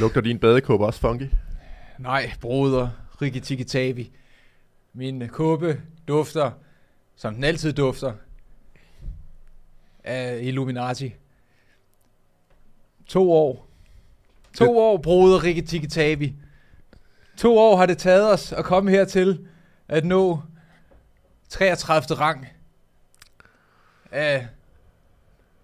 Lugter din badekåbe også funky? Nej, broder, Rikki Tikki Tavi. Min kåbe dufter, som den altid dufter, af Illuminati. To år. To Det- år, broder Rikki Tikki Tavi. To år har det taget os at komme hertil at nå 33. rang af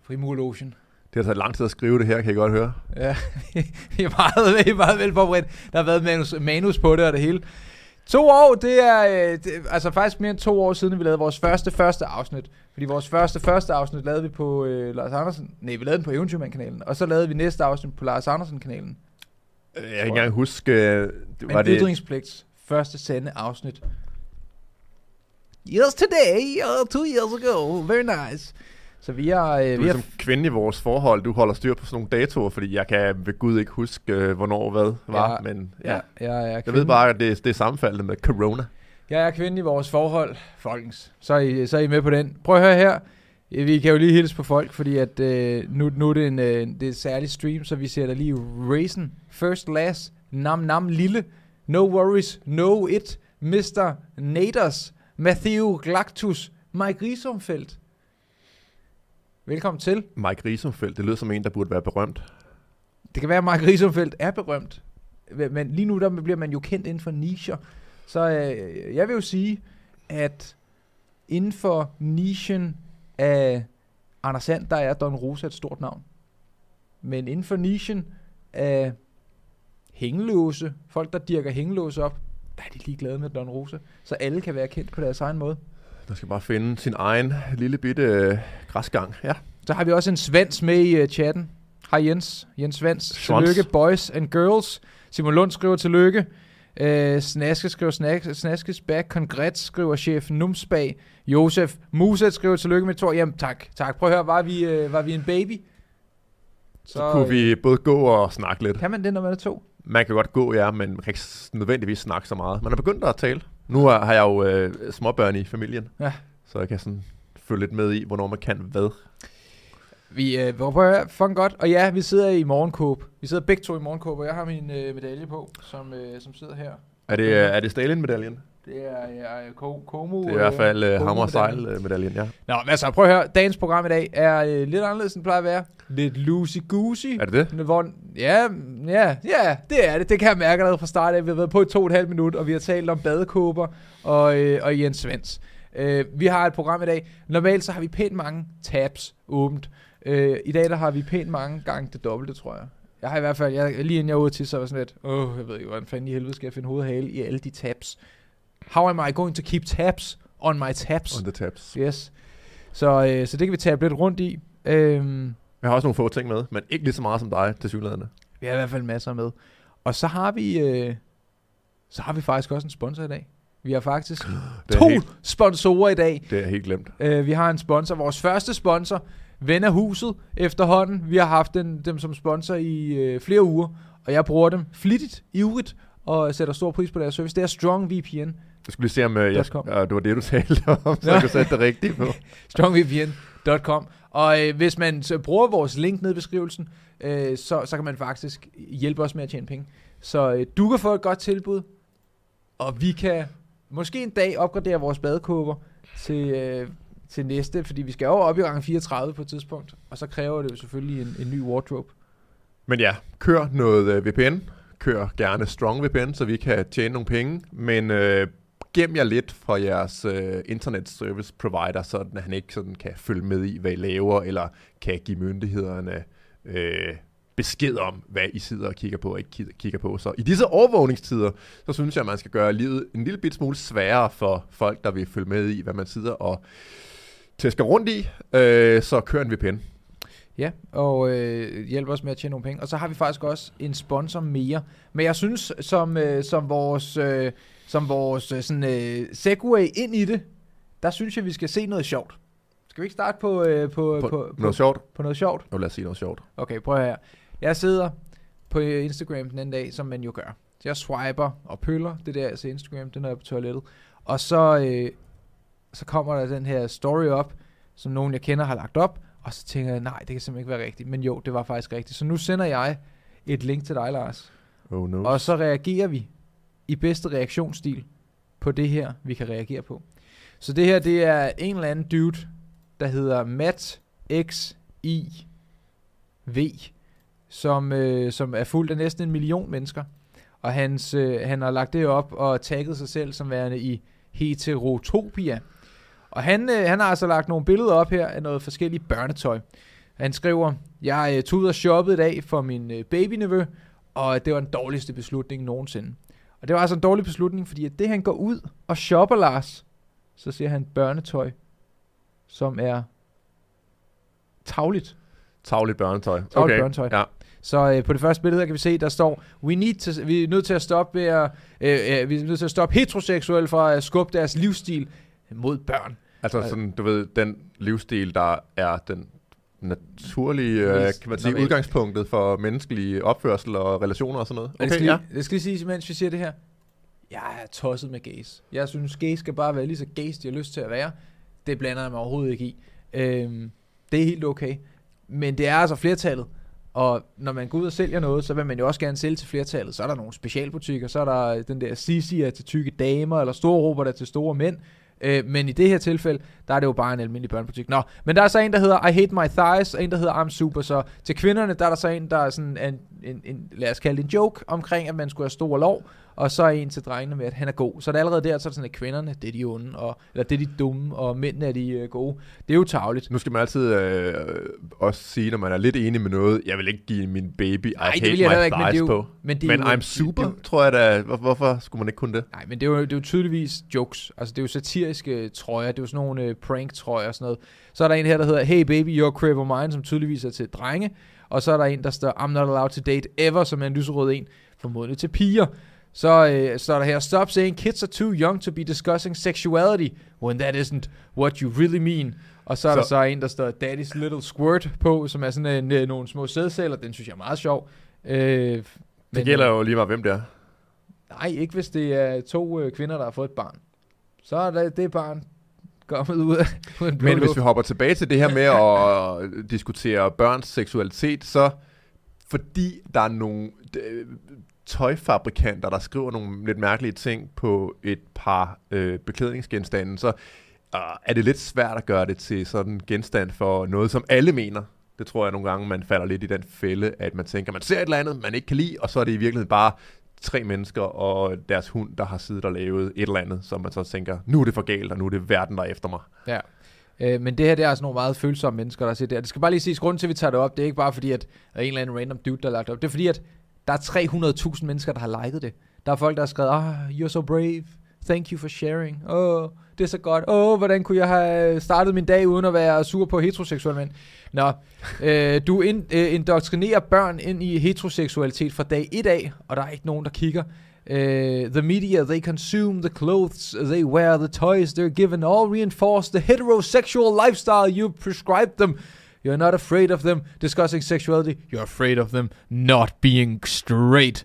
Frimurlogen. Det har taget lang tid at skrive det her, kan jeg godt høre. Ja, vi er meget, vi er meget vel forberedt. Der har været manus, manus på det og det hele. To år, det er, øh, det, altså faktisk mere end to år siden, vi lavede vores første, første afsnit. Fordi vores første, første afsnit lavede vi på øh, Lars Andersen. Nej, vi lavede den på Eventyrmand-kanalen. Og så lavede vi næste afsnit på Lars Andersen-kanalen. Jeg kan ikke engang huske, øh, det Men var det... Ytringspligt, første sande afsnit. Yes, today, uh, two years ago. Very nice. Så vi har... Øh, Du er vi har som kvinde i vores forhold, du holder styr på sådan nogle datoer, fordi jeg kan ved Gud ikke huske, øh, hvornår hvad var, Ja, men ja. ja, jeg, er Jeg ved bare, at det, det er sammenfaldende med corona. Jeg er kvinde i vores forhold, folkens. Så er, I, så er I med på den. Prøv at høre her. Vi kan jo lige hilse på folk, fordi at, øh, nu, nu er det en, øh, det er et særligt stream, så vi ser der lige Raisin, First Last, Nam Nam Lille, No Worries, No It, Mr. Naders, Matthew Glactus, Mike Risumfeldt. Velkommen til. Mike Risumfeldt, det lyder som en, der burde være berømt. Det kan være, at Mike Risumfeldt er berømt. Men lige nu der bliver man jo kendt inden for nicher. Så øh, jeg vil jo sige, at inden for nichen af Anders Sand, der er Don Rosa et stort navn. Men inden for nichen af hængelåse, folk der dirker hængelåse op, der er de ligeglade med Don Rosa. Så alle kan være kendt på deres egen måde. Der skal bare finde sin egen lille bitte øh, græsgang. Ja. Så har vi også en Svans med i uh, chatten. Hej Jens. Jens Svans. Svans. Tillykke boys and girls. Simon Lund skriver tillykke. Uh, Snaske skriver snak, Snaskes back. Congrats skriver chef Numsbag. Josef Muset skriver tillykke med Thor. Jamen tak. tak. Prøv at høre, var vi, uh, var vi en baby? Så, så kunne vi både gå og snakke lidt. Kan man det, når man er to? Man kan godt gå, ja, men man kan ikke nødvendigvis snakke så meget. Man er begyndt at tale. Nu har har jeg jo øh, småbørn i familien, Ja. så jeg kan sådan følge lidt med i, hvornår man kan hvad. Vi prøv at høre, fucking godt. Og ja, vi sidder i morgenkåb. Vi sidder begge to i morgenkåb, og jeg har min uh, medalje på, som, uh, som sidder her. Er det, øh, er det Stalin-medaljen? Det er, Ko- Komo. Det er i hvert fald øh, Komo- hammer og medaljen. sejl-medaljen, ja. Nå, men altså prøv at høre. Dagens program i dag er øh, lidt anderledes, end det plejer at være. Lidt loosey-goosey. Er det det? Hvor, ja, ja, ja, det er det. Det kan jeg mærke allerede fra start af. Vi har været på i to og et halvt minut, og vi har talt om badekåber og, øh, og Jens Svens. Øh, vi har et program i dag. Normalt så har vi pænt mange tabs åbent. Øh, I dag der har vi pænt mange gange det dobbelte, tror jeg. Jeg har i hvert fald, jeg, lige inden jeg var ude til, så var sådan lidt, åh, jeg ved ikke, hvordan fanden i helvede skal jeg finde hoved og hale i alle de tabs. How am I going to keep tabs on my tabs? On the tabs. Yes. Så, øh, så det kan vi tabe lidt rundt i. Øhm, Jeg har også nogle få ting med, men ikke lige så meget som dig til synligheden. vi har i hvert fald masser med. Og så har vi, øh, så har vi faktisk også en sponsor i dag. Vi har faktisk to helt, sponsorer i dag. det er helt glemt. Øh, vi har en sponsor, vores første sponsor, ven af huset efterhånden. Vi har haft den, dem som sponsor i øh, flere uger, og jeg bruger dem flittigt, ivrigt, og sætter stor pris på deres service. Det er Strong VPN. Jeg skulle lige se, om øh, jeg, øh, det var det, du talte om, så jeg kunne sætte det rigtigt på. strongvpn.com. Og øh, hvis man så bruger vores link nede i beskrivelsen, øh, så, så kan man faktisk hjælpe os med at tjene penge. Så øh, du kan få et godt tilbud, og vi kan måske en dag opgradere vores badekåber til, øh, til næste, fordi vi skal jo op i gang 34 på et tidspunkt, og så kræver det jo selvfølgelig en, en ny wardrobe. Men ja, kør noget øh, VPN. Kør gerne Strong VPN, så vi kan tjene nogle penge. Men øh, gem jer lidt for jeres øh, internet service provider, så at han ikke sådan kan følge med i, hvad I laver, eller kan give myndighederne øh, besked om, hvad I sidder og kigger på og ikke kigger på. Så i disse overvågningstider, så synes jeg, at man skal gøre livet en lille bit smule sværere for folk, der vil følge med i, hvad man sidder og tæsker rundt i. Øh, så kør en VPN. Ja, og øh, hjælp os med at tjene nogle penge. Og så har vi faktisk også en sponsor mere. Men jeg synes, som, øh, som vores, øh, som vores øh, sådan, øh, segway ind i det, der synes jeg, vi skal se noget sjovt. Skal vi ikke starte på, øh, på, På, på, på, noget sjovt. på noget sjovt? Nu lad os sige noget sjovt. Okay, prøv her. Jeg sidder på Instagram den anden dag, som man jo gør. Så jeg swiper og pøller det der, altså Instagram, den er på toilettet. Og så, øh, så kommer der den her story op, som nogen jeg kender har lagt op, og så tænker jeg, nej, det kan simpelthen ikke være rigtigt. Men jo, det var faktisk rigtigt. Så nu sender jeg et link til dig, Lars. Oh no. Og så reagerer vi i bedste reaktionsstil på det her, vi kan reagere på. Så det her, det er en eller anden dude, der hedder Matt X I V, som, øh, som er fuldt af næsten en million mennesker. Og hans, øh, han har lagt det op og tagget sig selv som værende i heterotopia. Og han, øh, han har altså lagt nogle billeder op her af noget forskelligt børnetøj. Han skriver, jeg øh, tog ud og shoppede i dag for min øh, babynevø, og det var den dårligste beslutning nogensinde. Og det var altså en dårlig beslutning, fordi at det han går ud og shopper, Lars, så ser han børnetøj, som er tagligt. Tagligt børnetøj. Tagligt okay. børnetøj. Ja. Så øh, på det første billede her kan vi se, der står, we need to, vi er nødt til at stoppe ved at, øh, øh, vi er nødt til at stoppe heteroseksuelle fra at skubbe deres livsstil mod børn. Altså sådan, du ved, den livsstil, der er den naturlige, øh, kan man sige, udgangspunktet for menneskelig opførsel og relationer og sådan noget. Okay, det, skal ja. det skal lige sige, mens vi siger det her. Jeg er tosset med gays. Jeg synes, gays skal bare være lige så gays, de har lyst til at være. Det blander jeg mig overhovedet ikke i. Øhm, det er helt okay. Men det er altså flertallet. Og når man går ud og sælger noget, så vil man jo også gerne sælge til flertallet. Så er der nogle specialbutikker, så er der den der Sisi'er til tykke damer, eller store der til store mænd. Øh, men i det her tilfælde, der er det jo bare en almindelig børnebutik. Nå, men der er så en, der hedder I hate my thighs, og en, der hedder I'm super. Så til kvinderne, der er der så en, der er sådan en, en, en lad os kalde det en joke, omkring, at man skulle have stor lov. Og så er en til drengene med, at han er god. Så er det allerede der, så er det sådan, at kvinderne, det er de onde, og, eller det er de dumme, og mændene er de øh, gode. Det er jo tavligt. Nu skal man altid øh, også sige, når man er lidt enig med noget, jeg vil ikke give min baby I Nej, det hate vil jeg my ikke, men det er jo- på. men det er Men jo- I'm det- super, det- tror jeg da. Hvor, hvorfor skulle man ikke kunne det? Nej, men det er, jo, det er jo tydeligvis jokes. Altså, det er jo satiriske trøjer. Det er jo sådan nogle øh, prank-trøjer og sådan noget. Så er der en her, der hedder Hey baby, your crib or mine, som tydeligvis er til drenge. Og så er der en, der står I'm not allowed to date ever, som er en lyserød en, formodentlig til piger. Så øh, står der her, Stop saying kids are too young to be discussing sexuality, when that isn't what you really mean. Og så er Så- der så en, der står Daddy's Little Squirt på, som er sådan en, øh, nogle små sædceller. Den synes jeg er meget sjov. Øh, Det men, gælder øh, jo lige meget, hvem det er. Nej, ikke hvis det er to øh, kvinder, der har fået et barn. Så er det, det barn kommet ud af ud af en Men hvis vi hopper tilbage til det her med at diskutere børns seksualitet, så fordi der er nogle tøjfabrikanter, der skriver nogle lidt mærkelige ting på et par øh, beklædningsgenstande, så øh, er det lidt svært at gøre det til sådan en genstand for noget, som alle mener. Det tror jeg nogle gange, man falder lidt i den fælde, at man tænker, man ser et eller andet, man ikke kan lide, og så er det i virkeligheden bare tre mennesker og deres hund, der har siddet og lavet et eller andet, som man så tænker, nu er det for galt, og nu er det verden, der er efter mig. Ja. Øh, men det her, det er altså nogle meget følsomme mennesker, der siger det. Det skal bare lige ses, grunden til, at vi tager det op, det er ikke bare fordi, at der er en eller anden random dude, der har lagt det op. Det er fordi, at der er 300.000 mennesker, der har liket det. Der er folk, der har skrevet, ah, you're so brave. Thank you for sharing. Åh, oh, det er så godt. Åh, oh, hvordan kunne jeg have startet min dag uden at være sur på heteroseksuelle mænd? Nå, øh, du ind, øh, indoktrinerer børn ind i heteroseksualitet fra dag 1 af, og der er ikke nogen, der kigger. Uh, the media they consume, the clothes they wear, the toys they're given, all reinforce the heterosexual lifestyle you prescribe them. You're not afraid of them discussing sexuality. You're afraid of them not being straight.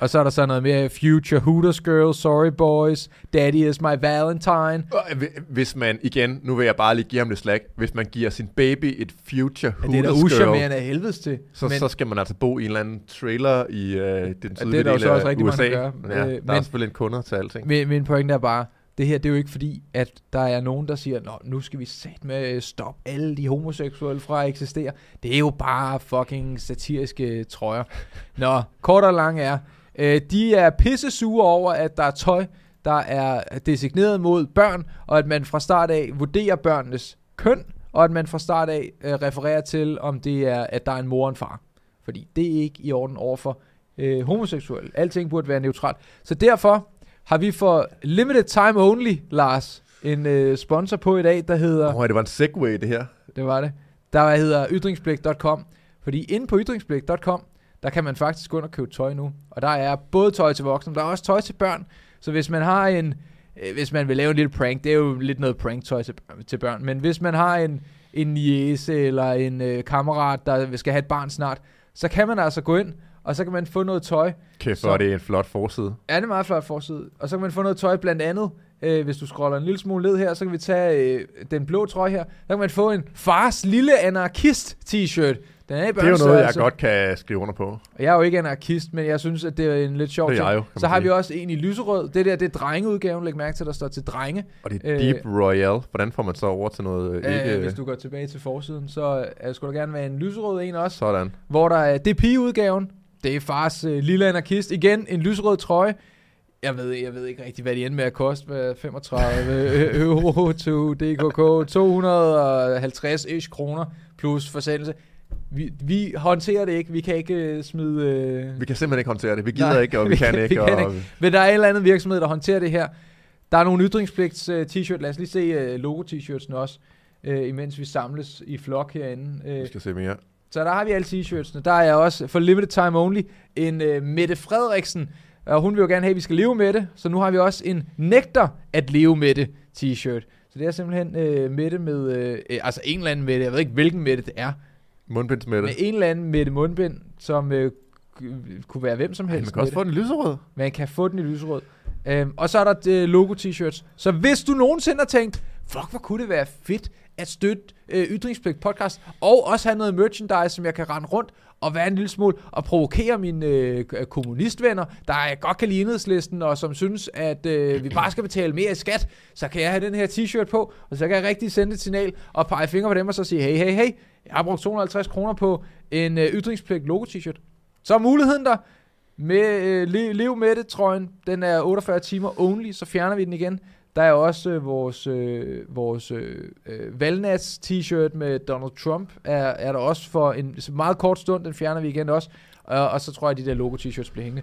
Og så er der så noget mere Future Hooters Girls, Sorry Boys, Daddy is my Valentine. Hvi- Hvis man, igen, nu vil jeg bare lige give ham det slag, hvis man giver sin baby et future Ja, det er da Hooters girl, af helvedes til. så, så skal man altså bo i en eller anden trailer i øh, den det er sydlige der jo del så også af rigtig mange, USA. der gør. Ja, Øh, der er men- selvfølgelig en kunder til alting. Min, min pointe er bare, det her det er jo ikke fordi, at der er nogen, der siger, Nå, nu skal vi sætte med øh, stop alle de homoseksuelle fra at eksistere. Det er jo bare fucking satiriske øh, trøjer. Nå, kort og lang er, øh, de er pisse sure over, at der er tøj, der er designeret mod børn, og at man fra start af vurderer børnenes køn, og at man fra start af øh, refererer til, om det er, at der er en mor og en far. Fordi det er ikke i orden overfor øh, homoseksuelle. Alting burde være neutralt. Så derfor har vi for limited time only, Lars, en øh, sponsor på i dag, der hedder, Åh, det var en segway, det her. det var det, der hedder ytringsblik.com. Fordi inde på ytringsblik.com, der kan man faktisk gå ind og købe tøj nu. Og der er både tøj til voksne, men der er også tøj til børn. Så hvis man har en, øh, hvis man vil lave en lille prank, det er jo lidt noget prank-tøj til, til børn, men hvis man har en, en niece eller en øh, kammerat, der skal have et barn snart, så kan man altså gå ind, og så kan man få noget tøj, Kæft, hvor er det en flot forside. Ja, det er meget flot forside. Og så kan man få noget tøj blandt andet. Øh, hvis du scroller en lille smule ned her, så kan vi tage øh, den blå trøje her. Så kan man få en fars lille anarkist t-shirt. Den er i Det er jo noget, jeg børnestørrelse. godt kan skrive under på. Jeg er jo ikke anarkist, men jeg synes, at det er en lidt sjov Det er jeg jo, Så har sige. vi også en i lyserød. Det der, det er drengeudgaven. Læg mærke til, der står til drenge. Og det er Øh, Deep Royal. Hvordan får man så over til noget øh, ikke... Øh, hvis du går tilbage til forsiden, så øh, skulle der gerne være en lyserød en også. Sådan. Hvor der er DP-udgaven. Det er fars øh, lille anarkist. Igen, en lyserød trøje. Jeg ved, jeg ved ikke rigtig, hvad de endte med at koste. Hvad, 35 euro to DKK. 250 ish kroner plus forsendelse. Vi, vi håndterer det ikke. Vi kan ikke øh, smide... Øh, Vi kan simpelthen ikke håndtere det. Vi gider Nej, ikke, og vi, vi kan, ikke. vi kan og, Men der er en eller anden virksomhed, der håndterer det her. Der er nogle ytringspligts uh, t-shirt. Lad os lige se logo-t-shirtsene også, imens vi samles i flok herinde. Vi skal se mere. Så der har vi alle t-shirtsene. Der er også for limited time only en uh, Mette Frederiksen. Og hun vil jo gerne have, at vi skal leve med det. Så nu har vi også en nægter at leve med det t-shirt. Så det er simpelthen uh, Mette med, uh, altså en eller anden Mette. Jeg ved ikke, hvilken Mette det er. Mundbindsmætte. Med en eller anden Mette Mundbind, som uh, kunne være hvem som Man helst. kan også Mette. få den lyserød. Man kan få den i lyserød. Øhm, og så er der øh, logo-t-shirts. Så hvis du nogensinde har tænkt, fuck, hvor kunne det være fedt at støtte øh, Ytringspligt podcast, og også have noget merchandise, som jeg kan rende rundt og være en lille smule og provokere mine øh, kommunistvenner, der er godt kan lide enhedslisten, og som synes, at øh, vi bare skal betale mere i skat, så kan jeg have den her t-shirt på, og så kan jeg rigtig sende et signal og pege fingre på dem og så sige, hey, hey, hey, jeg har brugt 250 kroner på en øh, Ytringspligt logo-t-shirt. Så er muligheden der. Med øh, le- lev med det, trøjen. Den er 48 timer only, så fjerner vi den igen. Der er også øh, vores, øh, vores øh, øh, valnats t-shirt med Donald Trump, er, er der også for en meget kort stund, den fjerner vi igen også. Og, og så tror jeg, at de der logo t-shirts bliver hængende.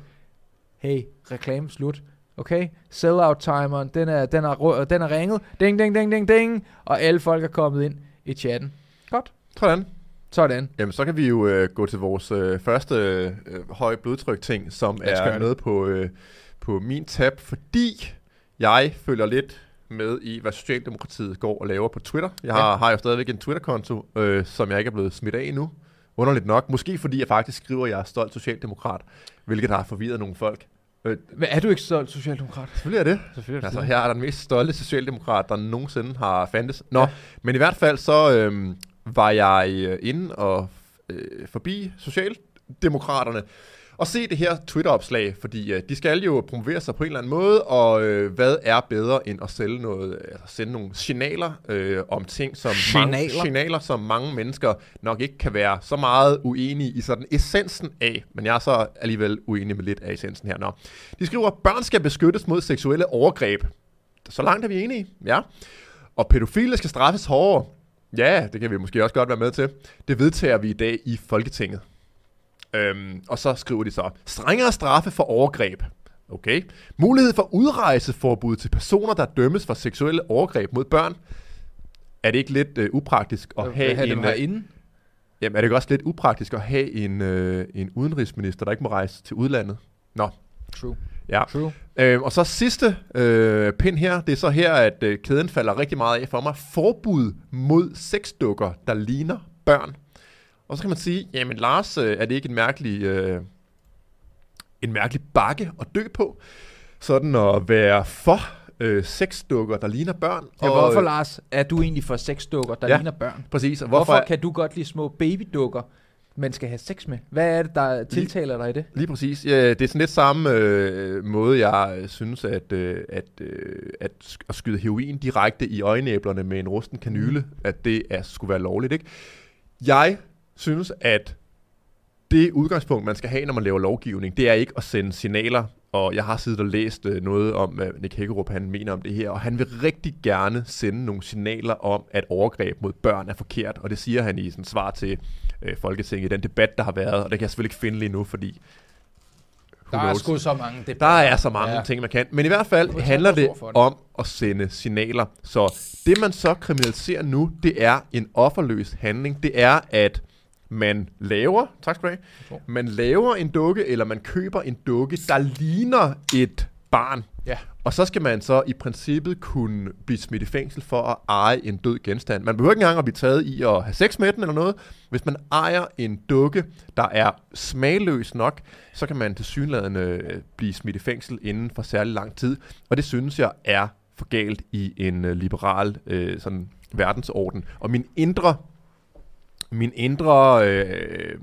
Hey, reklame slut. Okay? Sellout timeren, den er, den er, den er ringet. Ding, ding, ding, ding, ding. Og alle folk er kommet ind i chatten. Godt. Sådan. Sådan. Jamen, så kan vi jo øh, gå til vores øh, første øh, høj blodtryk ting, som er noget på, øh, på min tab, fordi jeg følger lidt med i, hvad Socialdemokratiet går og laver på Twitter. Jeg har, Ja. har jo stadigvæk en Twitter-konto, øh, som jeg ikke er blevet smidt af endnu. Underligt nok. Måske fordi jeg faktisk skriver, at jeg er stolt socialdemokrat, hvilket har forvirret nogle folk. Øh, Men er du ikke stolt socialdemokrat? selvfølgelig er det. Selvfølgelig Altså, her er der den mest stolte socialdemokrat, der nogensinde har fandtes. Nå, ja. Men i hvert fald så øhm, var jeg øh, inde og øh, forbi Socialdemokraterne og se det her Twitter-opslag, fordi øh, de skal jo promovere sig på en eller anden måde, og øh, hvad er bedre end at sælge noget, altså sende nogle signaler øh, om ting, som mange, Signaler? signaler, som mange mennesker nok ikke kan være så meget uenige i sådan essensen af, men jeg er så alligevel uenig med lidt af essensen her. Nå. De skriver, børn skal beskyttes mod seksuelle overgreb. Så langt er vi enige, ja. Og pædofile skal straffes hårdere. Ja, det kan vi måske også godt være med til. Det vedtager vi i dag i Folketinget. Øhm, og så skriver de så, strengere straffe for overgreb. Okay. Mulighed for udrejseforbud til personer, der dømmes for seksuelle overgreb mod børn. Er det ikke lidt øh, upraktisk at have, have en... øh, herinde? Jamen, er det ikke også lidt upraktisk at have en, øh, en udenrigsminister, der ikke må rejse til udlandet? Nå, True. ja. True. Øh, og så sidste øh, pind her, det er så her, at øh, kæden falder rigtig meget af for mig. Forbud mod sexdukker, der ligner børn. Og så kan man sige, jamen Lars, øh, er det ikke en mærkelig, øh, en mærkelig bakke at dø på? Sådan at være for øh, sexdukker, der ligner børn. Ja, og, hvorfor, øh, Lars, er du egentlig for sexdukker, der Ja. ligner børn? Præcis, og Hvorfor, hvorfor, kan du godt lide små babydukker, man skal have sex med? Hvad er det, der tiltaler dig i det? Lige præcis. Ja, det er sådan lidt samme øh, måde, jeg øh, synes, at, øh, at, øh, at, at skyde heroin direkte i øjenæblerne med en rusten kanyle, at det er, skulle være lovligt. Ikke? Jeg synes, at det udgangspunkt, man skal have, når man laver lovgivning, det er ikke at sende signaler. Og jeg har siddet og læst øh, noget om, hvad Nick Hækkerup han mener om det her, og han vil rigtig gerne sende nogle signaler om, at overgreb mod børn er forkert. Og det siger han i sådan svar til øh, Folketinget i den debat, der har været, og det kan jeg selvfølgelig ikke finde lige nu, fordi Der er sgu så mange debatter. Der er så mange ja. Ting, man kan. Men i hvert fald handler det. om at sende signaler. Så det, man så kriminaliserer nu, det er en offerløs handling. Det er, at man laver, tak skal du have, man laver en dukke, eller man køber en dukke, der ligner et barn. Ja. Og så skal man så i princippet kunne blive smidt i fængsel for at eje en død genstand. Man behøver ikke engang at blive taget i at have sex med den eller noget. Hvis man ejer en dukke, der er smagløs nok, så kan man til synlædende blive smidt i fængsel inden for særlig lang tid. Og det synes jeg er for galt i en øh, liberal øh, sådan verdensorden. Og min indre min indre øh,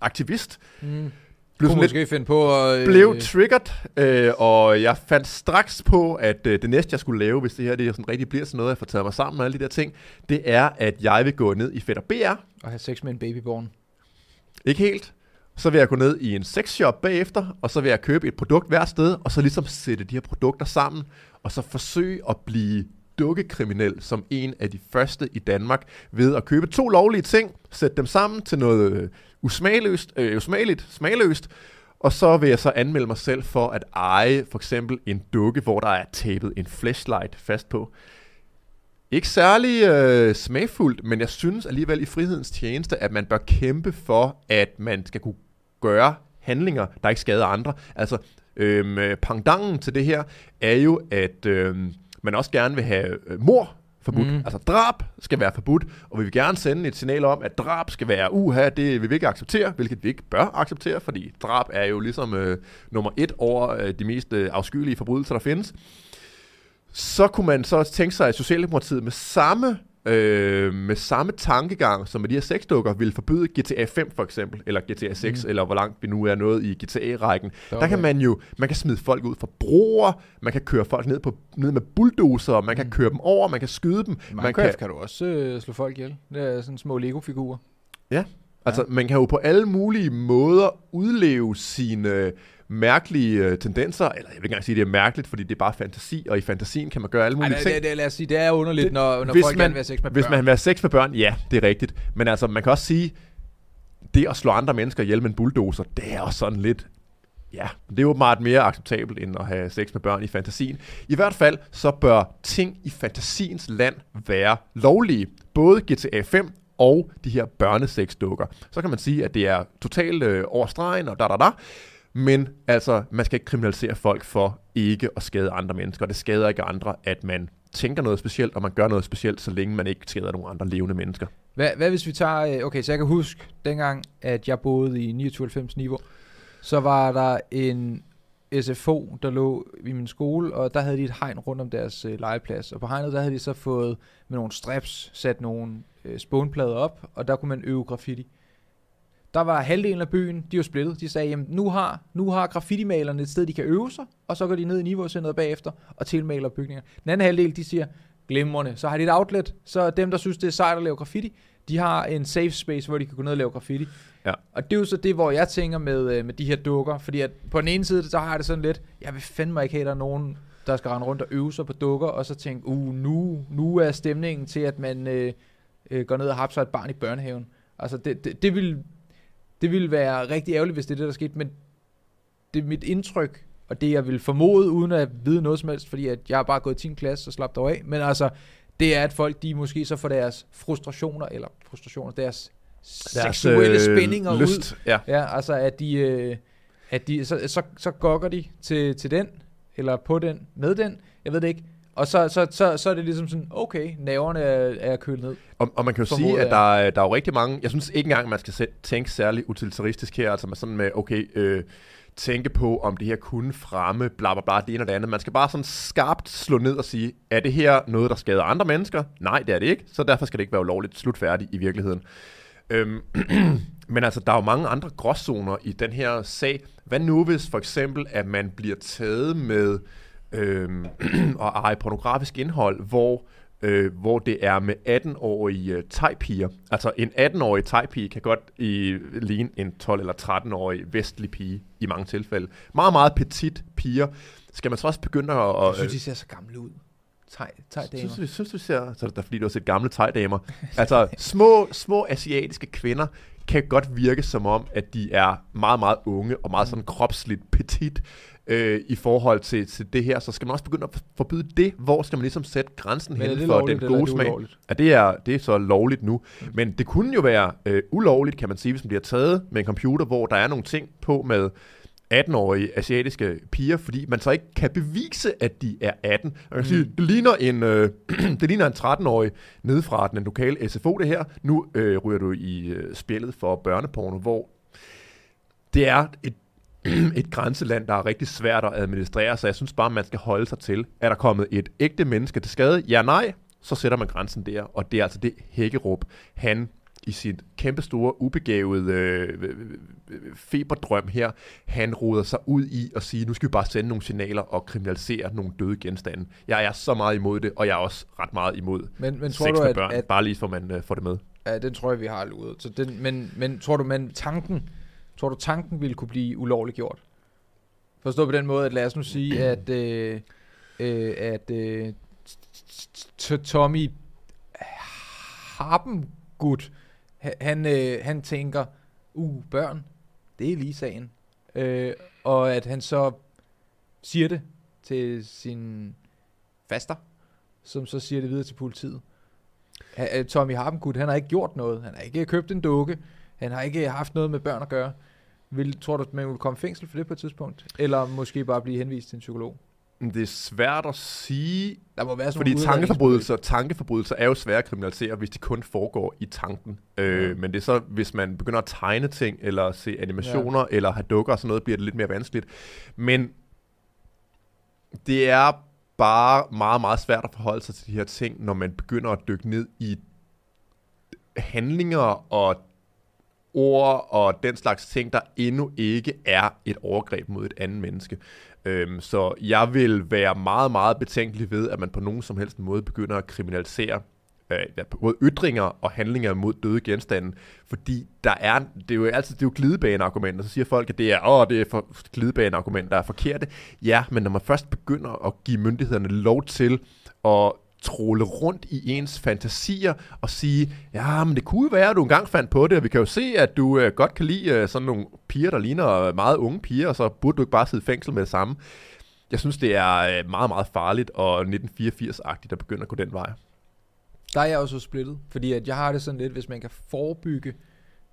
aktivist Mm. blev, Kunne sådan lidt, måske finde på at... øh, blev triggered, øh, og jeg fandt straks på, at øh, det næste, jeg skulle lave, hvis det her det sådan rigtig bliver sådan noget, jeg får taget mig sammen med alle de der ting, det er, at jeg vil gå ned i Fætter BR, At have sex med en babyborn. ikke helt, så vil jeg gå ned i en sexshop bagefter, og så vil jeg købe et produkt hver sted, og så ligesom sætte de her produkter sammen, og så forsøge at blive dukkekriminel som en af de første i Danmark ved at købe to lovlige ting, sætte dem sammen til noget øh, usmageløst, usmagløst, øh, usmageligt, smagløst, og så vil jeg så anmelde mig selv for at eje for eksempel en dukke, hvor der er tabet en flashlight fast på. Ikke særlig øh, smagfuldt, men jeg synes alligevel i frihedens tjeneste, at man bør kæmpe for, at man skal kunne gøre handlinger, der ikke skader andre. Altså, øhm, øh, pangdangen til det her er jo, at øhm, man også gerne vil have øh, mor forbudt. Mm. Altså drab skal være forbudt, og vi vil gerne sende et signal om, at drab skal være uha, det vil vi ikke acceptere, hvilket vi ikke bør acceptere, fordi drab er jo ligesom øh, nummer et over øh, de mest øh, afskyelige forbrydelser, der findes. Så kunne man så tænke sig, at Socialdemokratiet med samme øh, med samme tankegang, som med de her sexdukker, vil forbyde GTA 5 for eksempel, eller GTA 6, Mm. eller hvor langt vi nu er nået i GTA-rækken. Der Der kan man jo, man kan smide folk ud fra broer, man kan køre folk ned, på, ned med bulldozer, man kan Mm. køre dem over, man kan skyde dem. I Man Minecraft kan, kan du også øh, slå folk ihjel. Det er sådan små Lego-figurer. altså, man kan jo på alle mulige måder udleve sine mærkelige øh, tendenser, eller jeg vil ikke engang sige, at det er mærkeligt, fordi det er bare fantasi, og i fantasien kan man gøre alle mulige det, ting. det, det, lad os sige, det er underligt, Det- når, når hvis folk man- gerne vil have sex med Hvis børn. man vil have sex med børn, ja, det er rigtigt. Men altså, man kan også sige, det at slå andre mennesker ihjel med en bulldozer, det er også sådan lidt... Ja, det er jo meget mere acceptabelt, end at have sex med børn i fantasien. I hvert fald, så bør ting i fantasiens land være lovlige. Både GTA 5 og de her børnesexdukker. Så kan man sige, at det er totalt øh, over stregen og da da da. Men altså, man skal ikke kriminalisere folk for ikke at skade andre mennesker. Det skader ikke andre, at man tænker noget specielt, og man gør noget specielt, så længe man ikke skader nogen andre levende mennesker. Hvad, hvad hvis vi tager... Øh, okay, så jeg kan huske, dengang, at jeg boede i 99 niveau, så var der en SFO, der lå i min skole, og der havde de et hegn rundt om deres øh, legeplads. Og på hegnet, der havde de så fået med nogle straps sat nogle øh, spånplader op, og der kunne man øve graffiti. Der var halvdelen af byen, de var splittet. De sagde, jamen nu har, nu har graffitimalerne et sted, de kan øve sig, og så går de ned i Niveau-centeret bagefter og tilmaler bygninger. Den anden halvdel, de siger, glimrende. Så har de et outlet, så dem, der synes, det er sejt at lave graffiti, de har en safe space, hvor de kan gå ned og lave graffiti. Ja. Og det er jo så det, hvor jeg tænker med, øh, med de her dukker, fordi at på den ene side, så har jeg det sådan lidt, jeg vil fandme ikke have, at der er nogen, der skal rende rundt og øve sig på dukker, og så tænke, uh, nu, nu er stemningen til, at man øh, øh, går ned og hapser et barn i børnehaven. Altså, det, det, det, vil, det ville være rigtig ærgerligt, hvis det er det, der skete, men det er mit indtryk, og det jeg vil formode, uden at vide noget som helst, fordi at jeg har bare gået i 10. klasse og slappet af, men altså, det er, at folk, de måske så får deres frustrationer, eller frustrationer, deres, deres seksuelle øh, spændinger ud. lyst. Ja. Ja, altså at de, øh, at de så, så, så gokker de til, til den, eller på den, med den, jeg ved det ikke. Og så, så, så, så er det ligesom sådan, okay, nerverne er, er kølet ned. Og, og man kan jo sige, at der, er- der er jo rigtig mange... Jeg synes ikke engang, man skal tænke særlig utilitaristisk her. Altså med sådan med, okay, øh, tænke på, om det her kunne fremme, bla bla bla, det ene og det andet. Man skal bare sådan skarpt slå ned og sige, er det her noget, der skader andre mennesker? Nej, det er det ikke, så derfor skal det ikke være ulovligt slutfærdigt i virkeligheden. Øhm, men altså, der er jo mange andre gråzoner i den her sag. Hvad nu hvis for eksempel, at man bliver taget med øhm, at eje pornografisk indhold, hvor, øh, hvor det er med 18-årige øh, thai-piger. Altså en 18-årig thai-pige kan godt i, ligne en 12- eller 13-årig vestlig pige i mange tilfælde. Meget, meget petit piger. Skal man så også begynde at... Jeg synes, de ser så gamle ud. Thai, thai damer. Synes du, synes du ser, så er det da fordi, du har set gamle thai-damer. altså, små, små asiatiske kvinder kan godt virke som om, at de er meget, meget unge og meget sådan kropsligt petit øh, i forhold til, til det her. Så skal man også begynde at forbyde det. Hvor skal man ligesom sætte grænsen hen det for den gode det smag? ulovligt? Ja, det er, det er så lovligt nu. Men det kunne jo være øh, ulovligt, kan man sige, hvis man bliver taget med en computer, hvor der er nogle ting på med 18-årige asiatiske piger, fordi man så ikke kan bevise, at de er 18. Man kan mm. sige, det ligner en, øh, det ligner en 13-årig nede fra den lokale SFO, det her. Nu øh, ryger du i øh, spillet for børneporno, hvor det er et et grænseland, der er rigtig svært at administrere, så jeg synes bare, man skal holde sig til. Er der kommet et ægte menneske til skade? Ja, nej. Så sætter man grænsen der, og det er altså det Hækkerup, han i sin kæmpe store, ubegavede øh, feberdrøm her, han roder sig ud i at sige, nu skal vi bare sende nogle signaler og kriminalisere nogle døde genstande. Jeg er så meget imod det, og jeg er også ret meget imod Men, men tror sex du, at, børn, at bare lige for man øh, får det med. Ja, den tror jeg, vi har luret. Så den, men, men tror du, men tanken, tror du, tanken ville kunne blive ulovligt gjort? Forstå på den måde, at lad os nu sige, at, øh, øh, at øh, Tommy Harpengud, ha- han, øh, han tænker, uh, børn, det er lige sagen. Øh, og at han så siger det til sin faster, som så siger det videre til politiet. Tommy Harpengud, han har ikke gjort noget. Han har ikke købt en dukke. Han har ikke haft noget med børn at gøre. Vil, tror du, at man vil komme i fængsel for det på et tidspunkt? Eller måske bare blive henvist til en psykolog? Det er svært at sige, Der må være sådan fordi tankeforbrydelser, tankeforbrydelser er jo svære at kriminalisere, hvis de kun foregår i tanken. Øh, Ja. men det er så, hvis man begynder at tegne ting, eller se animationer, ja. eller have dukker og sådan noget, bliver det lidt mere vanskeligt. Men det er bare meget, meget svært at forholde sig til de her ting, når man begynder at dykke ned i handlinger og ord og den slags ting, der endnu ikke er et overgreb mod et andet menneske. Øhm, så jeg vil være meget, meget betænkelig ved, at man på nogen som helst måde begynder at kriminalisere øh, både ytringer og handlinger mod døde genstande, fordi der er, det er jo altid det er jo glidebaneargumenter, så siger folk, at det er, åh, det er for glidebaneargumenter, der er forkerte. Ja, men når man først begynder at give myndighederne lov til at tråle rundt i ens fantasier og sige, ja, men det kunne være, at du engang fandt på det, og vi kan jo se, at du øh, godt kan lide øh, sådan nogle piger, der ligner meget unge piger, og så burde du ikke bare sidde i fængsel med det samme. Jeg synes, det er øh, meget, meget farligt og 1984-agtigt at begynde at gå den vej. Der er jeg også splittet, fordi at jeg har det sådan lidt, hvis man kan forebygge,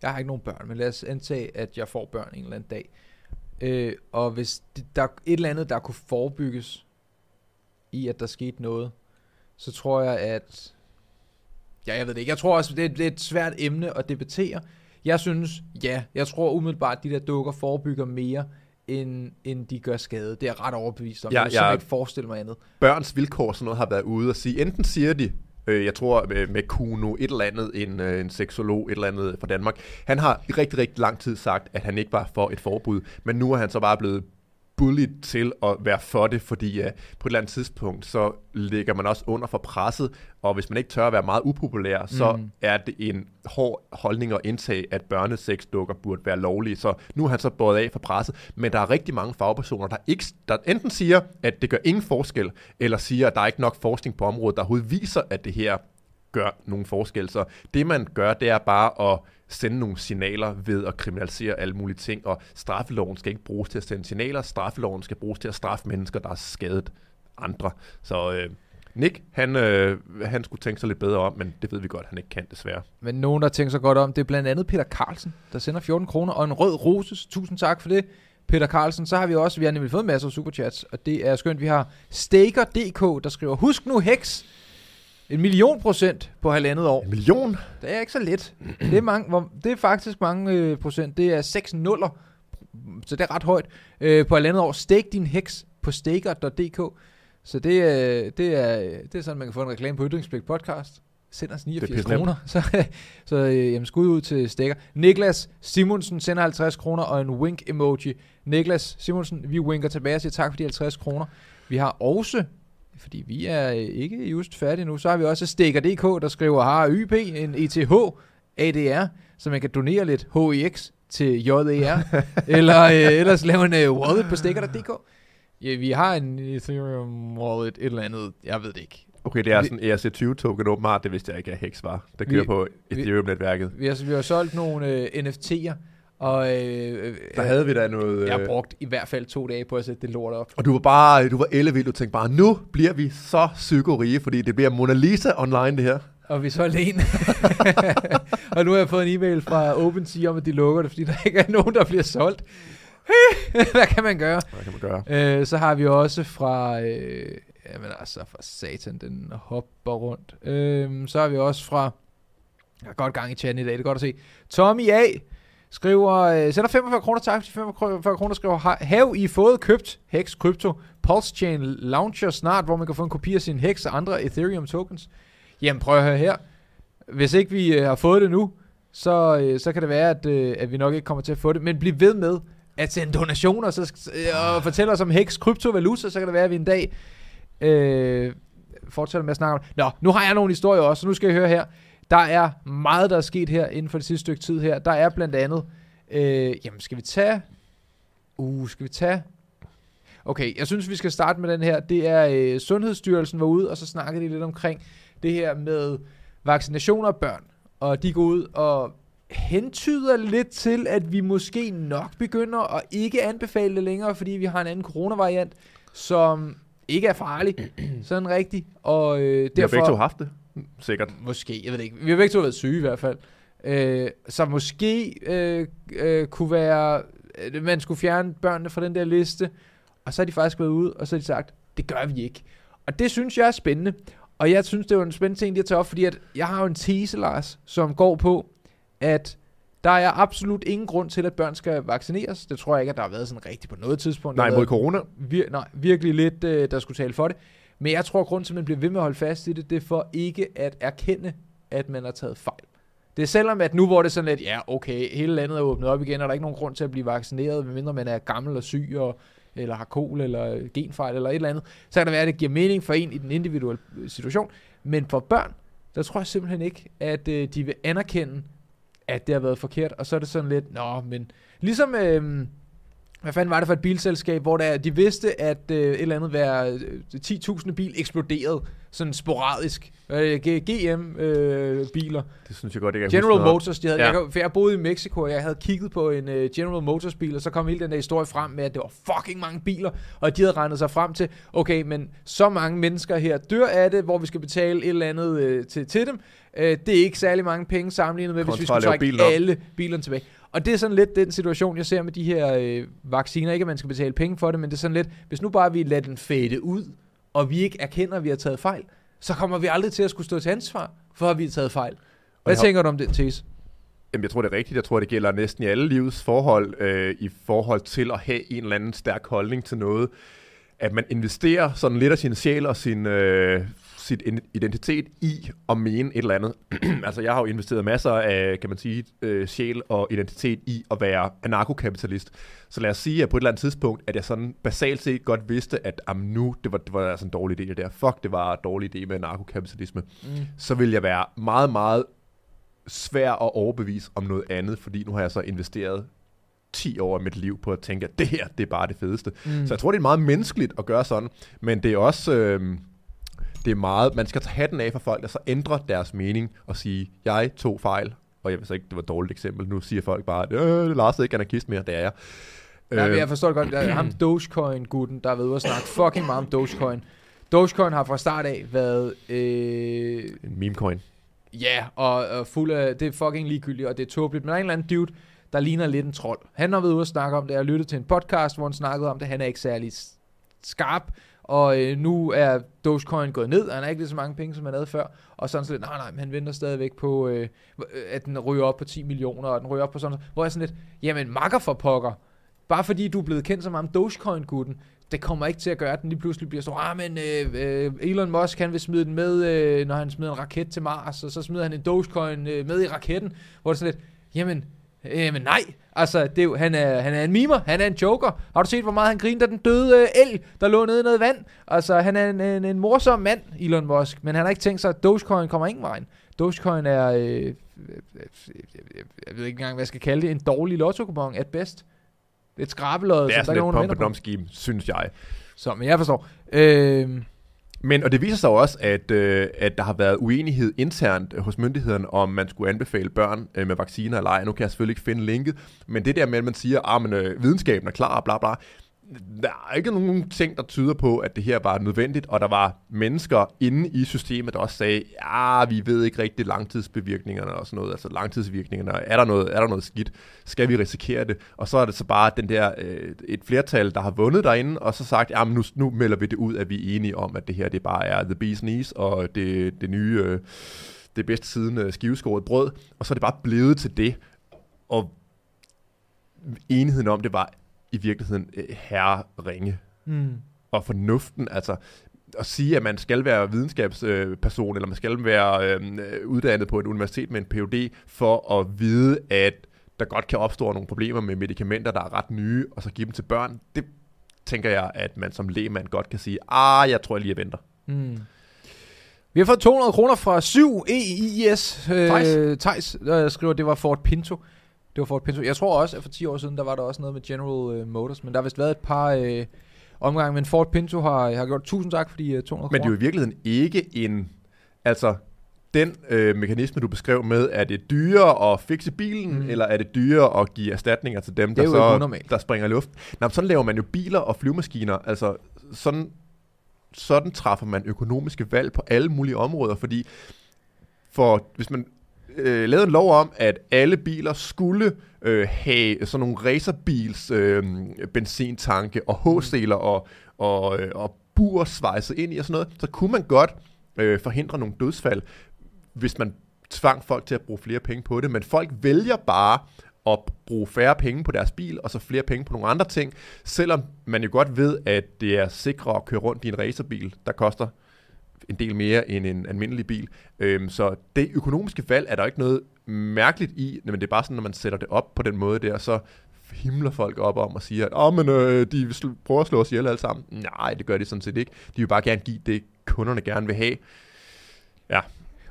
jeg har ikke nogen børn, men lad os antage, at jeg får børn en eller anden dag, øh, og hvis det, der er et eller andet, der kunne forebygges i, at der skete noget, så tror jeg, at, ja, jeg ved det ikke, jeg tror også, det er, det er et svært emne at debattere. Jeg synes, ja, jeg tror umiddelbart, at de der dukker forebygger mere, end, end de gør skade. Det er jeg ret overbevist om. Ja, jeg kan jeg- ikke forestille mig andet. Børns vilkår sådan noget har været ude og sige, enten siger de, øh, jeg tror med, med Kuno, et eller andet, en, øh, en seksolog, et eller andet fra Danmark, han har i rigtig, rigtig lang tid sagt, at han ikke var for et forbud, men nu er han så bare blevet bullied til at være for det, fordi uh, på et eller andet tidspunkt, så ligger man også under for presset, og hvis man ikke tør at være meget upopulær, så Mhm. er det en hård holdning at indtage, at børnesexdukker burde være lovlige. Så nu er han så båret af for presset, men der er rigtig mange fagpersoner, der, ikke, der enten siger, at det gør ingen forskel, eller siger, at der er ikke nok forskning på området, der overhovedet viser, at det her gør nogen forskel. Så det man gør, det er bare at sende nogle signaler ved at kriminalisere alle mulige ting, og straffeloven skal ikke bruges til at sende signaler, straffeloven skal bruges til at straffe mennesker, der har skadet andre. Så øh, Nick, han, øh, han skulle tænke sig lidt bedre om, men det ved vi godt, han ikke kan desværre. Men nogen, der tænker sig godt om, det er blandt andet Peter Carlsen, der sender 14 kroner og en rød roses. Tusind tak for det, Peter Carlsen. Så har vi også, vi har nemlig fået masser af superchats, og det er skønt. Vi har Staker.dk, der skriver, husk nu heks, en million procent på halvandet år. En million? Det er ikke så lidt. Det er, mange, det er faktisk mange øh, procent. Det er 6 nuller, så det er ret højt. Øh, på halvandet år, stake din heks på staker.dk. Så det, øh, det, er, det er sådan, man kan få en reklame på Ytringspligt podcast. Send os 89 pissenemt. kroner. Så, så øh, jamen, skud ud til Staker. Niklas Simonsen sender 50 kroner og en wink emoji. Niklas Simonsen, vi winker tilbage og siger tak for de 50 kroner. Vi har også fordi vi er øh, ikke just færdige nu. Så har vi også Stikker.dk, der skriver har YP, en ETH ADR, så man kan donere lidt HEX til JER, eller øh, ellers lave en øh, wallet på Stikker.dk. Ja, vi har en Ethereum wallet, et eller andet, jeg ved det ikke. Okay, det er sådan en ERC20-token åbenbart, det vidste jeg ikke, at Hex var. Der Vi- kører på vi- Ethereum-netværket. Vi har, vi har solgt nogle øh, NFT'er, og øh, øh, Der havde vi da noget... jeg øh, brugt i hvert fald to dage på at sætte det lort op. Og du var bare, du var ellevild, du tænkte bare, nu bliver vi så psykorige, fordi det bliver Mona Lisa online det her. Og vi solgte en. og nu har jeg fået en e-mail fra OpenSea om, at de lukker det, fordi der ikke er nogen, der bliver solgt. Hvad kan man gøre? Hvad kan man gøre? Øh, så har vi også fra... Øh, jamen altså, fra satan, den hopper rundt. Øh, så har vi også fra... Jeg har godt gang i chatten i dag, det er godt at se. Tommy A skriver, øh, sender 45 kroner, tak for 45 kroner, skriver, have I fået købt Hex Crypto Pulse Chain Launcher snart, hvor man kan få en kopi af sin Hex og andre Ethereum tokens? Jamen prøv at høre her. Hvis ikke vi øh, har fået det nu, så, øh, så kan det være, at, øh, at vi nok ikke kommer til at få det. Men bliv ved med at sende donationer så, øh, og fortælle os om Hex kryptovaluta, så kan det være, at vi en dag øh, fortsætter med at snakke om Nå, nu har jeg nogle historier også, så nu skal I høre her. Der er meget, der er sket her inden for det sidste stykke tid her. Der er blandt andet, øh, jamen skal vi tage, uh, skal vi tage, okay, jeg synes, vi skal starte med den her. Det er, øh, Sundhedsstyrelsen var ude, og så snakkede de lidt omkring det her med vaccinationer af børn. Og de går ud og hentyder lidt til, at vi måske nok begynder at ikke anbefale det længere, fordi vi har en anden coronavariant, som ikke er farlig, sådan rigtigt. Og øh, Vi har derfor... begge to haft det, sikkert. Måske, jeg ved det ikke. Vi har begge to været syge i hvert fald. Øh, så måske øh, øh, kunne være, øh, man skulle fjerne børnene fra den der liste, og så har de faktisk været ude, og så har de sagt, det gør vi ikke. Og det synes jeg er spændende. Og jeg synes, det var en spændende ting, de har taget op, fordi at jeg har jo en tese, Lars, som går på, at der er absolut ingen grund til, at børn skal vaccineres. Det tror jeg ikke, at der har været sådan rigtigt på noget tidspunkt. Nej, mod corona. vir- nej, virkelig lidt, øh, der skulle tale for det. Men jeg tror, at grunden til, at man bliver ved med at holde fast i det, det er for ikke at erkende, at man har taget fejl. Det er selvom, at nu hvor det er sådan lidt, ja, okay, hele landet er åbnet op igen, og der er ikke nogen grund til at blive vaccineret, medmindre man er gammel og syg, og, eller har kol, eller genfejl, eller et eller andet. Så kan det være, at det giver mening for en i den individuelle øh, situation. Men for børn, der tror jeg simpelthen ikke, at øh, de vil anerkende, at det har været forkert. Og så er det sådan lidt, nå, men ligesom... Øh, hvad fanden var det for et bilselskab, hvor der, de vidste, at øh, et eller andet hver øh, 10.000 bil eksploderede? Sådan sporadisk. Øh, GM-biler. Det synes jeg godt, jeg kan General huske. Motors, de havde, Ja. jeg, for jeg boede i Mexico, og jeg havde kigget på en uh, General Motors bil, og så kom hele den der historie frem med, at det var fucking mange biler, og de havde regnet sig frem til, okay, men så mange mennesker her dør af det, hvor vi skal betale et eller andet uh, til, til dem. Uh, det er ikke særlig mange penge sammenlignet med, hvis vi Kontra skulle trække bilen op. alle bilerne tilbage. Og det er sådan lidt den situation, jeg ser med de her øh, vacciner. Ikke at man skal betale penge for det, men det er sådan lidt, hvis nu bare vi lader den fade ud, og vi ikke erkender, at vi har taget fejl, så kommer vi aldrig til at skulle stå til ansvar for, at vi har taget fejl. Hvad jeg tænker du om den tese? Jamen, jeg tror, det er rigtigt. Jeg tror, det gælder næsten i alle livets forhold, øh, i forhold til at have en eller anden stærk holdning til noget. At man investerer sådan lidt af sin sjæl og sin, øh, sit identitet i at mene et eller andet. altså, jeg har jo investeret masser af, kan man sige, øh, sjæl og identitet i at være anarkokapitalist. Så lad os sige, at på et eller andet tidspunkt, at jeg sådan basalt set godt vidste, at jamen, nu, det var, det var altså en dårlig idé, det der. Fuck, det var en dårlig idé med anarkokapitalisme. Mm. Så vil jeg være meget, meget svær at overbevise om noget andet, fordi nu har jeg så investeret 10 år af mit liv på at tænke, at det her, det er bare det fedeste. Mm. Så jeg tror, det er meget menneskeligt at gøre sådan, men det er også, øh, det er meget, man skal tage hatten af for folk, der så ændrer deres mening og sige, jeg tog fejl, og jeg ved så ikke, det var et dårligt eksempel, nu siger folk bare, at øh, Lars er ikke anarkist mere, det er jeg. Nej, Øh, jeg forstår det godt. Der er ham Dogecoin-gutten, der været ude og snakke fucking meget om Dogecoin. Dogecoin har fra start af været... Øh, en meme coin. ja, og, og fuld af... Det er fucking ligegyldigt, og det er tåbeligt. Men der er en eller anden dude, der ligner lidt en trold. Han har været ude og snakke om det. Jeg lyttet til en podcast, hvor han snakkede om det. Han er ikke særlig skarp. Og øh, nu er Dogecoin gået ned, og han har ikke lige så mange penge, som han havde før. Og sådan sådan lidt, nej, nej, men han venter stadigvæk på, øh, at den ryger op på 10 millioner, og den ryger op på sådan noget. Hvor jeg sådan lidt, jamen makker for pokker. Bare fordi du er blevet kendt som ham Dogecoin-gutten, det kommer ikke til at gøre, at den lige pludselig bliver så, ah, men øh, øh, Elon Musk, han vil smide den med, øh, når han smider en raket til Mars, og så smider han en Dogecoin øh, med i raketten, hvor det er sådan lidt, jamen, Jamen nej, altså det er jo, han, er, han er en mimer, han er en joker. Har du set, hvor meget han grinte af den døde øh, elg, der lå nede i noget vand? Altså han er en, en, en morsom mand, Elon Musk, men han har ikke tænkt sig, at Dogecoin kommer ingen vejen. Dogecoin er, øh, øh, øh, jeg, ved ikke engang, hvad jeg skal kalde det, en dårlig lotto at bedst. Er et skrabelod, Det er som der ikke er nogen, der synes jeg. Så, men jeg forstår. Øh, men, og det viser sig også, at, øh, at der har været uenighed internt hos myndighederne, om man skulle anbefale børn øh, med vacciner eller ej. Nu kan jeg selvfølgelig ikke finde linket, men det der med, at man siger, ah, at øh, videnskaben er klar, bla bla, der er ikke nogen ting, der tyder på, at det her var nødvendigt, og der var mennesker inde i systemet, der også sagde, ja, vi ved ikke rigtig langtidsbevirkningerne og sådan noget, altså langtidsvirkningerne, er der noget, er der noget skidt, skal vi risikere det? Og så er det så bare den der, øh, et flertal, der har vundet derinde, og så sagt, ja, men nu, nu melder vi det ud, at vi er enige om, at det her, det bare er the bee's knees, og det, det nye, øh, det bedste siden øh, skiveskåret brød, og så er det bare blevet til det, og enigheden om det var i virkeligheden øh, herre ringe mm, og fornuften, altså at sige, at man skal være videnskabsperson, eller man skal være øh, uddannet på et universitet med en Ph.D., for at vide, at der godt kan opstå nogle problemer med medicamenter, der er ret nye, og så give dem til børn. Det tænker jeg, at man som lægmand godt kan sige, ah, jeg tror jeg lige, jeg venter. Mm. Vi har fået 200 kroner fra 7 EIS. Øh, Thijs øh, skriver, at det var Ford Pinto. Det var Ford Pinto. Jeg tror også, at for 10 år siden, der var der også noget med General øh, Motors, men der har vist været et par øh, omgange, men Ford Pinto har, har gjort tusind tak for de øh, 200 kroner. Men det er jo i virkeligheden ikke en... Altså, den øh, mekanisme, du beskrev med, er det dyrere at fikse bilen, mm. eller er det dyrere at give erstatninger til dem, der, så, der springer i luft? Nej, sådan laver man jo biler og flyvemaskiner. Altså, sådan, sådan træffer man økonomiske valg på alle mulige områder, fordi for, hvis man øh, lavede en lov om, at alle biler skulle øh, have sådan nogle racerbils øh, benzintanke og H-seler og, og, øh, og bur svejset ind i og sådan noget, så kunne man godt øh, forhindre nogle dødsfald, hvis man tvang folk til at bruge flere penge på det, men folk vælger bare at bruge færre penge på deres bil, og så flere penge på nogle andre ting, selvom man jo godt ved, at det er sikrere at køre rundt i en racerbil, der koster en del mere end en almindelig bil. Øhm, så det økonomiske valg er der ikke noget mærkeligt i, men det er bare sådan, når man sætter det op på den måde der, så himler folk op om og siger, at oh, men, øh, de prøver at slå os ihjel alle sammen. Nej, det gør de sådan set ikke. De vil bare gerne give det, kunderne gerne vil have. Ja.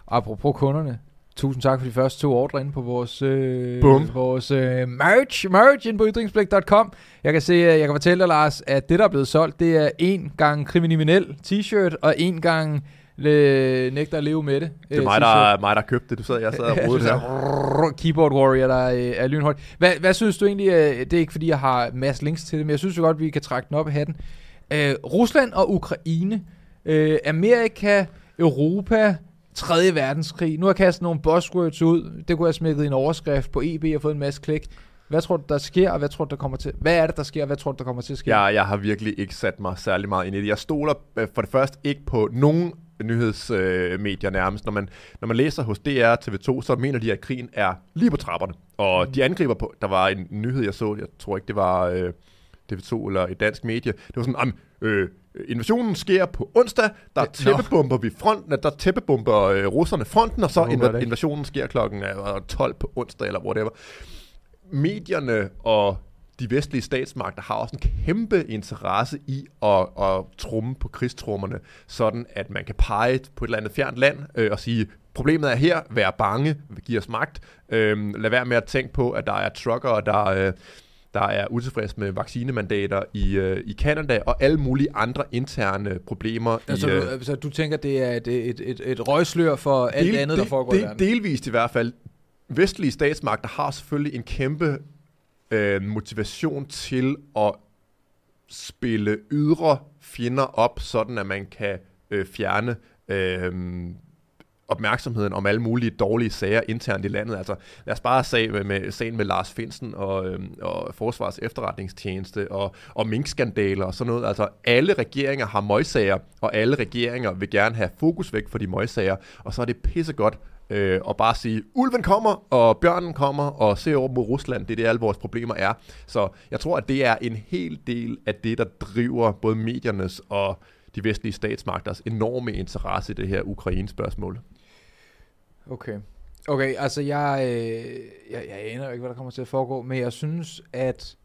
Apropos kunderne, Tusind tak for de første to ordre inde på vores, øh, vores øh, merch, merch inde på ytringsblik.com. Jeg kan se, øh, jeg kan fortælle dig, Lars, at det, der er blevet solgt, det er en gang kriminel t-shirt, og en gang øh, nægter at leve med det. Det er mig, der, mig, der købte det. Du sad, jeg sad og rodede det her. Keyboard Warrior, der er, er lynhøjt. Hvad, hvad synes du egentlig, øh, det er ikke fordi, jeg har masse links til det, men jeg synes jo godt, vi kan trække den op af hatten. Øh, Rusland og Ukraine, øh, Amerika, Europa, 3. verdenskrig. Nu har jeg kastet nogle buzzwords ud. Det kunne jeg smækket i en overskrift på EB og fået en masse klik. Hvad tror du, der sker, og hvad tror du, der kommer til? Hvad er det, der sker, og hvad tror du, der kommer til at ske? Ja, jeg har virkelig ikke sat mig særlig meget ind i det. Jeg stoler øh, for det første ikke på nogen nyhedsmedier øh, nærmest. Når man, når man læser hos DR TV2, så mener de, at krigen er lige på trapperne. Og mm. de angriber på... Der var en nyhed, jeg så, jeg tror ikke, det var øh, TV2 eller et dansk medie. Det var sådan, øh, invasionen sker på onsdag, der ja, tæppebomber no. vi fronten, der tæppebomber øh, russerne fronten, og så inv- invasionen sker klokken øh, 12 på onsdag, eller whatever. Medierne og de vestlige statsmagter har også en kæmpe interesse i at, at trumme på krigstrummerne, sådan at man kan pege på et eller andet fjernt land øh, og sige, problemet er her, vær bange, giv os magt, øh, lad være med at tænke på, at der er truckere, der... Øh, der er utilfreds med vaccinemandater i, øh, i Canada, og alle mulige andre interne problemer. Altså, i, øh, altså du tænker, det er et, et, et, et røgslør for del, alt andet, der foregår del, i verden? Delvist i hvert fald. Vestlige statsmagter har selvfølgelig en kæmpe øh, motivation til at spille ydre fjender op, sådan at man kan øh, fjerne øh, opmærksomheden om alle mulige dårlige sager internt i landet. Altså, lad os bare se med, med sagen med Lars Finsen og, øh, og Forsvars efterretningstjeneste og, og minkskandaler og sådan noget. Altså, alle regeringer har møgsager, og alle regeringer vil gerne have fokus væk fra de møgsager, og så er det pissegodt øh, og bare sige, ulven kommer, og bjørnen kommer, og se over mod Rusland, det er det, alle vores problemer er. Så jeg tror, at det er en hel del af det, der driver både mediernes og de vestlige statsmagters enorme interesse i det her Ukraine-spørgsmål. Okay. Okay, altså jeg, øh, jeg, jeg aner ikke, hvad der kommer til at foregå, men jeg synes, at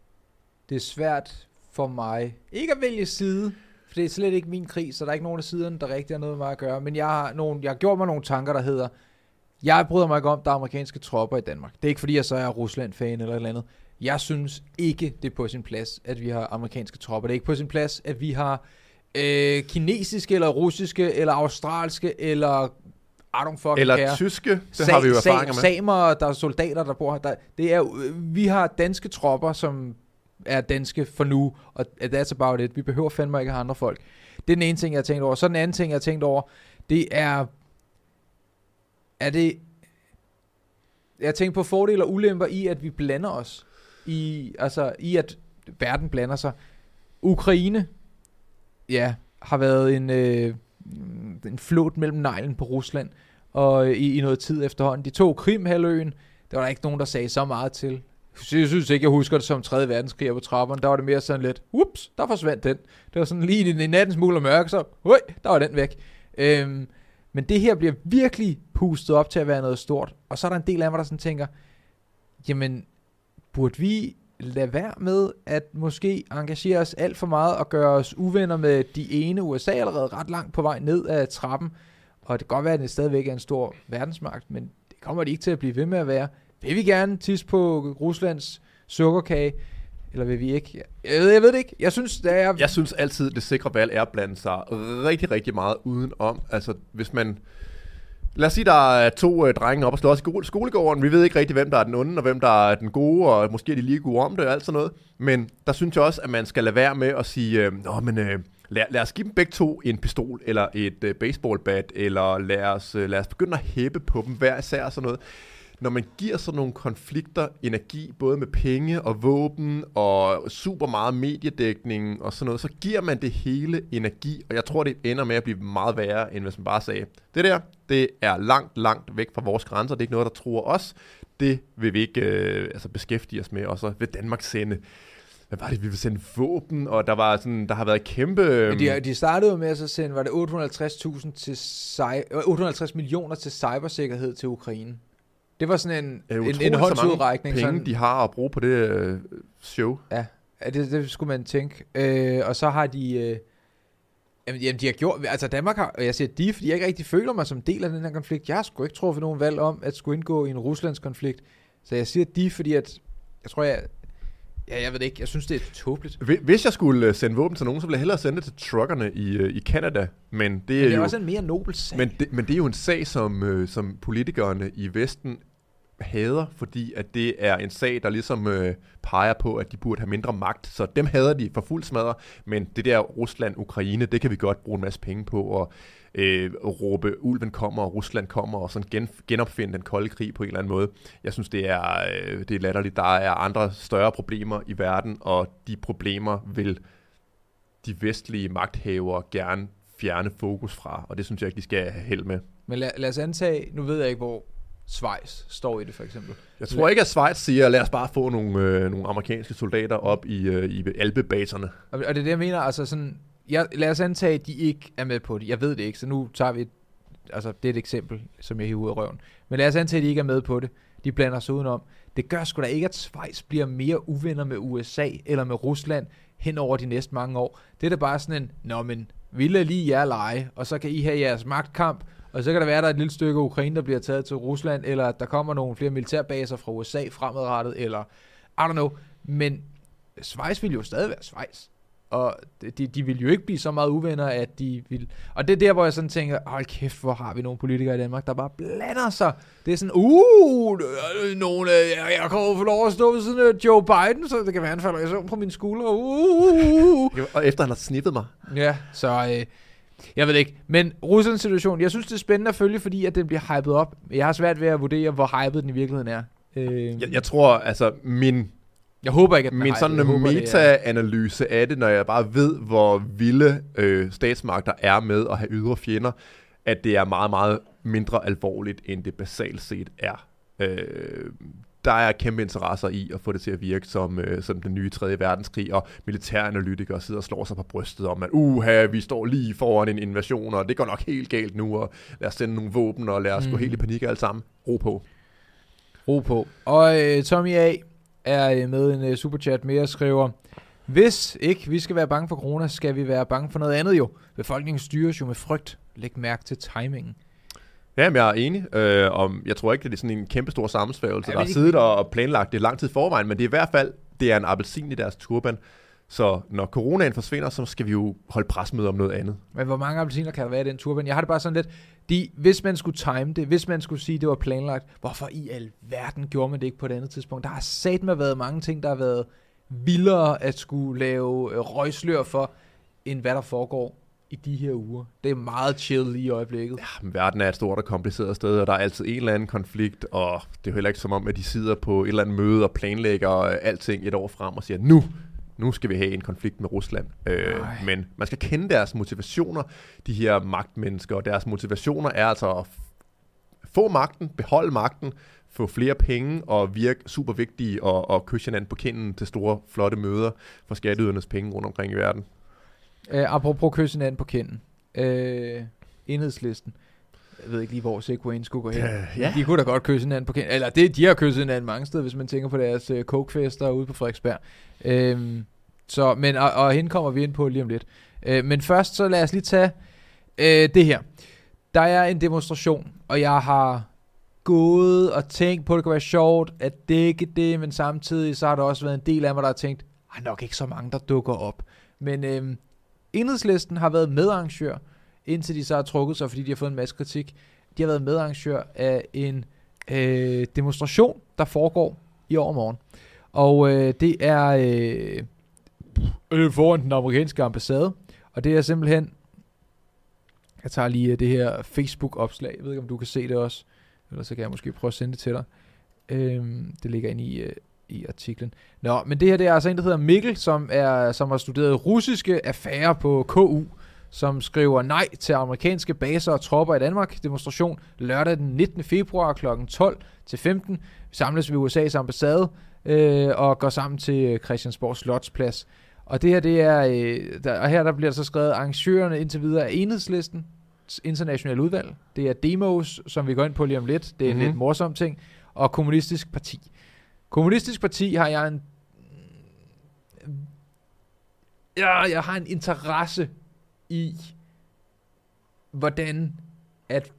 det er svært for mig ikke at vælge side, for det er slet ikke min krig, så der er ikke nogen af siderne, der rigtig har noget med at gøre. Men jeg har, nogle, jeg har gjort mig nogle tanker, der hedder, jeg bryder mig ikke om, der er amerikanske tropper i Danmark. Det er ikke fordi, jeg så er Rusland-fan eller et eller andet. Jeg synes ikke, det er på sin plads, at vi har amerikanske tropper. Det er ikke på sin plads, at vi har øh, kinesiske, eller russiske, eller australske, eller i don't fucking Eller care. tyske, det Sa- har vi jo erfaringer med. Samer, der er soldater, der bor her. Der, det er, vi har danske tropper, som er danske for nu, og that's about it. Vi behøver fandme ikke have andre folk. Det er den ene ting, jeg har tænkt over. Så den anden ting, jeg har tænkt over, det er, er det, jeg tænkt på fordele og ulemper i, at vi blander os. I, altså, i at verden blander sig. Ukraine, ja, har været en, øh, Mm, en flot mellem neglen på Rusland og øh, i, i noget tid efterhånden. De to Krimhaløen, der var der ikke nogen, der sagde så meget til. Jeg synes ikke, jeg husker det som 3. verdenskrig på trapperne. Der var det mere sådan lidt, ups, der forsvandt den. Det var sådan lige i, i nattens mul og mørke, så, høj, der var den væk. Øhm, men det her bliver virkelig pustet op til at være noget stort. Og så er der en del af mig, der sådan tænker, jamen, burde vi lade være med at måske engagere os alt for meget og gøre os uvenner med de ene USA allerede ret langt på vej ned af trappen. Og det kan godt være, at det stadigvæk er en stor verdensmagt, men det kommer de ikke til at blive ved med at være. Vil vi gerne tisse på Ruslands sukkerkage, eller vil vi ikke? Jeg ved, jeg ved det ikke. Jeg synes, det er... Jeg synes altid, det sikre valg er at blande sig rigtig, rigtig meget udenom. Altså, hvis man... Lad os sige, der er to øh, drenge op og slås i skolegården. Vi ved ikke rigtig, hvem der er den onde, og hvem der er den gode, og måske er de lige gode om det og alt sådan noget. Men der synes jeg også, at man skal lade være med at sige, øh, Nå, men øh, lad, lad os give dem begge to en pistol, eller et øh, baseballbat, eller lad os, øh, lad os begynde at hæppe på dem hver især og sådan noget når man giver sådan nogle konflikter energi, både med penge og våben og super meget mediedækning og sådan noget, så giver man det hele energi, og jeg tror, det ender med at blive meget værre, end hvis man bare sagde, det der, det er langt, langt væk fra vores grænser, det er ikke noget, der tror os, det vil vi ikke øh, altså beskæftige os med, og så vil Danmark sende hvad var det, vi vil sende våben, og der var sådan, der har været kæmpe... Ja, de, de startede jo med at så sende, var det 850.000 til, cy- 850 millioner til cybersikkerhed til Ukraine. Det var sådan en, øh, en, en håndsudrækning. penge, Sådan, de har at bruge på det øh, show. ja, ja, det, det skulle man tænke. Øh, og så har de... Øh, jamen, jamen, de har gjort... Altså Danmark har... Og jeg siger de, fordi jeg ikke rigtig føler mig som del af den her konflikt. Jeg har sgu ikke truffet nogen valg om, at skulle indgå i en Ruslands konflikt. Så jeg siger de, fordi at... Jeg tror, jeg... Ja, jeg ved det ikke. Jeg synes, det er tåbeligt. Hvi- Hvis jeg skulle øh, sende våben til nogen, så ville jeg hellere sende det til truckerne i, øh, i Canada. Men det er, Men det er jo, også en mere nobel sag. men det, men det er jo en sag, som, øh, som politikerne i Vesten hader, fordi at det er en sag, der ligesom øh, peger på, at de burde have mindre magt. Så dem hader de for fuld smadre, men det der Rusland-Ukraine, det kan vi godt bruge en masse penge på, og øh, råbe, ulven kommer, og Rusland kommer, og sådan gen, genopfinde den kolde krig på en eller anden måde. Jeg synes, det er, øh, det er latterligt. Der er andre større problemer i verden, og de problemer vil de vestlige magthavere gerne fjerne fokus fra, og det synes jeg ikke, de skal have held med. Men lad, lad os antage... Nu ved jeg ikke, hvor Schweiz står i det, for eksempel. Jeg tror ikke, at Schweiz siger, lad os bare få nogle, øh, nogle amerikanske soldater op i, øh, i alpebaserne. Og, og det er det, jeg mener, altså sådan, jeg, lad os antage, at de ikke er med på det. Jeg ved det ikke, så nu tager vi et, altså det er et eksempel, som jeg hiver ud af røven. Men lad os antage, at de ikke er med på det. De blander sig udenom. Det gør sgu da ikke, at Schweiz bliver mere uvenner med USA eller med Rusland hen over de næste mange år. Det er da bare sådan en, nå men, vi lader lige jer lege, og så kan I have jeres magtkamp, og så kan der være, at der er et lille stykke Ukraine, der bliver taget til Rusland, eller at der kommer nogle flere militærbaser fra USA fremadrettet, eller I don't know. Men Schweiz vil jo stadig være Schweiz. Og de, de vil jo ikke blive så meget uvenner, at de vil... Og det er der, hvor jeg sådan tænker, hold kæft, hvor har vi nogle politikere i Danmark, der bare blander sig. Det er sådan, uh, nogle, jeg, jeg kommer få lov at stå ved siden af Joe Biden, så det kan være, han falder i søvn på mine skuldre. Uh. Og efter han har snippet mig. Ja, så øh, jeg ved ikke. Men Ruslands situation, jeg synes, det er spændende at følge, fordi at den bliver hypet op. Jeg har svært ved at vurdere, hvor hypet den i virkeligheden er. Øh, Jeg, jeg tror, altså min, jeg håber ikke, at min sådan er- meta-analyse af det, når jeg bare ved, hvor vilde øh, statsmagter er med at have ydre fjender, at det er meget, meget mindre alvorligt, end det basalt set er. Øh, der er kæmpe interesser i at få det til at virke som, øh, som den nye 3. verdenskrig, og militæranalytikere sidder og slår sig på brystet om, at uha, vi står lige foran en invasion, og det går nok helt galt nu, og lad os sende nogle våben, og lad os mm. gå helt i panik alle sammen. Ro på. Ro på. Og øh, Tommy A. er øh, med en øh, superchat med og skriver, hvis ikke vi skal være bange for corona, skal vi være bange for noget andet jo. Befolkningen styres jo med frygt. Læg mærke til timingen. Ja, men jeg er enig. Øh, om, jeg tror ikke, det er sådan en kæmpe stor sammensværgelse, Ja, der har det- siddet og planlagt det lang tid forvejen, men det er i hvert fald, det er en appelsin i deres turban. Så når coronaen forsvinder, så skal vi jo holde presmøde om noget andet. Men hvor mange appelsiner kan der være i den turban? Jeg har det bare sådan lidt, de, hvis man skulle time det, hvis man skulle sige, det var planlagt, hvorfor i alverden gjorde man det ikke på et andet tidspunkt? Der har sat med været mange ting, der har været vildere at skulle lave øh, røgslør for, end hvad der foregår i de her uger. Det er meget chill lige i øjeblikket. Ja, men verden er et stort og kompliceret sted, og der er altid en eller anden konflikt, og det er jo heller ikke som om, at de sidder på et eller andet møde og planlægger øh, alting et år frem og siger, nu, nu skal vi have en konflikt med Rusland. Øh, men man skal kende deres motivationer, de her magtmennesker, og deres motivationer er altså at få magten, beholde magten, få flere penge og virke super vigtige og, og kysse hinanden på kinden til store, flotte møder for skatteydernes penge rundt omkring i verden. Øh, apropos kysse hinanden på kinden. Øh, enhedslisten. Jeg ved ikke lige, hvor Segwayen skulle gå hen. Øh, ja. De kunne da godt kysse hinanden på kinden. Eller det, de har kysset hinanden mange steder, hvis man tænker på deres øh, kokefester ude på Frederiksberg. Øhm, så, men, og, og hende kommer vi ind på lige om lidt. Øh, men først så lad os lige tage øh, det her. Der er en demonstration, og jeg har gået og tænkt på, at det kunne være sjovt at dække det, men samtidig så har der også været en del af mig, der har tænkt, at nok ikke så mange, der dukker op. Men øh, enhedslisten har været medarrangør, indtil de så har trukket sig, fordi de har fået en masse kritik. De har været medarrangør af en øh, demonstration, der foregår i overmorgen. Og øh, det er øh, øh, foran den amerikanske ambassade. Og det er simpelthen... Jeg tager lige øh, det her Facebook-opslag. Jeg ved ikke, om du kan se det også. Eller så kan jeg måske prøve at sende det til dig. Øh, det ligger inde i, øh, i artiklen. Nå, men det her det er altså en, der hedder Mikkel, som, er, som har studeret russiske affærer på KU, som skriver nej til amerikanske baser og tropper i Danmark. Demonstration lørdag den 19. februar kl. 12 til 15. Vi samles ved USA's ambassade øh, og går sammen til Christiansborg Slotsplads. Og det her, det er, øh, der, og her der bliver der så skrevet, arrangørerne indtil videre er enhedslisten, internationale udvalg. Det er Demos, som vi går ind på lige om lidt. Det er mm-hmm. en lidt morsom ting. Og Kommunistisk Parti. Kommunistisk Parti har jeg en... Ja, jeg har en interesse i, hvordan at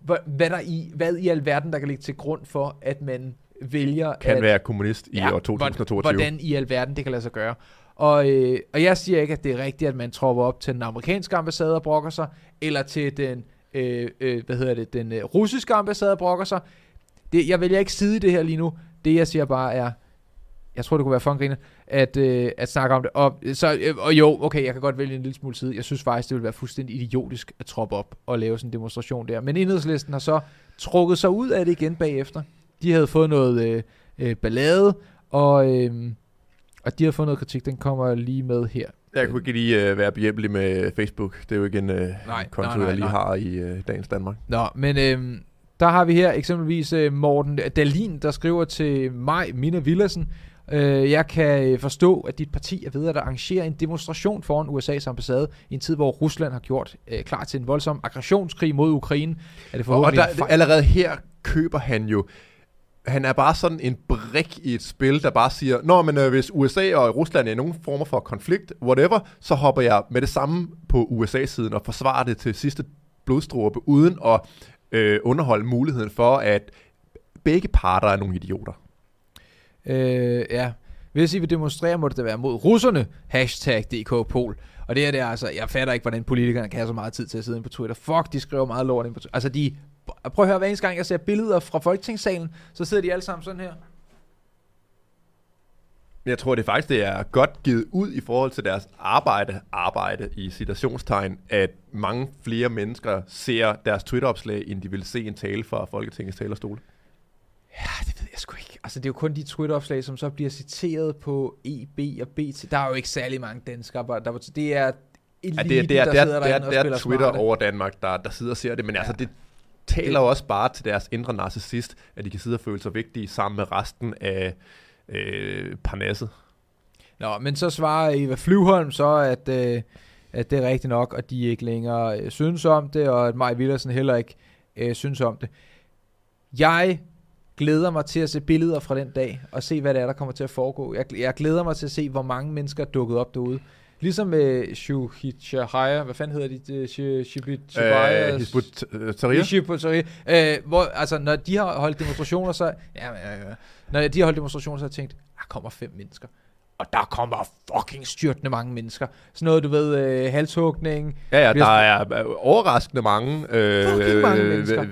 hvad, der i, hvad i alverden, der kan ligge til grund for, at man vælger Kan at, være kommunist i Ja, år 2022. hvordan i alverden det kan lade sig gøre. Og, øh, og jeg siger ikke, at det er rigtigt, at man tropper op til den amerikanske ambassade og brokker sig, eller til den, øh, øh, hvad hedder det, den øh, russiske ambassade og brokker sig. Det, jeg vælger ikke side i det her lige nu. Det jeg siger bare er, jeg tror det kunne være fun at, øh, at snakke om det. Og, så, øh, og jo, okay, jeg kan godt vælge en lille smule side. Jeg synes faktisk, det ville være fuldstændig idiotisk at troppe op og lave sådan en demonstration der. Men enhedslisten har så trukket sig ud af det igen bagefter. De havde fået noget øh, øh, ballade, og, øh, og de har fået noget kritik. Den kommer lige med her. Jeg kunne ikke lige uh, være behjælpelig med Facebook. Det er jo ikke en uh, Nej, konto, nej, nej, jeg lige nej. har i uh, dagens Danmark. Nå, men øh, der har vi her eksempelvis øh, Morten Dalin, der skriver til mig, Mina Villersen, øh, jeg kan øh, forstå, at dit parti er ved at arrangere en demonstration foran USA's ambassade i en tid, hvor Rusland har gjort øh, klar til en voldsom aggressionskrig mod Ukraine. Er det Og der, allerede her køber han jo han er bare sådan en brik i et spil, der bare siger, Nå, men øh, hvis USA og Rusland er i nogen former for konflikt, whatever, så hopper jeg med det samme på USA-siden og forsvarer det til sidste blodstråbe, uden at øh, underholde muligheden for, at begge parter er nogle idioter. Øh, ja. Hvis I vil demonstrere, må det da være mod russerne. Hashtag DK Pol. Og det her, det er altså, jeg fatter ikke, hvordan politikerne kan have så meget tid til at sidde inde på Twitter. Fuck, de skriver meget lort ind på Twitter. Altså, de, prøv at høre, hver eneste gang, jeg ser billeder fra Folketingssalen, så sidder de alle sammen sådan her. Men jeg tror, det faktisk det er godt givet ud i forhold til deres arbejde, arbejde i citationstegn, at mange flere mennesker ser deres Twitter-opslag, end de vil se en tale fra Folketingets talerstol. Ja, det ved jeg sgu ikke. Altså, det er jo kun de Twitter-opslag, som så bliver citeret på EB og BT. Der er jo ikke særlig mange danskere, der, der det er eliten, Ja, det er, det er, der det er, sidder det er, derinde og det er Twitter smarte. over Danmark, der, der sidder og ser det, men ja. altså Ja. det taler Det- også bare til deres indre narcissist, at de kan sidde og føle sig vigtige sammen med resten af øh, parnasset. Nå, men så svarer Eva Flyvholm så, at, øh, at det er rigtigt nok, og de ikke længere øh, synes om det, og at Maj Villersen heller ikke øh, synes om det. Jeg glæder mig til at se billeder fra den dag, og se, hvad det er, der kommer til at foregå. Jeg, jeg glæder mig til at se, hvor mange mennesker er dukket op derude. Ligesom med Shuhichahaya, hvad fanden hedder de? Det? Shi- Shibitchibaya- Øh, Hizbut øh, Tahrir? Ishibutari. Øh, hvor, altså, når de har holdt demonstrationer, så... Ja, ja, ja. Når de har holdt demonstrationer, så har jeg tænkt, der kommer fem mennesker. Og der kommer fucking styrtende mange mennesker. Sådan noget, du ved, øh, halshugning. Ja, ja, der er øh, overraskende mange, øh, mange mennesker. øh,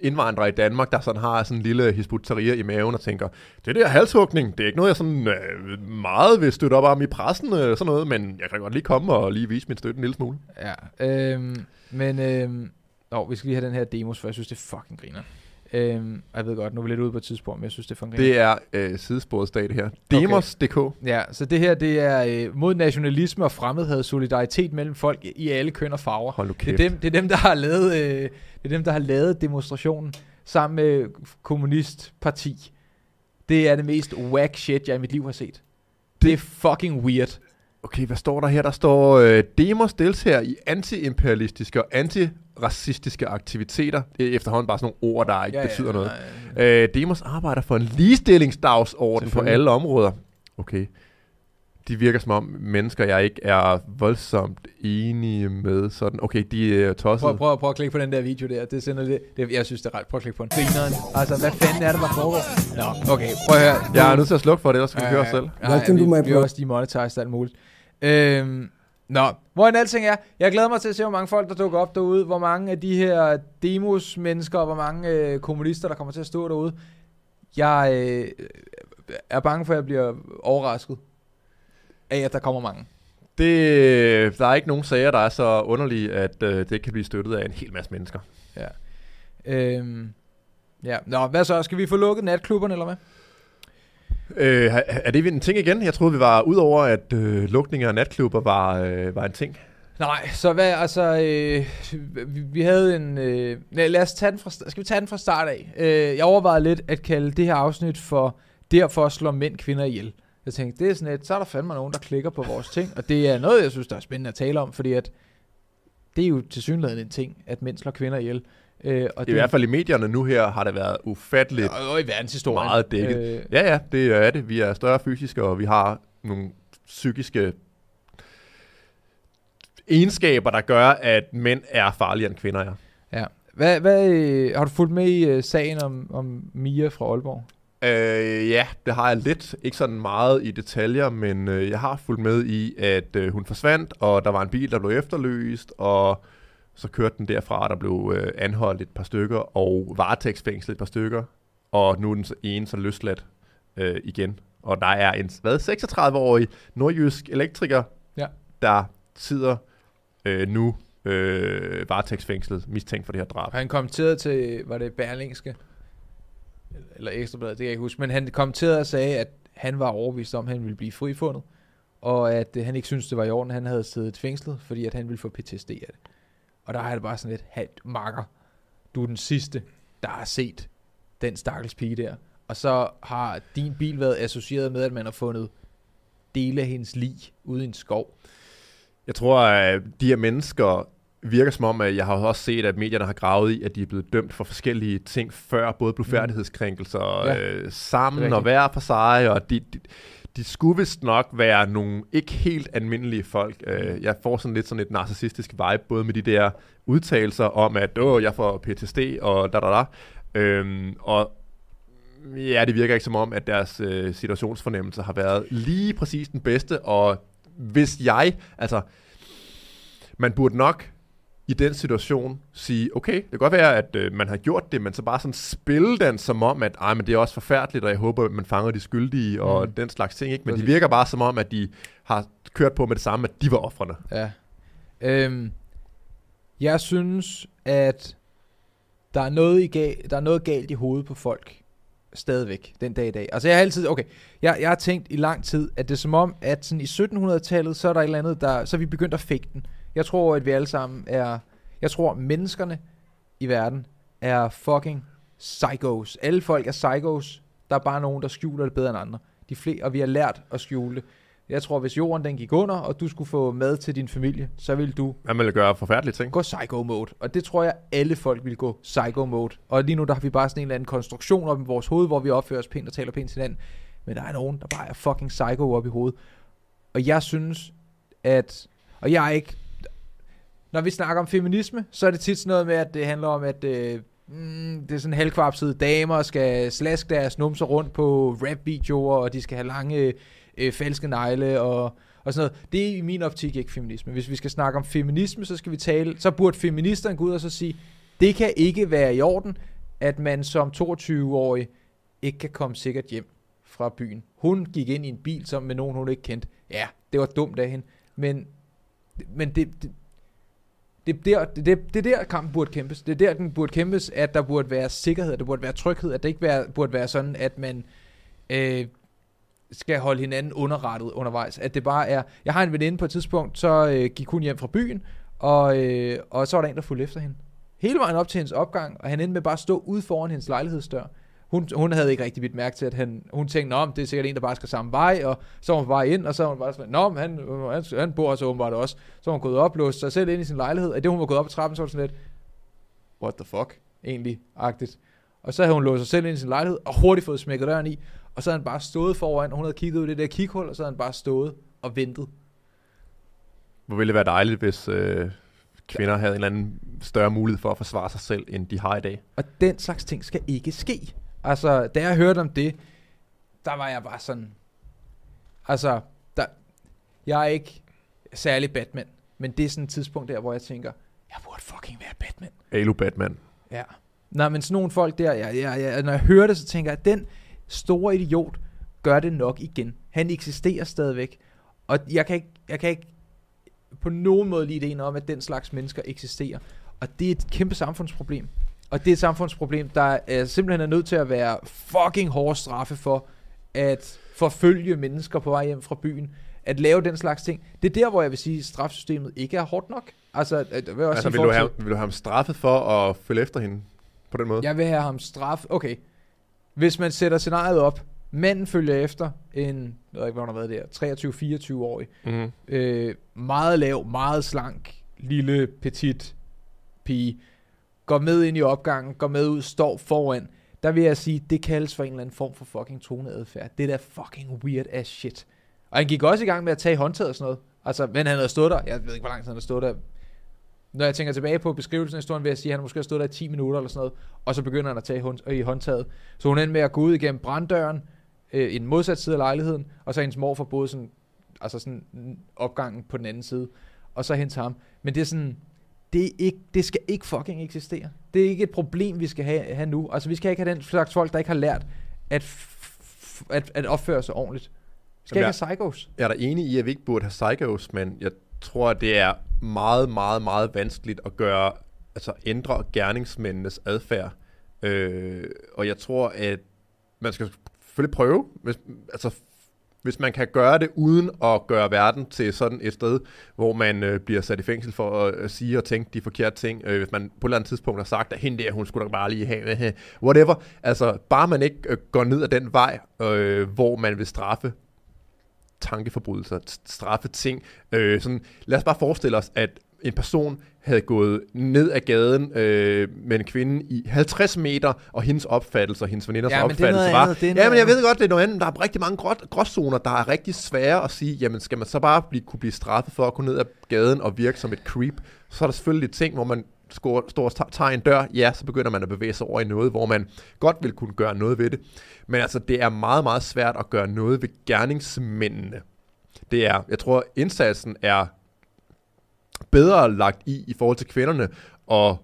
indvandrere i Danmark, der sådan har sådan en lille Hizbut Tahrir i maven og tænker, det der halshugning, det er ikke noget, jeg sådan øh, meget vil støtte op om i pressen, øh, sådan noget, men jeg kan godt lige komme og lige vise min støtte en lille smule. Ja, øhm, men... Øhm, Nå, vi skal lige have den her demos, for jeg synes, det er fucking griner. Øhm, og jeg ved godt, nu er vi lidt ude på et tidspunkt, men jeg synes, det fungerer. Det er øh, sidesporet stat her. Demos.dk. Ja, så det her, det er øh, mod nationalisme og fremmedhed, solidaritet mellem folk i alle køn og farver. Hold Det er dem, det er dem der har lavet, øh, det er dem, der har lavet demonstrationen sammen med kommunistparti. Det er det mest whack shit, jeg i mit liv har set. Det er fucking weird. Okay, hvad står der her? Der står, øh, Demos deltager i anti-imperialistiske og anti-racistiske aktiviteter. Det er efterhånden bare sådan nogle ord, der ikke ja, betyder noget. nej. Øh, Demos arbejder for en ligestillingsdagsorden på alle områder. Okay. De virker som om mennesker, jeg ikke er voldsomt enige med. Sådan. Okay, de er tosset. Prøv, prøv, prøv at klikke på den der video der. Det sender det, det jeg synes, det er ret. Prøv at klikke på den. Grineren. Altså, hvad fanden er det, der foregår? Nå, okay. Prøv at høre. Jeg er nødt til at slukke for det, ellers skal vi høre os selv. Ja, ja, vi, vi er også demonetized alt muligt. Øhm, nå, hvor en alting er. Jeg glæder mig til at se, hvor mange folk, der dukker op derude. Hvor mange af de her demos-mennesker, og hvor mange øh, kommunister, der kommer til at stå derude. Jeg øh, er bange for, at jeg bliver overrasket af, at der kommer mange. Det, der er ikke nogen sager, der er så underlige, at øh, det kan blive støttet af en hel masse mennesker. Øhm, ja, nå, hvad så? Skal vi få lukket natklubberne, eller hvad? Øh, er- det en ting igen? Jeg troede, vi var ud over, at øh, lukninger af natklubber var, øh, var en ting. Nej, så hvad, altså, øh, vi, vi havde en, øh, lad, lad os tage den fra, skal vi tage den fra start af? Øh, jeg overvejede lidt at kalde det her afsnit for, derfor slår mænd kvinder ihjel. Jeg tænkte, det er sådan et, så er der fandme nogen, der klikker på vores ting, og det er noget, jeg synes, der er spændende at tale om, fordi at, det er jo til synligheden en ting, at mænd slår kvinder ihjel. Øh, og I hvert fald i medierne nu her har det været ufatteligt og, og i verdenshistorien. meget dækket. Øh, Ja, ja, det er det. Vi er større fysiske, og vi har nogle psykiske egenskaber, der gør, at mænd er farligere end kvinder er. ja. Hvad, hvad, øh, har du fulgt med i øh, sagen om, om Mia fra Aalborg? Øh, ja, det har jeg lidt. Ikke sådan meget i detaljer, men øh, jeg har fulgt med i, at øh, hun forsvandt, og der var en bil, der blev efterlyst, og så kørte den derfra, og der blev øh, anholdt et par stykker, og varetægtsfængslet et par stykker, og nu er den så ene så løsladt øh, igen. Og der er en hvad, 36-årig nordjysk elektriker, Ja. der sidder øh, nu øh, varetægtsfængslet, mistænkt for det her drab. Han kommenterede til, var det Berlingske? Eller Ekstrabladet, det kan jeg ikke huske. Men han kommenterede og sagde, at han var overbevist om, at han ville blive frifundet. Og at øh, han ikke syntes, det var i orden, han havde siddet fængslet, fordi at han ville få PTSD af det. Og der er det bare sådan lidt, halvt makker. Du er den sidste, der har set den stakkels pige der. Og så har din bil været associeret med, at man har fundet dele af hendes lig ude i en skov. Jeg tror, at de her mennesker virker som om, at jeg har også set, at medierne har gravet i, at de er blevet dømt for forskellige ting før, både blufærdighedskrænkelser Ja. øh, sammen og hver for sig, og de, de, de skulle vist nok være nogle ikke helt almindelige folk. Øh, jeg får sådan lidt sådan et narcissistisk vibe, både med de der udtalelser om, at Åh, jeg får PTSD og da da da. Øhm, og ja, det virker ikke som om, at deres øh, situationsfornemmelse har været lige præcis den bedste, og hvis jeg, altså, man burde nok i den situation sige, okay, det kan godt være, at øh, man har gjort det, men så bare sådan spille den som om, at ej, men det er også forfærdeligt, og jeg håber, at man fanger de skyldige og Mm. den slags ting. Ikke? Men Præcis. de virker bare som om, at de har kørt på med det samme, at de var offrene. Ja. Øhm, jeg synes, at der er, noget i gal, der er noget galt i hovedet på folk stadigvæk den dag i dag. Altså jeg har altid, okay, jeg, jeg har tænkt i lang tid, at det er som om, at sådan i 1700-tallet, så er der et eller andet, der, så er vi begyndt at fægte den. Jeg tror, at vi alle sammen er, jeg tror, menneskerne i verden er fucking psychos. Alle folk er psychos. Der er bare nogen, der skjuler det bedre end andre. De flere, og vi har lært at skjule det. Jeg tror, hvis jorden den gik under, og du skulle få mad til din familie, så ville du Man vil gøre forfærdelige ting. gå psycho mode. Og det tror jeg, alle folk vil gå psycho mode. Og lige nu, der har vi bare sådan en eller anden konstruktion op i vores hoved, hvor vi opfører os pænt og taler pænt til hinanden. Men der er nogen, der bare er fucking psycho op i hovedet. Og jeg synes, at... Og jeg er ikke... Når vi snakker om feminisme, så er det tit sådan noget med, at det handler om, at øh, mm, det er sådan halvkvapsede damer skal slaske deres numser rundt på rap-videoer, og de skal have lange øh, falske negle og, og sådan noget. Det er i min optik ikke feminisme. Hvis vi skal snakke om feminisme, så skal vi tale, så burde feministerne gå ud og så sige, det kan ikke være i orden, at man som 22-årig ikke kan komme sikkert hjem fra byen. Hun gik ind i en bil som med nogen, hun ikke kendte. Ja, det var dumt af hende. Men, men det, det, det er, der, det, det, det er der, kampen burde kæmpes. Det er der, den burde kæmpes, at der burde være sikkerhed, at der burde være tryghed, at det ikke være, burde være sådan, at man øh, skal holde hinanden underrettet undervejs. At det bare er... Jeg har en veninde på et tidspunkt, så øh, gik hun hjem fra byen, og, øh, og så var der en, der fulgte efter hende. Hele vejen op til hendes opgang, og han endte med bare at stå ude foran hendes lejlighedsdør. Hun, hun havde ikke rigtig vidt mærke til, at han, hun tænkte, Nå, det er sikkert en, der bare skal samme vej, og så var hun bare ind, og så var hun bare sådan, Nå, han, han, han bor så åbenbart også. Så var hun gået op, låst sig selv ind i sin lejlighed, og det hun var gået op ad trappen, så var sådan lidt, what the fuck, egentlig, agtigt. Og så havde hun låst sig selv ind i sin lejlighed, og hurtigt fået smækket døren i, og så havde han bare stået foran, og hun havde kigget ud i det der kighul, og så havde han bare stået og ventet. Hvor ville det være dejligt, hvis øh, kvinder ja. havde en eller anden større mulighed for at forsvare sig selv, end de har i dag. Og den slags ting skal ikke ske. Altså, da jeg hørte om det, der var jeg bare sådan... Altså, der, jeg er ikke særlig Batman, men det er sådan et tidspunkt der, hvor jeg tænker, jeg burde fucking være Batman. Alu Batman. Ja. Nej, men sådan nogle folk der, jeg, jeg, jeg, når jeg hører det, så tænker jeg, at den store idiot gør det nok igen. Han eksisterer stadigvæk. Og jeg kan ikke, jeg kan ikke på nogen måde lide ideen om, at den slags mennesker eksisterer. Og det er et kæmpe samfundsproblem. Og det er et samfundsproblem, der er simpelthen er nødt til at være fucking hårde straffe for at forfølge mennesker på vej hjem fra byen. At lave den slags ting. Det er der, hvor jeg vil sige, at strafsystemet ikke er hårdt nok. Altså, vil, også altså, vil, du have, vil du have ham straffet for at følge efter hende på den måde? Jeg vil have ham straffet. Okay. Hvis man sætter scenariet op, manden følger efter en, jeg ved ikke, hvor han har været der, 23-24-årig. Mm-hmm. Øh, meget lav, meget slank, lille, petit pige går med ind i opgangen, går med ud, står foran, der vil jeg sige, det kaldes for en eller anden form for fucking toneadfærd. Det der fucking weird ass shit. Og han gik også i gang med at tage håndtaget og sådan noget. Altså, men han havde stået der, jeg ved ikke, hvor lang tid han havde stået der. Når jeg tænker tilbage på beskrivelsen af historien, vil jeg sige, at han måske har stået der i 10 minutter eller sådan noget, og så begynder han at tage hånd, i håndtaget. Så hun endte med at gå ud igennem branddøren, øh, i den modsatte side af lejligheden, og så hendes mor både sådan, altså sådan opgangen på den anden side, og så hen til ham. Men det er sådan, det, er ikke, det skal ikke fucking eksistere. Det er ikke et problem, vi skal have, have nu. Altså, vi skal ikke have den slags folk, der ikke har lært at, at, at opføre sig ordentligt. Vi skal Jamen, ikke have psychos. Jeg er da enig i, at vi ikke burde have psychos, men jeg tror, at det er meget, meget, meget vanskeligt at gøre, altså ændre gerningsmændenes adfærd. Øh, og jeg tror, at man skal selvfølgelig prøve, hvis, altså hvis man kan gøre det uden at gøre verden til sådan et sted, hvor man øh, bliver sat i fængsel for at øh, sige og tænke de forkerte ting, øh, hvis man på et eller andet tidspunkt har sagt, at hende der, hun skulle da bare lige have, whatever. Altså, bare man ikke øh, går ned ad den vej, øh, hvor man vil straffe tankeforbrydelser, straffe ting. Øh, sådan, lad os bare forestille os, at en person havde gået ned ad gaden øh, med en kvinde i 50 meter, og hendes opfattelse og hendes veninders ja, opfattelse var... Andet, ja, men jeg ved godt, det er noget andet. Der er rigtig mange gråzoner, der er rigtig svære at sige, jamen skal man så bare blive, kunne blive straffet for at gå ned ad gaden og virke som et creep? Så er der selvfølgelig ting, hvor man står og tager en dør, ja, så begynder man at bevæge sig over i noget, hvor man godt vil kunne gøre noget ved det. Men altså, det er meget, meget svært at gøre noget ved gerningsmændene. Det er, jeg tror, indsatsen er bedre lagt i i forhold til kvinderne, og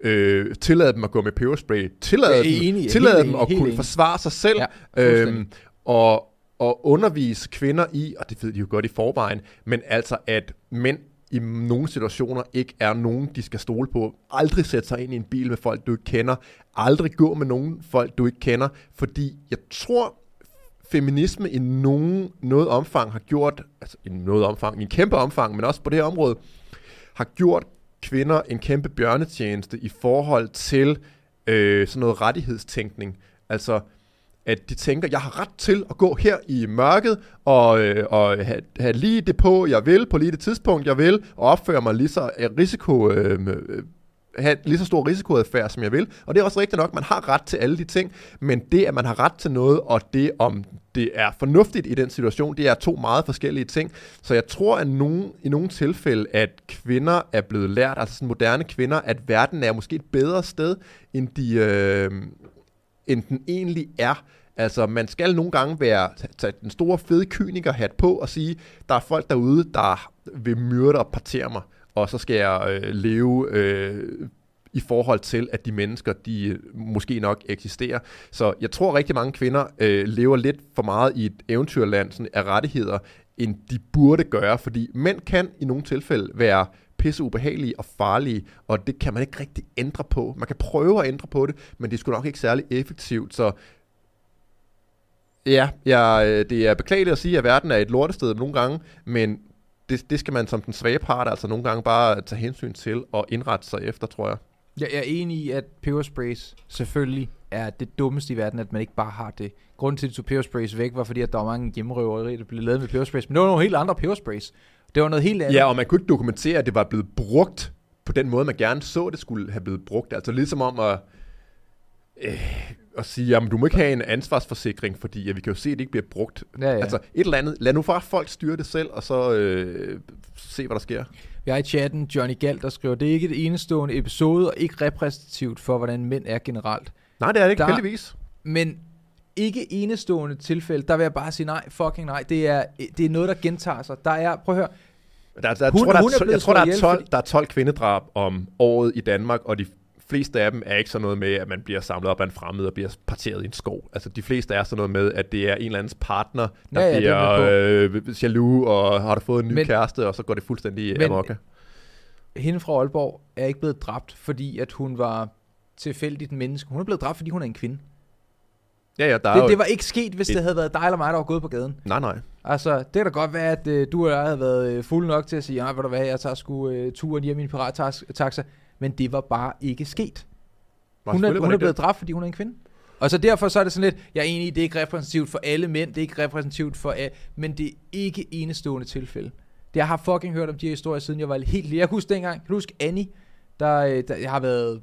øh, tillade dem at gå med peberspray, tillade dem, enig, tillade dem at kunne enig. forsvare sig selv, ja, øhm, og, og undervise kvinder i, og det ved de jo godt i forvejen, men altså at mænd i nogle situationer ikke er nogen, de skal stole på. Aldrig sætte sig ind i en bil med folk, du ikke kender. Aldrig gå med nogen folk, du ikke kender. Fordi jeg tror, feminisme i nogen, noget omfang har gjort, altså i noget omfang, i en kæmpe omfang, men også på det her område, har gjort kvinder en kæmpe bjørnetjeneste i forhold til øh, sådan noget rettighedstænkning. Altså, at de tænker, jeg har ret til at gå her i mørket og, øh, og have, have lige det på, jeg vil, på lige det tidspunkt, jeg vil, og opføre mig lige så risiko, øh, øh, have lige så stor risikoadfærd, som jeg vil. Og det er også rigtigt nok, man har ret til alle de ting, men det, at man har ret til noget, og det, om det er fornuftigt i den situation, det er to meget forskellige ting. Så jeg tror, at nogen, i nogle tilfælde, at kvinder er blevet lært, altså sådan moderne kvinder, at verden er måske et bedre sted, end, de, øh, end den egentlig er. Altså, man skal nogle gange være, tage den store fede kynikerhat på og sige, der er folk derude, der vil myrde og partere mig og så skal jeg øh, leve øh, i forhold til, at de mennesker, de øh, måske nok eksisterer. Så jeg tror rigtig mange kvinder øh, lever lidt for meget i et eventyrland sådan, af rettigheder, end de burde gøre, fordi mænd kan i nogle tilfælde være pisse ubehagelige og farlige, og det kan man ikke rigtig ændre på. Man kan prøve at ændre på det, men det er sgu nok ikke særlig effektivt, så ja, jeg, øh, det er beklageligt at sige, at verden er et lortested nogle gange, men det, det skal man som den svage part altså nogle gange bare tage hensyn til og indrette sig efter, tror jeg. Jeg er enig i, at pebersprays selvfølgelig er det dummeste i verden, at man ikke bare har det. Grunden til, at de tog pebersprays væk, var fordi, at der var mange hjemmerøverier, der blev lavet med pebersprays. Men det var nogle helt andre pebersprays. Det var noget helt andet. Ja, og man kunne ikke dokumentere, at det var blevet brugt på den måde, man gerne så, det skulle have blevet brugt. Altså ligesom om at, øh, at sige, jamen du må ikke have en ansvarsforsikring, fordi ja, vi kan jo se, at det ikke bliver brugt. Ja, ja. Altså et eller andet. Lad nu bare folk styre det selv, og så øh, se, hvad der sker. Vi har i chatten Johnny Galt, der skriver, det er ikke et enestående episode, og ikke repræsentativt for, hvordan mænd er generelt. Nej, det er det ikke, Der- heldigvis. Men ikke enestående tilfælde, der vil jeg bare sige nej, fucking nej. Det er, det er noget, der gentager sig. Der er, prøv at høre, Der, der, Hun- tror, der, hun er er, jeg tror, der, er ihjel, 12, fordi- der er 12 kvindedrab om året i Danmark, og de fleste af dem er ikke sådan noget med, at man bliver samlet op af en fremmed og bliver parteret i en skov. Altså de fleste er sådan noget med, at det er en eller andens partner, der Ja, ja, er bliver øh, jaloux og har der fået en ny Men- kæreste, og så går det fuldstændig Men- amok. hende fra Aalborg er ikke blevet dræbt, fordi at hun var tilfældigt menneske. Hun er blevet dræbt, fordi hun er en kvinde. Ja, ja, der er Det, det var ikke sket, hvis et- det havde været dig eller mig, der var gået på gaden. Nej, nej. Altså, det kan da godt være, at øh, du og jeg havde været øh, fulde nok til at sige, ja, ved du hvad, jeg tager sgu øh, turen hjem i en pirattaxa. Men det var bare ikke sket. Hun er, hun er blevet dræbt, fordi hun er en kvinde. Og så derfor så er det sådan lidt, jeg er enig i, det er ikke repræsentativt for alle mænd, det er ikke repræsentativt for alle, men det er ikke enestående tilfælde. Det jeg har fucking hørt om de her historier, siden jeg var helt lille. Jeg kan huske dengang, kan du huske Annie, der, øh, der jeg har været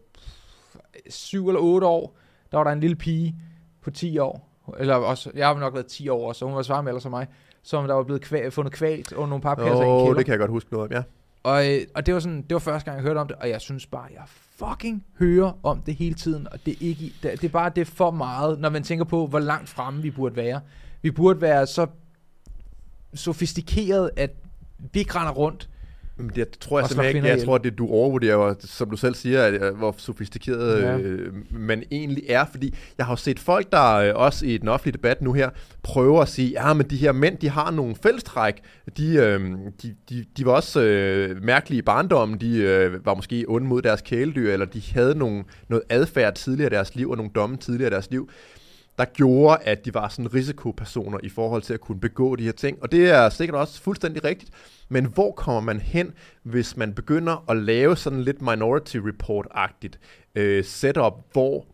syv eller otte år, der var der en lille pige på 10 år, eller også, jeg har nok været 10 år, så hun var svarme alder som mig, som der var blevet kvæl, fundet kvalt under nogle papkasser i en Åh, kælder. det kan jeg godt huske noget om, ja. Og, øh, og det var sådan, det var første gang, jeg hørte om det, og jeg synes bare, jeg fucking hører om det hele tiden, og det er, ikke, det, det er bare det er for meget, når man tænker på, hvor langt fremme vi burde være. Vi burde være så sofistikeret, at vi ikke render rundt. Men det tror jeg Og slår simpelthen ikke. Jeg tror, det du overvurderer, som du selv siger, at, øh, hvor sofistikeret Ja. ja. øh, man egentlig er. Fordi jeg har jo set folk, der øh, også i den offentlige debat nu her, prøver at sige, ja, men de her mænd, de har nogle fællestræk. De, øh, de, de, de var også øh, mærkelige i barndommen. De øh, var måske onde mod deres kæledyr, eller de havde nogle, noget adfærd tidligere i deres liv, og nogle domme tidligere i deres liv der gjorde, at de var sådan risikopersoner i forhold til at kunne begå de her ting. Og det er sikkert også fuldstændig rigtigt. Men hvor kommer man hen, hvis man begynder at lave sådan lidt Minority Report-agtigt øh, setup, hvor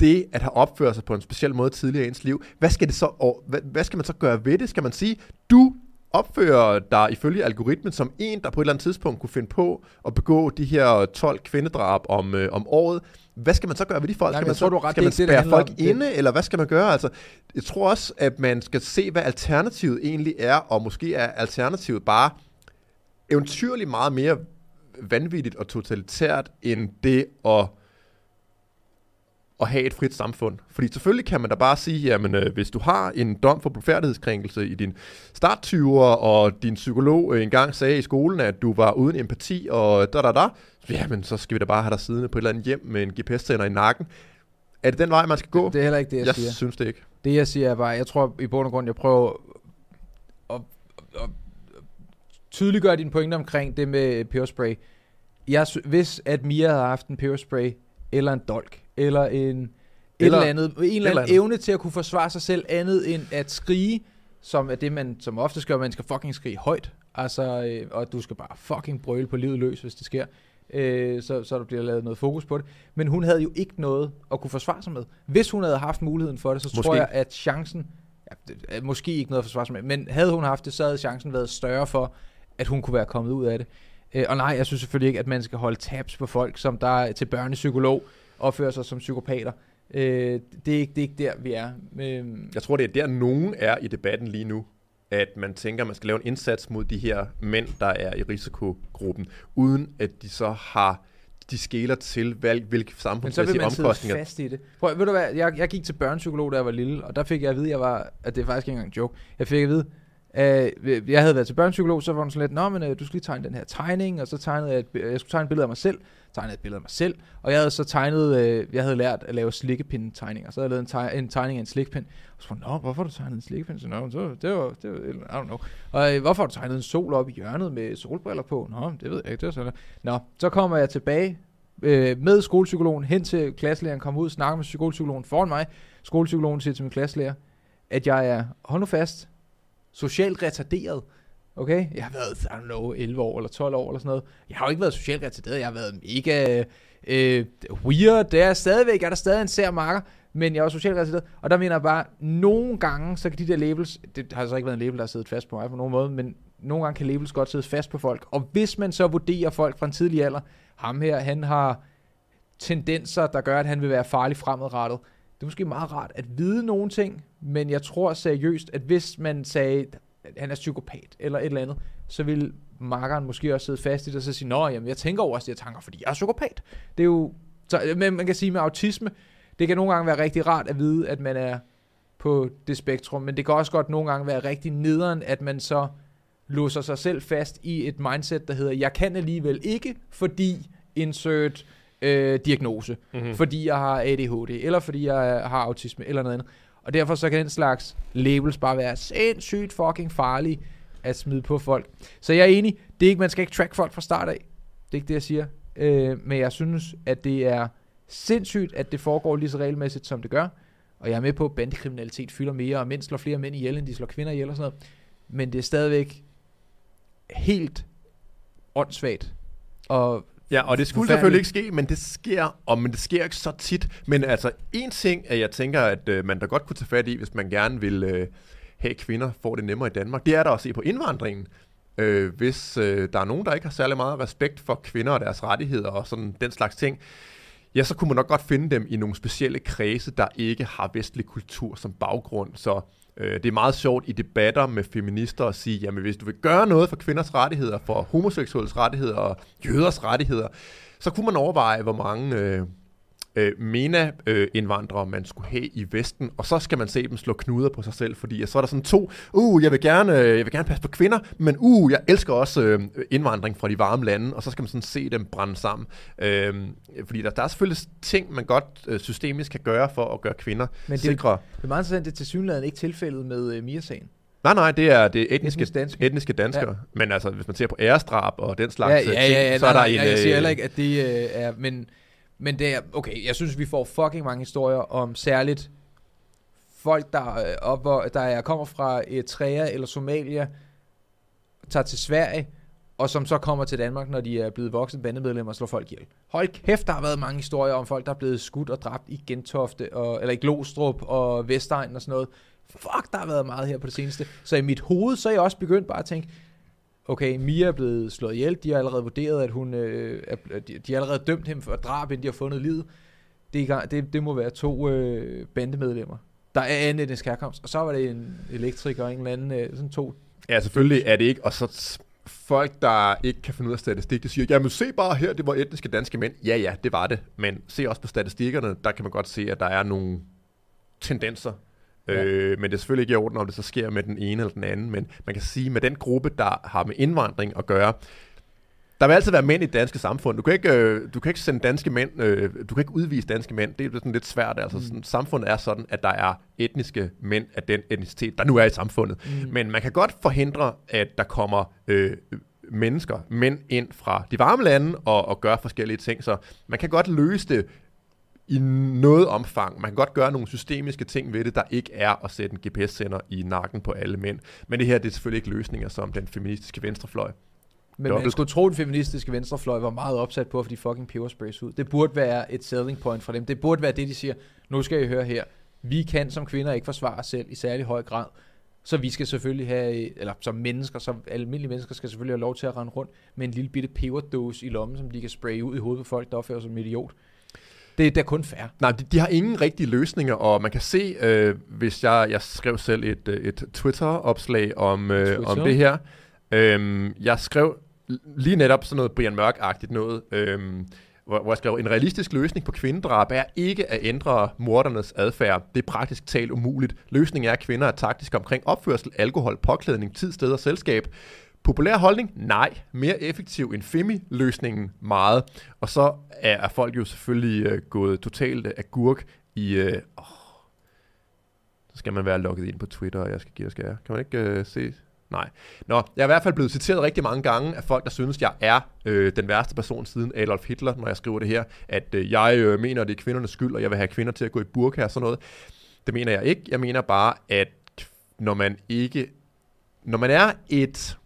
det at have opført sig på en speciel måde tidligere i ens liv, hvad skal, det så, og hvad, hvad skal man så gøre ved det? Skal man sige, du opfører dig ifølge algoritmen som en, der på et eller andet tidspunkt kunne finde på at begå de her 12 kvindedrab om, øh, om året. Hvad skal man så gøre ved de folk? Nej, skal man, tror, så, du ret. skal Det man ikke det, det folk om. Det- inde, eller hvad skal man gøre? Altså, jeg tror også, at man skal se, hvad alternativet egentlig er, og måske er alternativet bare eventyrligt meget mere vanvittigt og totalitært, end det at at have et frit samfund. Fordi selvfølgelig kan man da bare sige, jamen øh, hvis du har en dom for blufærdighedskrænkelse i din start og din psykolog øh, engang sagde i skolen, at du var uden empati og da da da, jamen så skal vi da bare have dig siddende på et eller andet hjem med en GPS-sender i nakken. Er det den vej, man skal gå? Det er heller ikke det, jeg, jeg siger. synes det ikke. Det jeg siger er bare, jeg tror i bund og grund, jeg prøver at, at, at tydeliggøre dine pointer omkring det med peberspray. Jeg, hvis at Mia havde haft en peberspray, eller en dolk, eller en eller, Eller- eller andet, en eller eller anden andet. evne til at kunne forsvare sig selv andet end at skrige, som er det, man som ofte gør, man skal fucking skrige højt. Altså, øh, og du skal bare fucking brøle på livet løs, hvis det sker. Øh, så, så der bliver lavet noget fokus på det. Men hun havde jo ikke noget at kunne forsvare sig med. Hvis hun havde haft muligheden for det, så måske. tror jeg, at chancen, ja, det måske ikke noget at forsvare sig med, men havde hun haft det, så havde chancen været større for, at hun kunne være kommet ud af det. Øh, og nej, jeg synes selvfølgelig ikke, at man skal holde tabs på folk, som der er til børnepsykolog opfører sig som psykopater. Øh, det, er ikke, det er ikke der, vi er. Øh, Jeg tror, det er der, nogen er i debatten lige nu. At man tænker, at man skal lave en indsats mod de her mænd, der er i risikogruppen, uden at de så har de skæler til, hvad, hvilke Men så vil samfundsmæssige man omkostninger. fast i det. Prøv, ved du hvad, jeg, jeg gik til børnepsykolog, da jeg var lille, og der fik jeg at vide, jeg var, at det er faktisk ikke engang en joke, jeg fik at vide, Øh, jeg havde været til børnepsykolog, så var hun sådan lidt, Nå, men øh, du skal lige tegne den her tegning, og så tegnede jeg, et, jeg skulle tegne et billede af mig selv, tegnede et billede af mig selv, og jeg havde så tegnet, øh, jeg havde lært at lave slikkepinde-tegninger, så havde jeg lavet en, teg, en tegning af en slikpind, og så var Nå, hvorfor har du tegnet en slikpind? Så, Nå, så, det var, det var, I don't know. Og øh, hvorfor har du tegnet en sol op i hjørnet med solbriller på? Nå, det ved jeg ikke, det var sådan Nå, så kommer jeg tilbage øh, med skolepsykologen hen til klasselæreren, kommer ud, snakker med skolepsykologen foran mig. Skolepsykologen siger til min klasselærer, at jeg er, hold nu fast, socialt retarderet. Okay? Jeg har været, I don't know, 11 år eller 12 år eller sådan noget. Jeg har jo ikke været socialt retarderet. Jeg har været mega øh, weird. Det er stadigvæk, jeg er der stadig en sær marker, men jeg er socialt retarderet. Og der mener jeg bare, nogle gange, så kan de der labels, det har så ikke været en label, der har siddet fast på mig på nogen måde, men nogle gange kan labels godt sidde fast på folk. Og hvis man så vurderer folk fra en tidlig alder, ham her, han har tendenser, der gør, at han vil være farlig fremadrettet. Det er måske meget rart at vide nogle ting, men jeg tror seriøst, at hvis man sagde, at han er psykopat eller et eller andet, så vil makkeren måske også sidde fast i det og så sige, nå, jamen, jeg tænker over de her tanker, fordi jeg er psykopat. Det er jo, så, men man kan sige med autisme, det kan nogle gange være rigtig rart at vide, at man er på det spektrum, men det kan også godt nogle gange være rigtig nederen, at man så låser sig selv fast i et mindset, der hedder, jeg kan alligevel ikke, fordi insert øh, diagnose, mm-hmm. fordi jeg har ADHD, eller fordi jeg har autisme, eller noget andet. Og derfor så kan den slags labels bare være sindssygt fucking farlige at smide på folk. Så jeg er enig, det er ikke, man skal ikke track folk fra start af. Det er ikke det, jeg siger. Øh, men jeg synes, at det er sindssygt, at det foregår lige så regelmæssigt, som det gør. Og jeg er med på, at bandekriminalitet fylder mere, og mænd slår flere mænd ihjel, end de slår kvinder ihjel og sådan noget. Men det er stadigvæk helt åndssvagt. Og Ja, og det skulle selvfølgelig ikke ske, men det sker, og men det sker ikke så tit. Men altså, en ting, at jeg tænker, at øh, man da godt kunne tage fat i, hvis man gerne vil øh, have kvinder får det nemmere i Danmark, det er der at se på indvandringen. Øh, hvis øh, der er nogen, der ikke har særlig meget respekt for kvinder og deres rettigheder og sådan den slags ting, ja, så kunne man nok godt finde dem i nogle specielle kredse, der ikke har vestlig kultur som baggrund. Så Øh, det er meget sjovt i debatter med feminister at sige, jamen hvis du vil gøre noget for kvinders rettigheder, for homoseksuelles rettigheder og jøders rettigheder, så kunne man overveje, hvor mange øh, øh, MENA-indvandrere, man skulle have i Vesten, og så skal man se dem slå knuder på sig selv, fordi så er der sådan to, uh, jeg vil gerne, øh, jeg vil gerne passe på kvinder, men uh, jeg elsker også øh, indvandring fra de varme lande, og så skal man sådan se dem brænde sammen. Øh, fordi der, der er selvfølgelig ting, man godt øh, systemisk kan gøre for at gøre kvinder men det, sikre. Det er meget interessant, det er til synligheden ikke tilfældet med øh, Mia-sagen. Nej, nej, det er det etniske, etniske danskere. Etniske danskere. Ja. Men altså, hvis man ser på ærestrap og den slags ja, ja, ja, ja, ting, så nej, er der nej, en... Jeg siger øh, heller ikke, at det øh, er... Men men det er, okay, jeg synes, vi får fucking mange historier om særligt folk, der, øh, op, hvor, der er, kommer fra Eritrea eller Somalia, tager til Sverige, og som så kommer til Danmark, når de er blevet voksne bandemedlemmer og slår folk ihjel. Hold kæft, der har været mange historier om folk, der er blevet skudt og dræbt i Gentofte, og, eller i Glostrup og Vestegn og sådan noget. Fuck, der har været meget her på det seneste. Så i mit hoved, så er jeg også begyndt bare at tænke, okay, Mia er blevet slået ihjel, de har allerede vurderet, at hun, øh, er, de, de har allerede dømt ham for drab, inden de har fundet livet. Det, det, det må være to øh, bandemedlemmer, der er andet end herkomst. Og så var det en elektriker og en eller anden, øh, sådan to. Ja, selvfølgelig er det ikke, og så folk, der ikke kan finde ud af statistik, de siger, jamen se bare her, det var etniske danske mænd. Ja, ja, det var det. Men se også på statistikkerne, der kan man godt se, at der er nogle tendenser Ja. Øh, men det er selvfølgelig ikke i orden, om det så sker med den ene eller den anden, men man kan sige, med den gruppe, der har med indvandring at gøre, der vil altid være mænd i det danske samfund. Du kan ikke, øh, du kan ikke sende danske mænd, øh, du kan ikke udvise danske mænd. Det er sådan lidt svært. Altså, mm. sådan, samfundet er sådan, at der er etniske mænd af den etnicitet, der nu er i samfundet. Mm. Men man kan godt forhindre, at der kommer øh, mennesker, mænd ind fra de varme lande og, og gør forskellige ting. Så man kan godt løse det i noget omfang. Man kan godt gøre nogle systemiske ting ved det, der ikke er at sætte en GPS-sender i nakken på alle mænd. Men det her det er selvfølgelig ikke løsninger som den feministiske venstrefløj. Men man skulle tro, at den feministiske venstrefløj var meget opsat på at få de fucking pebersprays ud. Det burde være et selling point for dem. Det burde være det, de siger, nu skal I høre her. Vi kan som kvinder ikke forsvare os selv i særlig høj grad. Så vi skal selvfølgelig have, eller som mennesker, som almindelige mennesker skal selvfølgelig have lov til at rende rundt med en lille bitte peberdose i lommen, som de kan spraye ud i hovedet på folk, der opfører sig som idiot. Det, er kun fair. Nej, de, de har ingen rigtige løsninger, og man kan se, øh, hvis jeg, jeg skrev selv et, øh, et Twitter-opslag om, øh, Twitter. om det her. Øh, jeg skrev lige netop sådan noget Brian Mørk-agtigt noget, øh, hvor, hvor jeg skrev, en realistisk løsning på kvindedrab er ikke at ændre mordernes adfærd. Det er praktisk talt umuligt. Løsningen er, at kvinder er taktiske omkring opførsel, alkohol, påklædning, tid, sted og selskab. Populær holdning? Nej. Mere effektiv end Femi-løsningen? Meget. Og så er, folk jo selvfølgelig øh, gået totalt agurk i... Øh, åh, så skal man være logget ind på Twitter, og jeg skal give dig skære. Kan man ikke øh, se Nej. Nå, jeg er i hvert fald blevet citeret rigtig mange gange af folk, der synes, jeg er øh, den værste person siden Adolf Hitler, når jeg skriver det her, at øh, jeg øh, mener, det er kvindernes skyld, og jeg vil have kvinder til at gå i burka og sådan noget. Det mener jeg ikke. Jeg mener bare, at når man ikke... Når man er et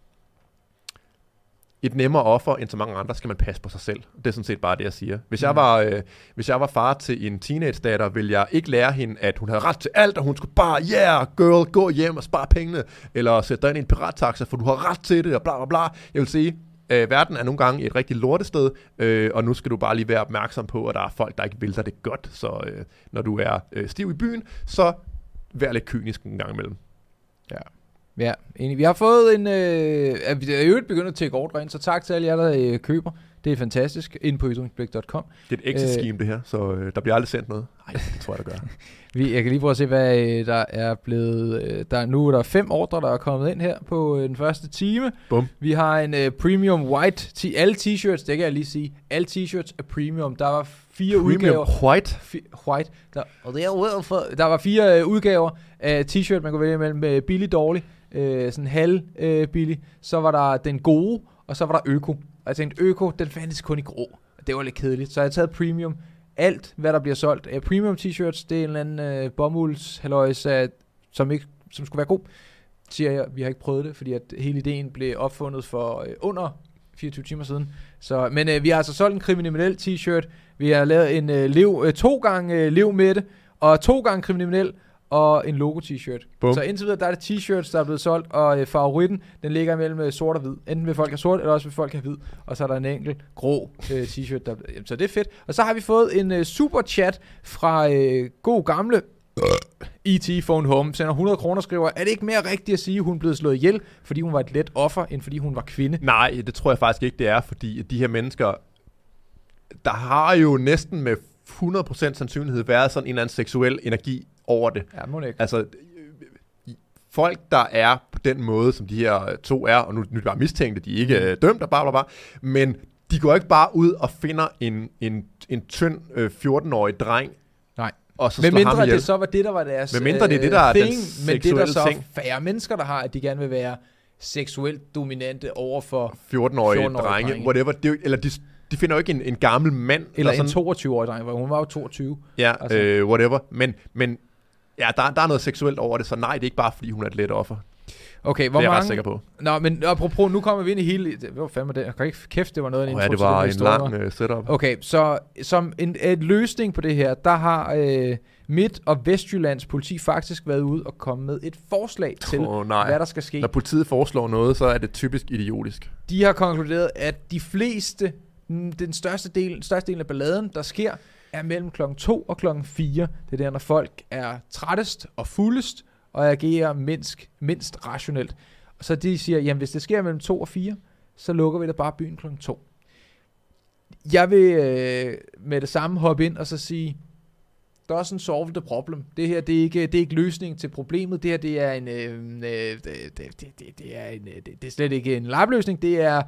et nemmere offer end så mange andre, skal man passe på sig selv. Det er sådan set bare det, jeg siger. Hvis, mm. jeg, var, øh, hvis jeg var far til en teenage-datter, ville jeg ikke lære hende, at hun havde ret til alt, og hun skulle bare, yeah, girl, gå hjem og spare pengene, eller sætte dig ind i en pirattaxa, for du har ret til det, og bla bla bla. Jeg vil sige, øh, verden er nogle gange et rigtig lortested, øh, og nu skal du bare lige være opmærksom på, at der er folk, der ikke vil dig det godt. Så øh, når du er øh, stiv i byen, så vær lidt kynisk en gang imellem. Ja. Ja, enig. Vi har fået en... Øh, at vi er jo begyndt at tække ordre ind, så tak til alle jer, der øh, køber. Det er fantastisk. Ind på ytringsblik.com. Det er et exit scheme, øh, det her, så øh, der bliver aldrig sendt noget. Nej, det tror jeg, der gør. vi, jeg kan lige prøve at se, hvad øh, der er blevet... Øh, der, nu er der fem ordre, der er kommet ind her på øh, den første time. Bum. Vi har en øh, premium white... T- alle t-shirts, det kan jeg lige sige. Alle t-shirts er premium. Der var fire premium udgaver. white? F- white. Der, og det er for, der var fire øh, udgaver af t-shirt, man kunne vælge mellem med billig dårlig øh, sådan halv øh, billig. Så var der den gode, og så var der øko. Og jeg tænkte, øko, den fandtes kun i grå. Det var lidt kedeligt. Så jeg har taget premium. Alt, hvad der bliver solgt af premium t-shirts, det er en eller anden øh, bomulds øh, som, ikke, som skulle være god, siger jeg. Vi har ikke prøvet det, fordi at hele ideen blev opfundet for øh, under 24 timer siden. Så, men øh, vi har altså solgt en kriminel t-shirt. Vi har lavet en øh, lev, øh, to gange øh, lev med det, og to gange kriminel, og en logo-t-shirt. Så indtil videre, der er det t-shirts, der er blevet solgt, og øh, favoritten, den ligger mellem øh, sort og hvid. Enten vil folk have sort, eller også vil folk have hvid. Og så er der en enkelt grå øh, t-shirt. Der, jamen, så det er fedt. Og så har vi fået en øh, super chat fra øh, god gamle E.T. Phone Home sender 100 kroner skriver, er det ikke mere rigtigt at sige, at hun blev slået ihjel, fordi hun var et let offer, end fordi hun var kvinde? Nej, det tror jeg faktisk ikke, det er, fordi de her mennesker, der har jo næsten med 100% sandsynlighed været sådan en eller anden seksuel energi over det. Ja, må ikke. Altså, folk, der er på den måde, som de her to er, og nu, nu er de bare mistænkte, de er ikke mm. dømt og bare, bare, bare, men de går ikke bare ud og finder en, en, en tynd øh, 14-årig dreng, Nej. og så med mindre ham det så var det, der var deres Med mindre det er det, der er thing, den men det er der så ting. færre mennesker, der har, at de gerne vil være seksuelt dominante over for 14-årige 14 drenge, drenge, whatever. Det, eller de, de finder jo ikke en, en gammel mand. Eller, eller sådan, en 22-årig dreng, hun var jo 22. Ja, altså. øh, whatever. Men, men ja, der, der er noget seksuelt over det, så nej, det er ikke bare, fordi hun er et let offer. Okay, hvor det er mange... jeg ret sikker på. Nå, men apropos, nu kommer vi ind i hele... Hvad fanden det? Jeg kan ikke kæft, det var noget af en oh, ja, det var en lang uh, setup. Okay, så som en, en løsning på det her, der har øh, Midt- og Vestjyllands politi faktisk været ude og komme med et forslag til, oh, nej. hvad der skal ske. Når politiet foreslår noget, så er det typisk idiotisk. De har konkluderet, at de fleste den største del, største del af balladen, der sker, er mellem klokken 2 og klokken 4. Det er der, når folk er trættest og fuldest, og agerer mindst, mindst rationelt. Og så de siger, jamen hvis det sker mellem 2 og 4, så lukker vi da bare byen klokken 2. Jeg vil øh, med det samme hoppe ind og så sige, der er sådan solve the problem. Det her, det er ikke, det er ikke løsningen til problemet. Det her, det er en, øh, øh det, det, det, det, er en, øh, det, det er slet ikke en live-løsning. Det er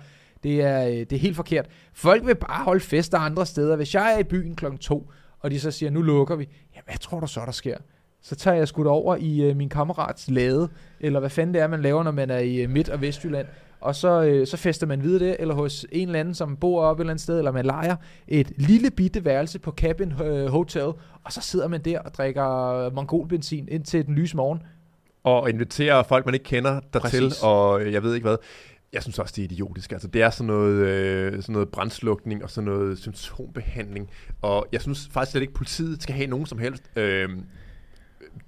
det er, øh, det er helt forkert. Folk vil bare holde fester andre steder. Hvis jeg er i byen klokken to, og de så siger, nu lukker vi, ja, hvad tror du så, der sker? Så tager jeg skudt over i øh, min kammerats lade, eller hvad fanden det er, man laver, når man er i øh, Midt- og Vestjylland. Og så, øh, så fester man videre det, eller hos en eller anden, som bor op et eller andet sted, eller man leger et lille bitte værelse på Cabin øh, Hotel, og så sidder man der og drikker mongolbenzin indtil den lyse morgen. Og inviterer folk, man ikke kender dertil, Præcis. og jeg ved ikke hvad. Jeg synes også, det er idiotisk. Altså, det er sådan noget, øh, sådan noget brændslukning og sådan noget symptombehandling. Og jeg synes faktisk slet ikke, at politiet skal have nogen som helst... Øh,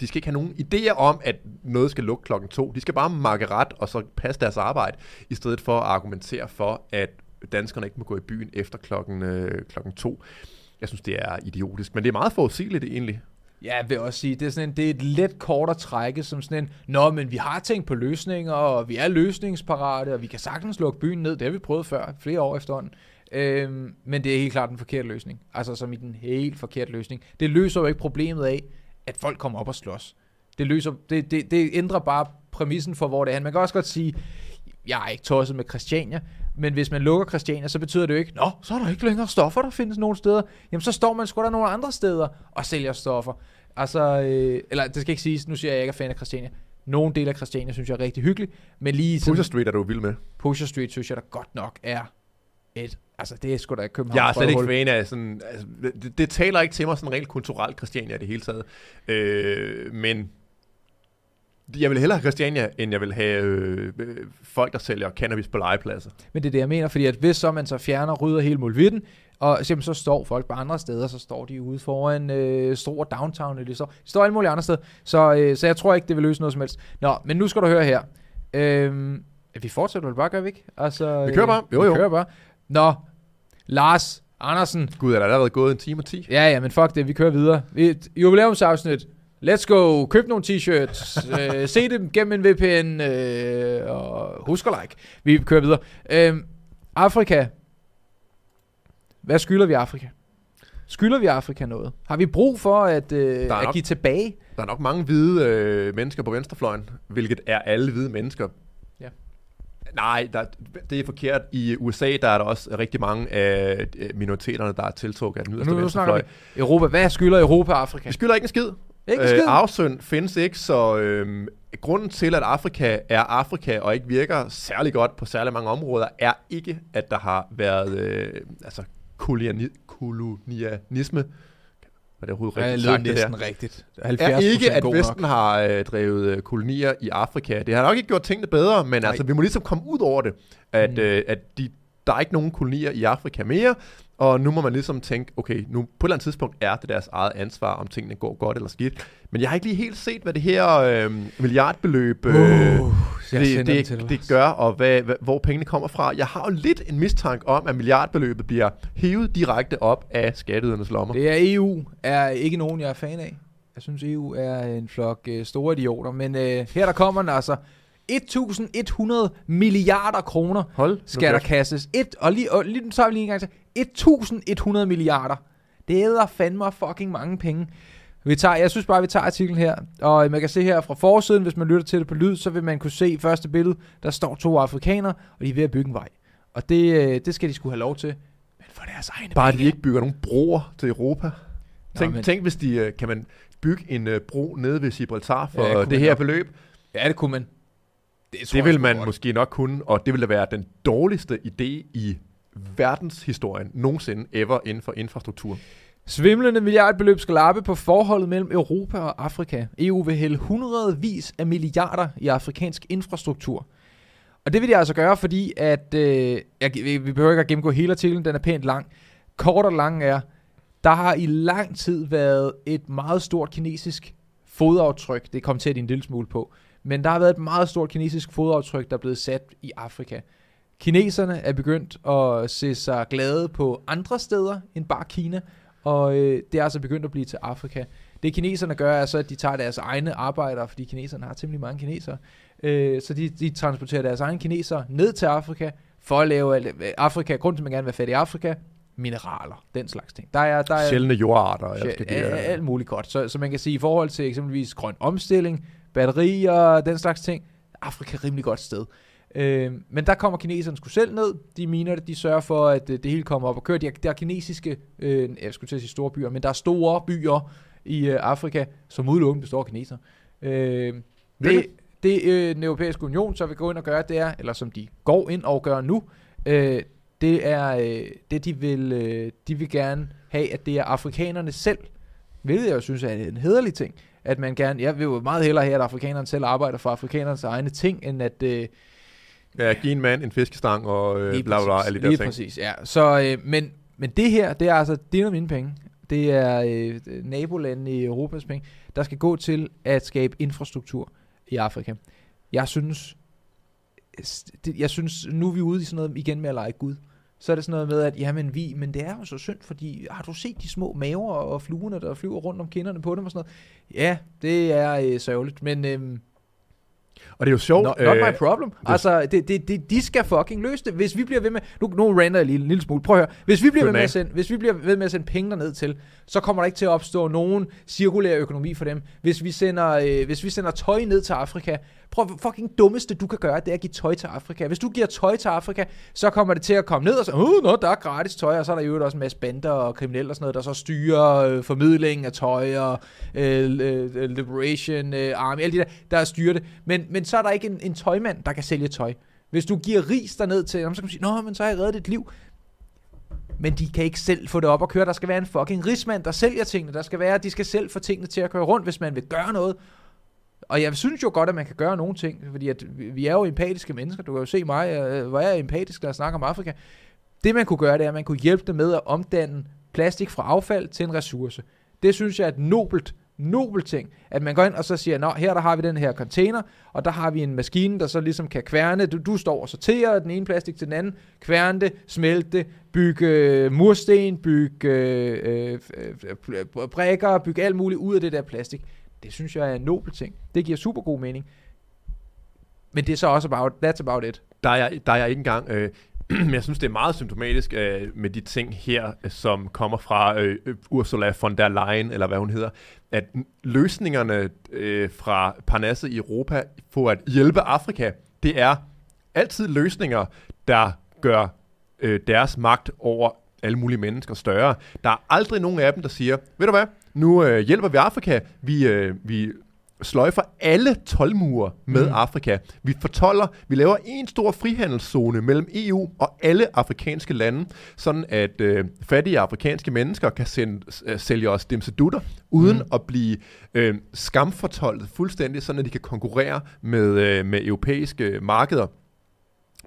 de skal ikke have nogen idéer om, at noget skal lukke klokken to. De skal bare makke ret og så passe deres arbejde, i stedet for at argumentere for, at danskerne ikke må gå i byen efter klokken, øh, klokken to. Jeg synes, det er idiotisk, men det er meget forudsigeligt egentlig. Ja, jeg vil også sige, det er, sådan en, det er et let kort at trække som sådan en, nå, men vi har tænkt på løsninger, og vi er løsningsparate, og vi kan sagtens lukke byen ned. Det har vi prøvet før, flere år efterhånden. Øhm, men det er helt klart den forkerte løsning. Altså som i den helt forkerte løsning. Det løser jo ikke problemet af, at folk kommer op og slås. Det, løser, det, det, det ændrer bare præmissen for, hvor det er. Man kan også godt sige, jeg er ikke tosset med Christiania, men hvis man lukker Christiania, så betyder det jo ikke, nå, så er der ikke længere stoffer, der findes nogen steder. Jamen, så står man sgu der nogle andre steder og sælger stoffer. Altså, øh, eller det skal ikke siges, nu siger jeg, at jeg ikke er fan af Christiania. Nogle dele af Christiania synes jeg er rigtig hyggelig, men lige Pusher Street er du vild med. Pusher Street synes jeg da godt nok er et, altså det er sgu da København. Jeg er slet ikke fan af sådan, altså, det, det, taler ikke til mig sådan rent kulturelt Christiania i det hele taget. Øh, men jeg vil hellere have Christiania, end jeg vil have øh, folk, der sælger cannabis på legepladser. Men det er det, jeg mener, fordi at hvis så man så fjerner, rydder hele Mulvitten, og jamen, så står folk på andre steder, så står de ude foran øh, stor downtown, eller så. De står alle mulige andre steder, så, øh, så jeg tror ikke, det vil løse noget som helst. Nå, men nu skal du høre her. Øh, vi fortsætter vel bare, gør vi ikke? Altså, vi kører bare. Jo, jo. Vi kører bare. Nå, Lars Andersen. Gud, er der allerede gået en time og 10? Ja, ja, men fuck det, vi kører videre. Et jubilæumsafsnit. Let's go. Køb nogle t-shirts. øh, se dem gennem en VPN. Øh, og husk at like. Vi kører videre. Øh, Afrika. Hvad skylder vi Afrika? Skylder vi Afrika noget? Har vi brug for at, øh, at nok, give tilbage? Der er nok mange hvide øh, mennesker på venstrefløjen, hvilket er alle hvide mennesker. Ja. Nej, der, det er forkert. I USA der er der også rigtig mange af minoriteterne, der er tiltrukket af den yderste venstrefløj. Europa. Hvad skylder Europa Afrika? Vi skylder ikke en skid. Ikke øh, afsøn findes ikke, så øh, grunden til, at Afrika er Afrika og ikke virker særlig godt på særlig mange områder, er ikke, at der har været øh, altså, kolonialisme. Var det overhovedet rigtigt ja, sagt, det næsten der? rigtigt. 70 er ikke, at Vesten nok. har øh, drevet øh, kolonier i Afrika. Det har nok ikke gjort tingene bedre, men Nej. altså, vi må ligesom komme ud over det, at, mm. øh, at de, der er ikke nogen kolonier i Afrika mere, og nu må man ligesom tænke, okay, nu på et eller andet tidspunkt er det deres eget ansvar, om tingene går godt eller skidt. Men jeg har ikke lige helt set, hvad det her øh, milliardbeløb øh, uh, det, det, det, det gør, og hvad, hvad, hvor pengene kommer fra. Jeg har jo lidt en mistanke om, at milliardbeløbet bliver hævet direkte op af skatteydernes lommer. Det er EU, er ikke nogen, jeg er fan af. Jeg synes, EU er en flok øh, store idioter, men øh, her der kommer den altså 1100 milliarder kroner Hold, skal der kastes. Et, og lige, og lige, tager vi lige en gang til. 1100 milliarder. Det er fandme fucking mange penge. Vi tager, jeg synes bare, vi tager artiklen her, og man kan se her fra forsiden, hvis man lytter til det på lyd, så vil man kunne se første billede, der står to afrikanere, og de er ved at bygge en vej. Og det, øh, det skal de skulle have lov til, men for deres egne Bare de ikke bygger nogle broer til Europa. Tænk, Nå, men, tænk hvis de, øh, kan man bygge en bro nede ved Gibraltar for ja, det her beløb? Ja, det kunne man. Det, det vil man godt. måske nok kunne, og det ville være den dårligste idé i verdenshistorien nogensinde ever inden for infrastruktur. Svimlende milliardbeløb skal lappe på forholdet mellem Europa og Afrika. EU vil hælde hundredvis af milliarder i afrikansk infrastruktur. Og det vil de altså gøre, fordi at, øh, jeg, vi behøver ikke at gennemgå hele artiklen, den er pænt lang. Kort og lang er, der har i lang tid været et meget stort kinesisk fodaftryk, det kom til at en lille smule på, men der har været et meget stort kinesisk fodaftryk, der er blevet sat i Afrika. Kineserne er begyndt at se sig glade på andre steder end bare Kina, og øh, det er altså begyndt at blive til Afrika. Det kineserne gør, er så, at de tager deres egne arbejdere, fordi kineserne har temmelig mange kinesere, øh, så de, de transporterer deres egne kinesere ned til Afrika, for at lave Afrika, grunden til, at man gerne vil være fattig i Afrika, mineraler, den slags ting. Der er, der er Sjældne jordarter. Sjæl, alt, alt muligt godt. Så, så man kan sige, i forhold til eksempelvis grøn omstilling, batterier, den slags ting, Afrika er rimelig godt sted. Øh, men der kommer kineserne sgu selv ned. De miner det, de sørger for, at øh, det hele kommer op og kører. De er, der er kinesiske, øh, jeg skulle til at sige store byer, men der er store byer i øh, Afrika, som udelukkende består af kineser. Øh, det, det øh, den europæiske union så vil gå ind og gøre, det er, eller som de går ind og gør nu, øh, det er, øh, det de vil, øh, de vil gerne have, at det er afrikanerne selv, hvilket jeg jo synes er en hederlig ting, at man gerne, jeg vil jo meget hellere have, at afrikanerne selv arbejder for afrikanernes egne ting, end at, øh, Ja, give en mand en fiskestang og øh, bla bla, alle de der lige ting. præcis, ja. Så, øh, men, men det her, det er altså, det er mine penge. Det er øh, nabolandene i Europas penge, der skal gå til at skabe infrastruktur i Afrika. Jeg synes, det, jeg synes, nu er vi ude i sådan noget igen med at lege Gud. Så er det sådan noget med, at jamen vi, men det er jo så synd, fordi har du set de små maver og fluerne, der flyver rundt om kinderne på dem og sådan noget? Ja, det er øh, sørgeligt, men øh, Og det er jo sjovt. Not, not my problem. Det, altså, det, det, det, de skal fucking løse det. Hvis vi bliver ved med... Nu, nu render jeg lige en lille smule. Prøv at høre. Hvis vi bliver, ved med at sende, hvis vi bliver ved med at sende penge ned til, så kommer der ikke til at opstå nogen cirkulær økonomi for dem. Hvis vi sender, øh, hvis vi sender tøj ned til Afrika, prøv fucking dummeste du kan gøre, det er at give tøj til Afrika. Hvis du giver tøj til Afrika, så kommer det til at komme ned og så, uh, nå, der er gratis tøj, og så er der jo også en masse bander og kriminelle og sådan noget, der så styrer øh, formidlingen af tøj og øh, øh, øh, Liberation øh, Army, alle de der, der styrer det. Men, men så er der ikke en, en tøjmand, der kan sælge tøj. Hvis du giver ris derned til, så kan man sige, nå, men så har jeg reddet dit liv men de kan ikke selv få det op at køre. Der skal være en fucking rigsmand, der sælger tingene. Der skal være, de skal selv få tingene til at køre rundt, hvis man vil gøre noget. Og jeg synes jo godt, at man kan gøre nogle ting, fordi at vi er jo empatiske mennesker. Du kan jo se mig, øh, hvor jeg er empatisk, når jeg snakker om Afrika. Det man kunne gøre, det er, at man kunne hjælpe dem med at omdanne plastik fra affald til en ressource. Det synes jeg er et nobelt nobel ting, at man går ind og så siger, nå, her der har vi den her container, og der har vi en maskine, der så ligesom kan kværne, du, du står og sorterer den ene plastik til den anden, kværne det, smelte det, bygge øh, mursten, bygge øh, øh, øh, brækker, bygge alt muligt ud af det der plastik. Det synes jeg er en nobel ting. Det giver super god mening. Men det er så også about, that's about it. Der er, der er ikke engang, øh, men jeg synes, det er meget symptomatisk øh, med de ting her, som kommer fra øh, Ursula von der Leyen, eller hvad hun hedder, at løsningerne øh, fra Parnasset i Europa for at hjælpe Afrika, det er altid løsninger, der gør øh, deres magt over alle mulige mennesker større. Der er aldrig nogen af dem, der siger, ved du hvad, nu øh, hjælper vi Afrika, vi, øh, vi sløjfer alle tolmure med mm. Afrika. Vi fortolder, vi laver en stor frihandelszone mellem EU og alle afrikanske lande, sådan at øh, fattige afrikanske mennesker kan sende, øh, sælge os dimsedutter, uden mm. at blive øh, skamfortolket fuldstændig, sådan at de kan konkurrere med, øh, med europæiske markeder.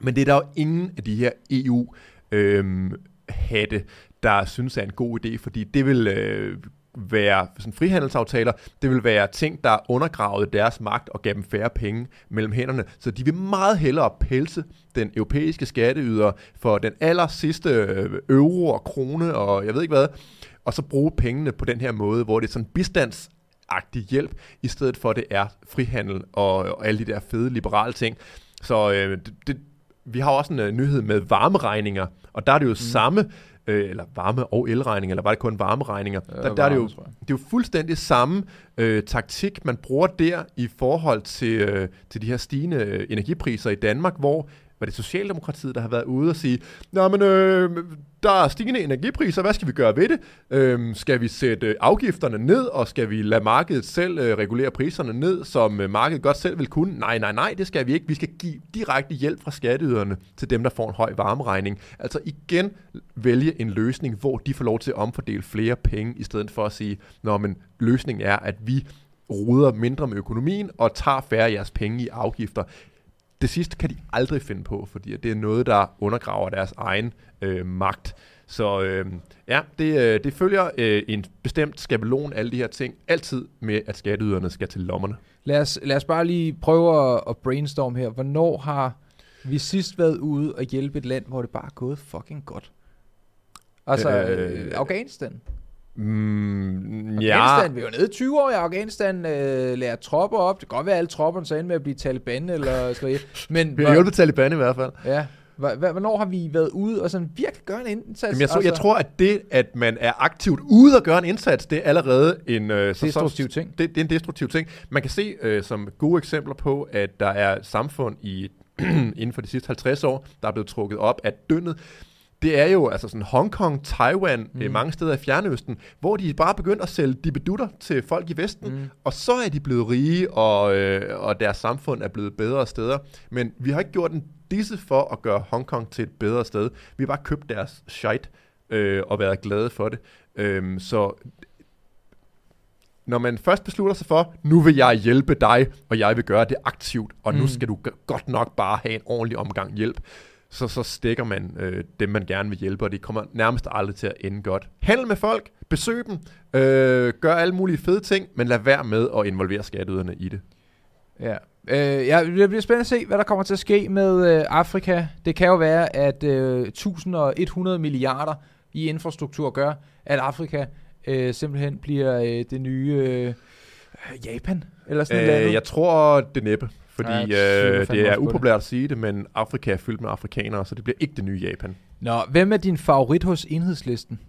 Men det er der jo ingen af de her EU øh, hatte, der synes er en god idé, fordi det vil øh, være sådan frihandelsaftaler, det vil være ting, der undergravede deres magt og gav dem færre penge mellem hænderne. Så de vil meget hellere pelse den europæiske skatteyder for den aller sidste øh, euro og krone og jeg ved ikke hvad, og så bruge pengene på den her måde, hvor det er sådan bistandsagtig hjælp, i stedet for det er frihandel og, og alle de der fede liberale ting. Så øh, det, det, vi har også en uh, nyhed med varmeregninger, og der er det jo mm. samme øh, eller varme- og elregninger, eller var det kun varmeregninger? Ja, der, der er det, jo, det er jo fuldstændig samme øh, taktik, man bruger der i forhold til, øh, til de her stigende øh, energipriser i Danmark, hvor var det Socialdemokratiet, der har været ude og sige, Nå, men øh, der er stigende energipriser, hvad skal vi gøre ved det? Øh, skal vi sætte afgifterne ned, og skal vi lade markedet selv øh, regulere priserne ned, som øh, markedet godt selv vil kunne? Nej, nej, nej, det skal vi ikke. Vi skal give direkte hjælp fra skatteyderne til dem, der får en høj varmeregning. Altså igen vælge en løsning, hvor de får lov til at omfordele flere penge, i stedet for at sige, Nå, men løsningen er, at vi ruder mindre med økonomien og tager færre af jeres penge i afgifter det sidste kan de aldrig finde på, fordi det er noget, der undergraver deres egen øh, magt. Så øh, ja, det, øh, det følger øh, en bestemt skabelon, alle de her ting, altid med, at skatteyderne skal til lommerne. Lad os, lad os bare lige prøve at, at brainstorm her. Hvornår har vi sidst været ude og hjælpe et land, hvor det bare er gået fucking godt? Altså, øh, øh, Afghanistan. Mm, Afghanistan, ja. vi var nede 20 år i Afghanistan, øh, lærer tropper op. Det kan godt være, at alle tropperne så med at blive Taliban eller sådan Men vi har hjulpet Taliban i hvert fald. Ja. Hvornår har vi været ude og sådan virkelig gøre en indsats? Jamen jeg, tror, altså, jeg tror, at det, at man er aktivt ude og gøre en indsats, det er allerede en... Øh, så, destruktiv så, ting. Det, det er en destruktiv ting. Man kan se øh, som gode eksempler på, at der er samfund i inden for de sidste 50 år, der er blevet trukket op af dønnet det er jo altså sådan Hongkong, Taiwan, mm. øh, mange steder i Fjernøsten, hvor de bare begyndt at sælge dibedutter til folk i Vesten, mm. og så er de blevet rige, og, øh, og deres samfund er blevet bedre steder. Men vi har ikke gjort en disse for at gøre Hongkong til et bedre sted. Vi har bare købt deres shit øh, og været glade for det. Øh, så når man først beslutter sig for, nu vil jeg hjælpe dig, og jeg vil gøre det aktivt, og mm. nu skal du godt nok bare have en ordentlig omgang hjælp, så, så stikker man øh, dem, man gerne vil hjælpe, og det kommer nærmest aldrig til at ende godt. Handel med folk, besøg dem, øh, gør alle mulige fede ting, men lad være med at involvere skatteyderne i det. Ja, øh, ja, det bliver spændende at se, hvad der kommer til at ske med øh, Afrika. Det kan jo være, at øh, 1100 milliarder i infrastruktur gør, at Afrika øh, simpelthen bliver øh, det nye øh, Japan, eller sådan øh, noget. Jeg tror det næppe. Fordi tvivler øh, det er upopulært at sige det, men Afrika er fyldt med afrikanere, så det bliver ikke det nye Japan. Nå, hvem er din favorit hos enhedslisten?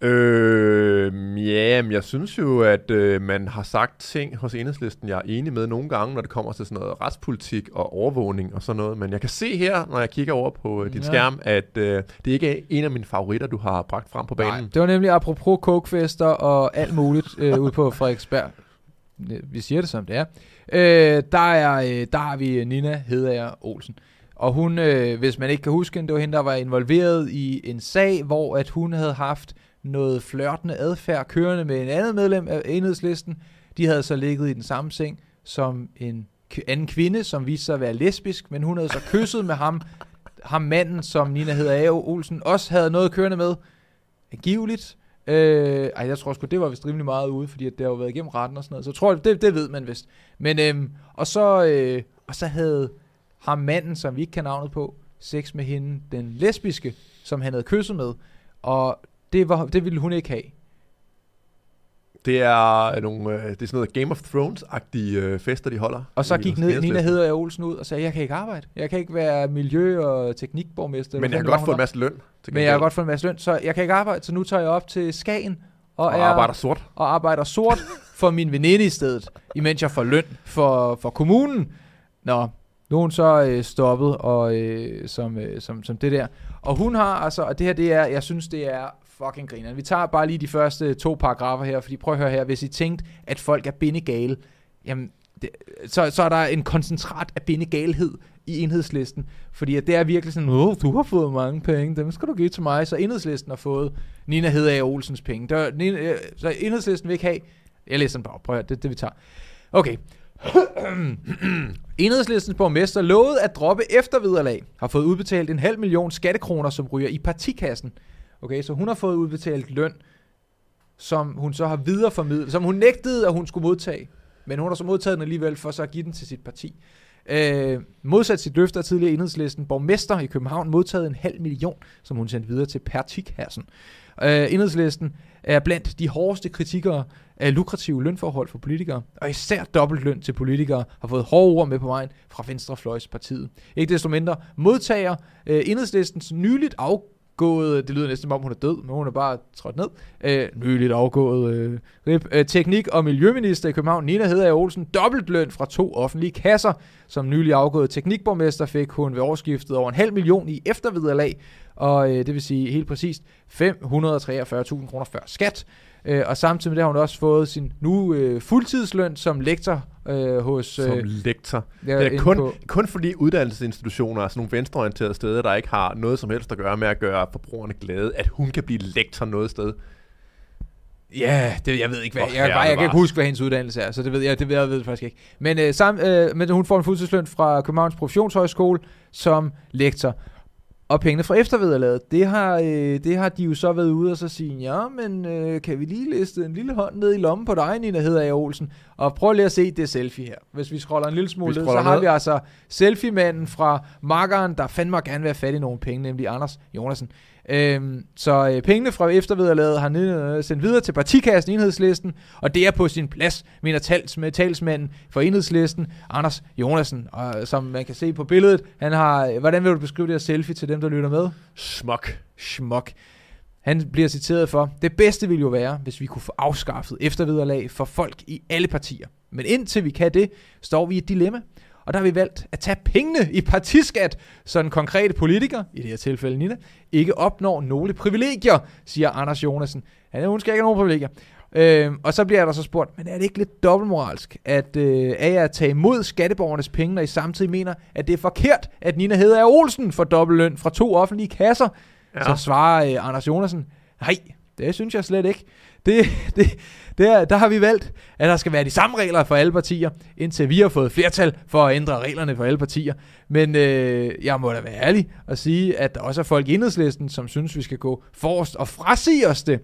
Øh, ja, men jeg synes jo, at øh, man har sagt ting hos enhedslisten, jeg er enig med nogle gange, når det kommer til sådan noget retspolitik og overvågning og sådan noget. Men jeg kan se her, når jeg kigger over på øh, din Ja. skærm, at øh, det ikke er en af mine favoritter, du har bragt frem på banen. Nej, det var nemlig apropos kokefester og alt muligt øh, ude på Frederiksberg. Vi siger det som det er. Øh, der, er øh, der har vi Nina Hedager Olsen. Og hun, øh, hvis man ikke kan huske hende, det var hende, der var involveret i en sag, hvor at hun havde haft noget flørtende adfærd kørende med en anden medlem af enhedslisten. De havde så ligget i den samme seng som en k- anden kvinde, som viste sig at være lesbisk, men hun havde så kysset med ham, ham manden, som Nina Hedager Olsen også havde noget kørende med, angiveligt. Øh, ej, jeg tror sgu, det var vist rimelig meget ude, fordi at det har jo været igennem retten og sådan noget. Så jeg tror, det, det ved man vist. Men, øhm, og, så, øh, og så havde ham manden, som vi ikke kan navnet på, sex med hende, den lesbiske, som han havde kysset med. Og det, var, det ville hun ikke have. Det er nogle, øh, det er sådan noget Game of Thrones-agtige øh, fester, de holder. Og så gik ned, Nina. Hedder Olsen ud og sagde, jeg kan ikke arbejde. Jeg kan ikke være miljø- og teknikborgmester. Men jeg kan godt hun få en masse løn. Men jeg har godt fået en masse løn, så jeg kan ikke arbejde, så nu tager jeg op til Skagen og, Og er, arbejder sort. og arbejder sort for min veninde i stedet, imens jeg får løn for, for kommunen. Nå, nu er hun så øh, stoppet og, øh, som, øh, som, som det der. Og hun har altså, og det her det er, jeg synes det er fucking griner. Vi tager bare lige de første to paragrafer her, fordi prøv at høre her, hvis I tænkte, at folk er bindegale, jamen, det, så, så er der en koncentrat af bindegalhed i enhedslisten, fordi at det er virkelig sådan, åh, du har fået mange penge, dem skal du give til mig, så enhedslisten har fået Nina Hedager Olsens penge. Der, Nina, øh, så enhedslisten vil ikke have, jeg læser den bare, op. prøv at høre, det det vi tager. Okay. Enhedslistens borgmester lovede at droppe eftervederlag, har fået udbetalt en halv million skattekroner, som ryger i partikassen. Okay, så hun har fået udbetalt løn, som hun så har videreformidlet, som hun nægtede, at hun skulle modtage. Men hun har så modtaget den alligevel for så at give den til sit parti. Øh, modsat sit løfte af tidligere enhedslisten, borgmester i København modtaget en halv million, som hun sendte videre til Pertikhassen. Øh, enhedslisten er blandt de hårdeste kritikere af lukrative lønforhold for politikere, og især dobbeltløn til politikere har fået hårde ord med på vejen fra Venstrefløjspartiet. Ikke desto mindre modtager øh, enhedslistens nyligt afgået, det lyder næsten som om hun er død, men hun er bare trådt ned, øh, nyligt afgået øh, rip, øh, teknik- og miljøminister i København, Nina Hedager Olsen, dobbeltløn fra to offentlige kasser. Som nylig afgået teknikborgmester fik hun ved årsskiftet over en halv million i efterviderlag, og øh, det vil sige helt præcist 543.000 kroner før skat. Øh, og samtidig med det har hun også fået sin nu øh, fuldtidsløn som lektor øh, hos... Som Øh, lektor. ja, Det er kun, på- kun fordi uddannelsesinstitutioner er sådan nogle venstreorienterede steder, der ikke har noget som helst at gøre med at gøre forbrugerne glade, at hun kan blive lektor noget sted. Ja, det, jeg ved ikke, hvad, Åh, jeg, jeg, jeg, herre kan ikke huske, hvad hendes uddannelse er, så det ved jeg, det ved jeg, ved jeg faktisk ikke. Men, øh, sam, øh, men hun får en fuldtidsløn fra Københavns Professionshøjskole som lektor. Og pengene fra eftervederlaget, det har, øh, det har de jo så været ude og så sige, ja, men øh, kan vi lige liste en lille hånd ned i lommen på dig, Nina Hedder Olsen, og prøv lige at se det selfie her. Hvis vi scroller en lille smule ned, så har ned. vi altså selfie-manden fra makkeren, der fandme gerne vil have fat i nogle penge, nemlig Anders Jonasen. Øhm, så øh, pengene fra eftervederlaget har øh, sendt videre til partikassen enhedslisten, og det er på sin plads, mener tals, med talsmanden for enhedslisten, Anders Jonasen. Og som man kan se på billedet, han har, øh, hvordan vil du beskrive det her selfie til dem, der lytter med? Smok. Schmuck. Han bliver citeret for, det bedste ville jo være, hvis vi kunne få afskaffet eftervederlag for folk i alle partier. Men indtil vi kan det, står vi i et dilemma. Og der har vi valgt at tage pengene i partiskat, så den konkrete politiker, i det her tilfælde Nina, ikke opnår nogle privilegier, siger Anders Jonasen. Han, hun skal ikke have nogen privilegier. Øhm, og så bliver der så spurgt, men er det ikke lidt dobbeltmoralsk, at øh, er jeg at tage imod skatteborgernes penge, når I samtidig mener, at det er forkert, at Nina Hedager Olsen får dobbeltløn fra to offentlige kasser? Ja. Så svarer øh, Anders Jonasen, nej, det synes jeg slet ikke. Det, det, det der har vi valgt, at der skal være de samme regler for alle partier, indtil vi har fået flertal for at ændre reglerne for alle partier. Men øh, jeg må da være ærlig og sige, at der også er folk i enhedslisten, som synes, vi skal gå forrest og frasige os det.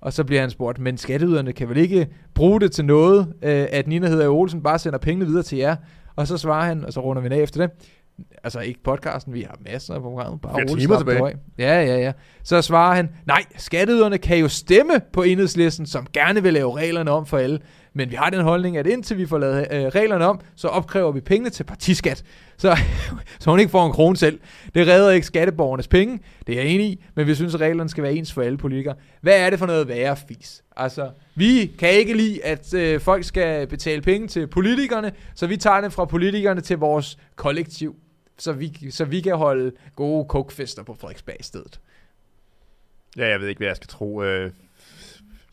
Og så bliver han spurgt, men skatteyderne kan vel ikke bruge det til noget, øh, at Nina Hedder Olsen bare sender pengene videre til jer. Og så svarer han, og så runder vi af efter det. Altså ikke podcasten, vi har masser af programmet. Bare rolig, timer tilbage. Ja, ja, ja. Så svarer han, nej, skatteyderne kan jo stemme på enhedslisten, som gerne vil lave reglerne om for alle. Men vi har den holdning, at indtil vi får lavet øh, reglerne om, så opkræver vi pengene til partiskat. Så, så hun ikke får en krone selv. Det redder ikke skatteborgernes penge, det er jeg enig i, men vi synes, at reglerne skal være ens for alle politikere. Hvad er det for noget værre fis? Altså, vi kan ikke lide, at øh, folk skal betale penge til politikerne, så vi tager det fra politikerne til vores kollektiv, så vi, så vi kan holde gode kokfester på Frederiksberg i stedet. Ja, jeg ved ikke, hvad jeg skal tro. Øh,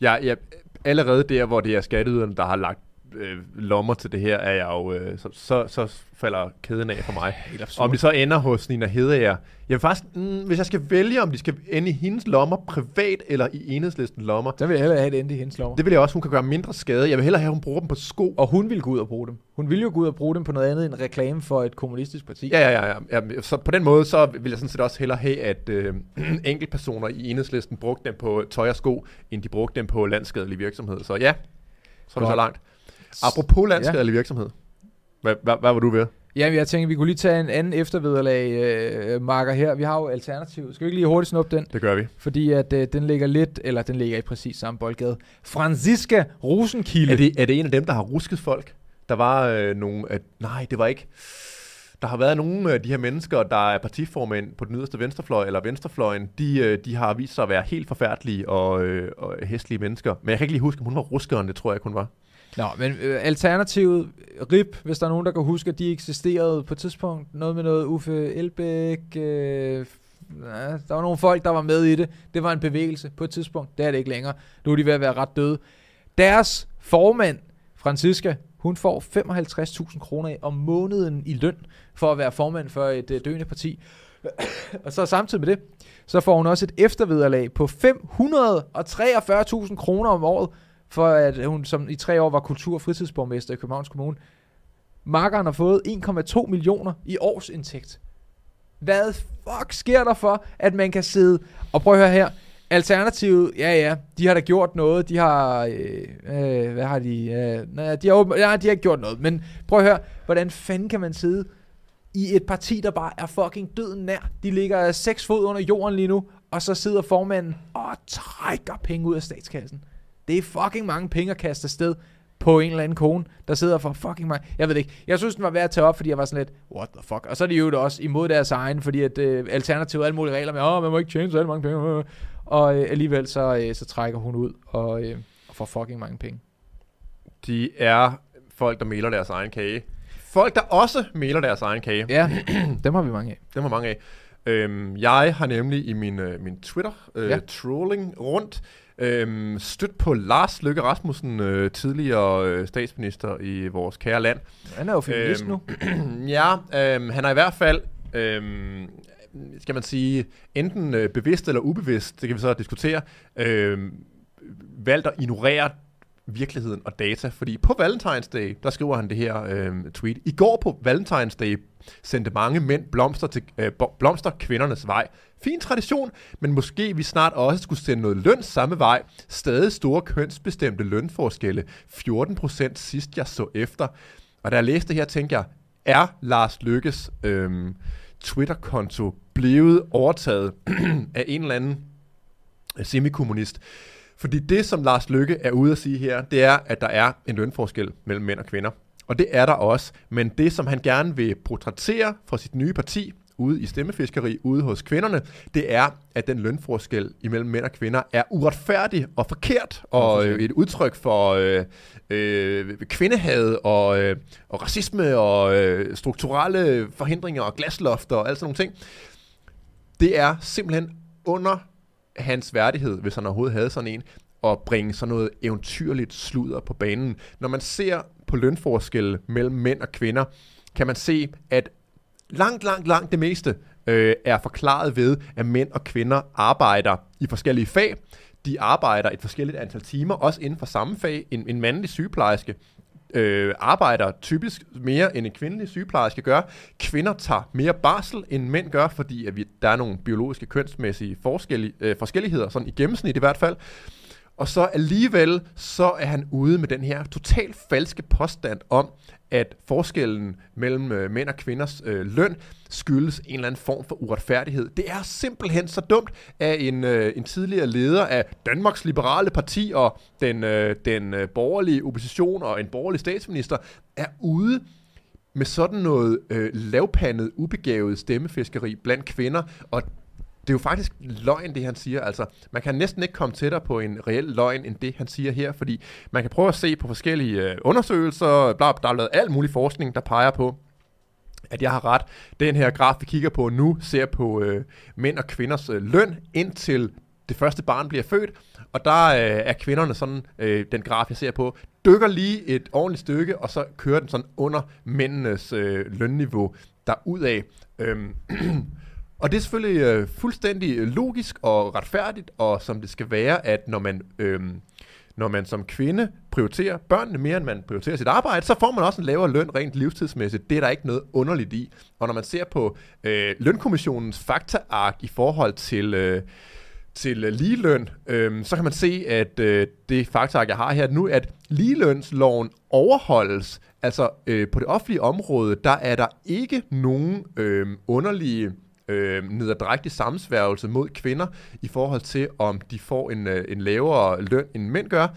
jeg, jeg, allerede der, hvor det er skatteyderne, der har lagt øh, lommer til det her, er jeg jo, øh, så, så, så falder kæden af for mig. Om de så ender hos Nina Hedeager. Jeg vil faktisk, mm, hvis jeg skal vælge, om de skal ende i hendes lommer privat eller i enhedslisten lommer, Så vil jeg hellere have det endte i hendes lommer. det vil jeg også, hun kan gøre mindre skade. Jeg vil hellere have, at hun bruger dem på sko. Og hun ville gå ud og bruge dem. Hun ville jo gå ud og bruge dem på noget andet end reklame for et kommunistisk parti. Ja, ja, ja, ja. Så på den måde, så vil jeg sådan set også hellere have, at øh, enkeltpersoner i enhedslisten brugte dem på tøj og sko, end de brugte dem på landskadelig virksomhed. Så ja, så er det så langt. Apropos landskadelig ja. virksomhed. Hvad, hvad, hvad var du ved? Jamen, jeg tænker, vi kunne lige tage en anden eftervederlag øh, marker her. Vi har jo alternativ. Skal vi ikke lige hurtigt snuppe den? Det gør vi. Fordi at øh, den ligger lidt, eller den ligger i præcis samme boldgade. Franziska Rosenkilde. Er det, er det en af dem, der har rusket folk? Der var øh, nogle... Øh, nej, det var ikke... Der har været nogle af de her mennesker, der er partiformænd på den yderste venstrefløj, eller venstrefløjen, de, øh, de har vist sig at være helt forfærdelige og, øh, og hæslige mennesker. Men jeg kan ikke lige huske, om hun var ruskeren, det tror jeg hun var. Nå, men øh, alternativet, RIP, hvis der er nogen, der kan huske, at de eksisterede på et tidspunkt. Noget med noget Uffe Elbæk. Øh, ja, der var nogle folk, der var med i det. Det var en bevægelse på et tidspunkt. Det er det ikke længere. Nu er de ved at være ret døde. Deres formand, Francisca, hun får 55.000 kroner om måneden i løn for at være formand for et øh, døende parti. og så samtidig med det, så får hun også et eftervederlag på 543.000 kroner om året, for at hun som i tre år var kultur- og fritidsborgmester i Københavns Kommune. Markeren har fået 1,2 millioner i årsindtægt. Hvad fuck sker der for, at man kan sidde... Og prøv at høre her. Alternativet, ja ja, de har da gjort noget. De har... Øh, øh, hvad har de? Øh, nej, de har, åben- nej, de har ikke gjort noget. Men prøv at høre, hvordan fanden kan man sidde i et parti, der bare er fucking døden nær. De ligger seks fod under jorden lige nu, og så sidder formanden og trækker penge ud af statskassen. Det er fucking mange penge at kaste afsted på en eller anden kone, der sidder for fucking mange. Jeg ved det ikke. Jeg synes, den var værd at tage op, fordi jeg var sådan lidt, what the fuck. Og så er de jo også imod deres egen, fordi at øh, alternativet er alle mulige regler med, åh, man må ikke tjene så alle mange penge. Og øh, alligevel så, øh, så trækker hun ud og, øh, og får fucking mange penge. De er folk, der mailer deres egen kage. Folk, der også mailer deres egen kage. Ja, dem har vi mange af. Dem har mange af. Øhm, jeg har nemlig i min, øh, min Twitter-trolling Ja. øh, rundt øhm, stødt på Lars Løkke Rasmussen, øh, tidligere øh, statsminister i vores kære land. Han er jo feminist Øhm, nu. ja, øhm, han har i hvert fald, øhm, skal man sige, enten øh, bevidst eller ubevidst, det kan vi så diskutere, øhm, valgt at ignorere virkeligheden og data. Fordi på Valentine's Day, der skriver han det her øh, tweet. I går på Valentine's Day sendte mange mænd blomster, til, øh, blomster kvindernes vej. Fin tradition, men måske vi snart også skulle sende noget løn samme vej. Stadig store kønsbestemte lønforskelle. 14% sidst jeg så efter. Og da jeg læste det her, tænkte jeg, er Lars Lykkes øh, Twitter-konto blevet overtaget af en eller anden øh, semikommunist? Fordi det, som Lars Lykke er ude at sige her, det er, at der er en lønforskel mellem mænd og kvinder. Og det er der også. Men det, som han gerne vil portrættere for sit nye parti, ude i stemmefiskeri, ude hos kvinderne, det er, at den lønforskel imellem mænd og kvinder er uretfærdig og forkert, og øh, et udtryk for øh, øh, kvindehad og, øh, og racisme og øh, strukturelle forhindringer og glaslofter og alt sådan nogle ting. Det er simpelthen under hans værdighed, hvis han overhovedet havde sådan en, at bringe sådan noget eventyrligt sludder på banen. Når man ser på lønforskelle mellem mænd og kvinder, kan man se, at langt, langt, langt det meste øh, er forklaret ved, at mænd og kvinder arbejder i forskellige fag. De arbejder et forskelligt antal timer, også inden for samme fag. En, en mandlig sygeplejerske øh, arbejder typisk mere, end en kvindelig sygeplejerske gør. Kvinder tager mere barsel, end mænd gør, fordi at vi, der er nogle biologiske kønsmæssige forskellige, øh, forskelligheder, sådan i gennemsnit i hvert fald. Og så alligevel, så er han ude med den her totalt falske påstand om, at forskellen mellem øh, mænd og kvinders øh, løn skyldes en eller anden form for uretfærdighed. Det er simpelthen så dumt, at en, øh, en tidligere leder af Danmarks Liberale Parti og den, øh, den øh, borgerlige opposition og en borgerlig statsminister er ude med sådan noget øh, lavpandet, ubegavet stemmefiskeri blandt kvinder, og det er jo faktisk løgn, det han siger. Altså, man kan næsten ikke komme tættere på en reel løgn, end det han siger her, fordi man kan prøve at se på forskellige øh, undersøgelser, bla, der er lavet alt mulig forskning, der peger på, at jeg har ret. Den her graf, vi kigger på nu, ser på øh, mænd og kvinders øh, løn, indtil det første barn bliver født, og der øh, er kvinderne sådan, øh, den graf jeg ser på, dykker lige et ordentligt stykke, og så kører den sådan under mændenes øh, lønniveau derudad. Øhm, og det er selvfølgelig øh, fuldstændig øh, logisk og retfærdigt, og som det skal være, at når man, øh, når man som kvinde prioriterer børnene mere, end man prioriterer sit arbejde, så får man også en lavere løn rent livstidsmæssigt. Det er der ikke noget underligt i. Og når man ser på øh, lønkommissionens faktaark i forhold til... Øh, til øh, ligeløn, øh, så kan man se, at øh, det faktaark, jeg har her nu, at ligelønsloven overholdes. Altså øh, på det offentlige område, der er der ikke nogen øh, underlige øh, nederdrægtig sammensværgelse mod kvinder i forhold til, om de får en, øh, en lavere løn, end mænd gør.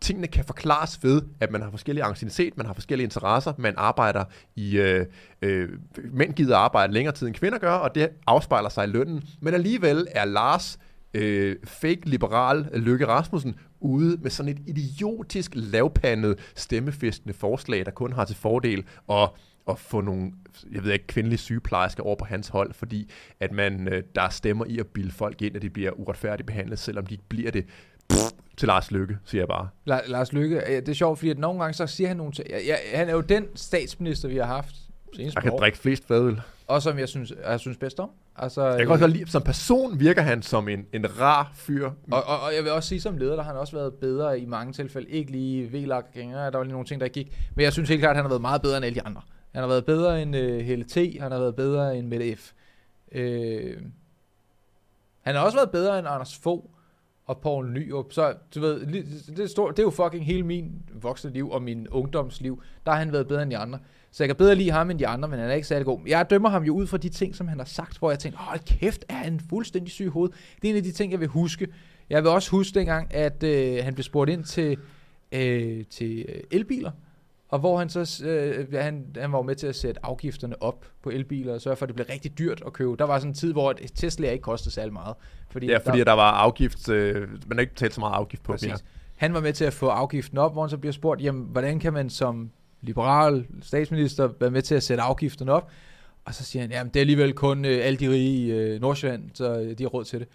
Tingene kan forklares ved, at man har forskellige anciennitet, man har forskellige interesser, man arbejder i... Øh, øh, mænd gider arbejde længere tid, end kvinder gør, og det afspejler sig i lønnen. Men alligevel er Lars øh, fake liberal Løkke Rasmussen ude med sådan et idiotisk lavpandet stemmefestende forslag, der kun har til fordel at at få nogle, jeg ved ikke, kvindelige sygeplejersker over på hans hold, fordi at man, øh, der stemmer i at bilde folk ind, at de bliver uretfærdigt behandlet, selvom de ikke bliver det. Pff, til Lars Lykke, siger jeg bare. La- Lars Lykke, det er sjovt, fordi at nogle gange så siger han nogle ting. Ja, ja, han er jo den statsminister, vi har haft senest Jeg kan år, drikke flest fadøl. Og som jeg synes, jeg synes bedst om. Altså, jeg kan også lide, som person virker han som en, en rar fyr. Og, og, og, jeg vil også sige, som leder, der har han også været bedre i mange tilfælde. Ikke lige vlag gænger der var lige nogle ting, der gik. Men jeg synes helt klart, at han har været meget bedre end alle de andre. Han har været bedre end øh, Helle T. Han har været bedre end Mette F. Øh, han har også været bedre end Anders Fogh og Poul Nyrup. Så du ved, det er, stort, det er jo fucking hele min voksne liv og min ungdomsliv. Der har han været bedre end de andre. Så jeg kan bedre lide ham end de andre, men han er ikke særlig god. Jeg dømmer ham jo ud fra de ting, som han har sagt, hvor jeg tænker, åh kæft, er han fuldstændig syg i hovedet. Det er en af de ting, jeg vil huske. Jeg vil også huske dengang, at øh, han blev spurgt ind til, øh, til øh, elbiler. Og hvor han så, øh, han, han var med til at sætte afgifterne op på elbiler og sørge for, at det blev rigtig dyrt at købe. Der var sådan en tid, hvor Tesla ikke kostede særlig meget. Fordi ja, fordi der, der var afgift, øh, man ikke betalt så meget afgift på præcis. mere. Han var med til at få afgiften op, hvor han så bliver spurgt, jamen, hvordan kan man som liberal statsminister være med til at sætte afgifterne op? Og så siger han, jamen det er alligevel kun øh, alle de rige i øh, Nordsjælland, så øh, de har råd til det.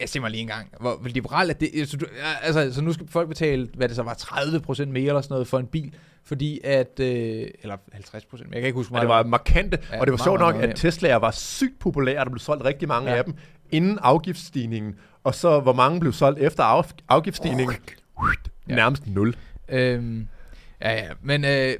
Jeg siger mig lige en gang, hvor liberalt er det? Så, du, altså, så nu skal folk betale, hvad det så var, 30% mere eller sådan noget for en bil, fordi at, øh, eller 50 procent, jeg kan ikke huske meget. Ja, det var markante, ja, og det var sjovt nok, at Tesla'er var sygt populære, der blev solgt rigtig mange ja. af dem, inden afgiftsstigningen, og så hvor mange blev solgt efter af, afgiftsstigningen, oh. ja. nærmest nul. Øhm, ja, ja, men øh,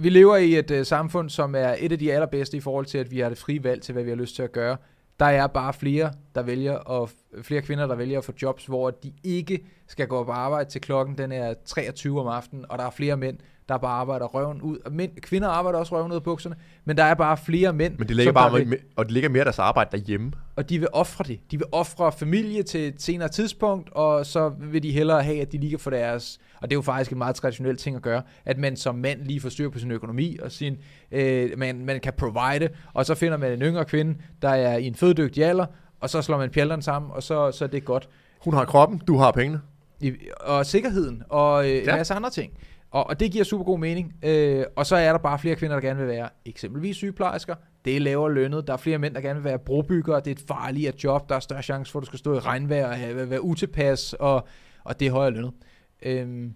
vi lever i et øh, samfund, som er et af de allerbedste i forhold til, at vi har det frie valg til, hvad vi har lyst til at gøre. Der er bare flere, der vælger og flere kvinder, der vælger at få jobs, hvor de ikke skal gå på arbejde til klokken, den er 23 om aftenen, og der er flere mænd, der bare arbejder røven ud. Mænd, kvinder arbejder også røven ud af bukserne, men der er bare flere mænd. Men de ligger bare vil, og de ligger mere deres arbejde derhjemme. Og de vil ofre det. De vil ofre familie til et senere tidspunkt, og så vil de hellere have, at de lige kan få deres... Og det er jo faktisk en meget traditionel ting at gøre, at man som mand lige får styr på sin økonomi, og sin, øh, man, man kan provide, og så finder man en yngre kvinde, der er i en føddygtig alder, og så slår man pjalleren sammen, og så, så er det godt. Hun har kroppen, du har pengene. I, og sikkerheden, og øh, ja. en masse andre ting. Og, og det giver super god mening. Øh, og så er der bare flere kvinder, der gerne vil være eksempelvis sygeplejersker. Det er lavere lønnet. Der er flere mænd, der gerne vil være brobyggere. Det er et farligere job. Der er større chance for, at du skal stå i regnvejr og have, være utilpas. Og, og det er højere lønnet. Øh,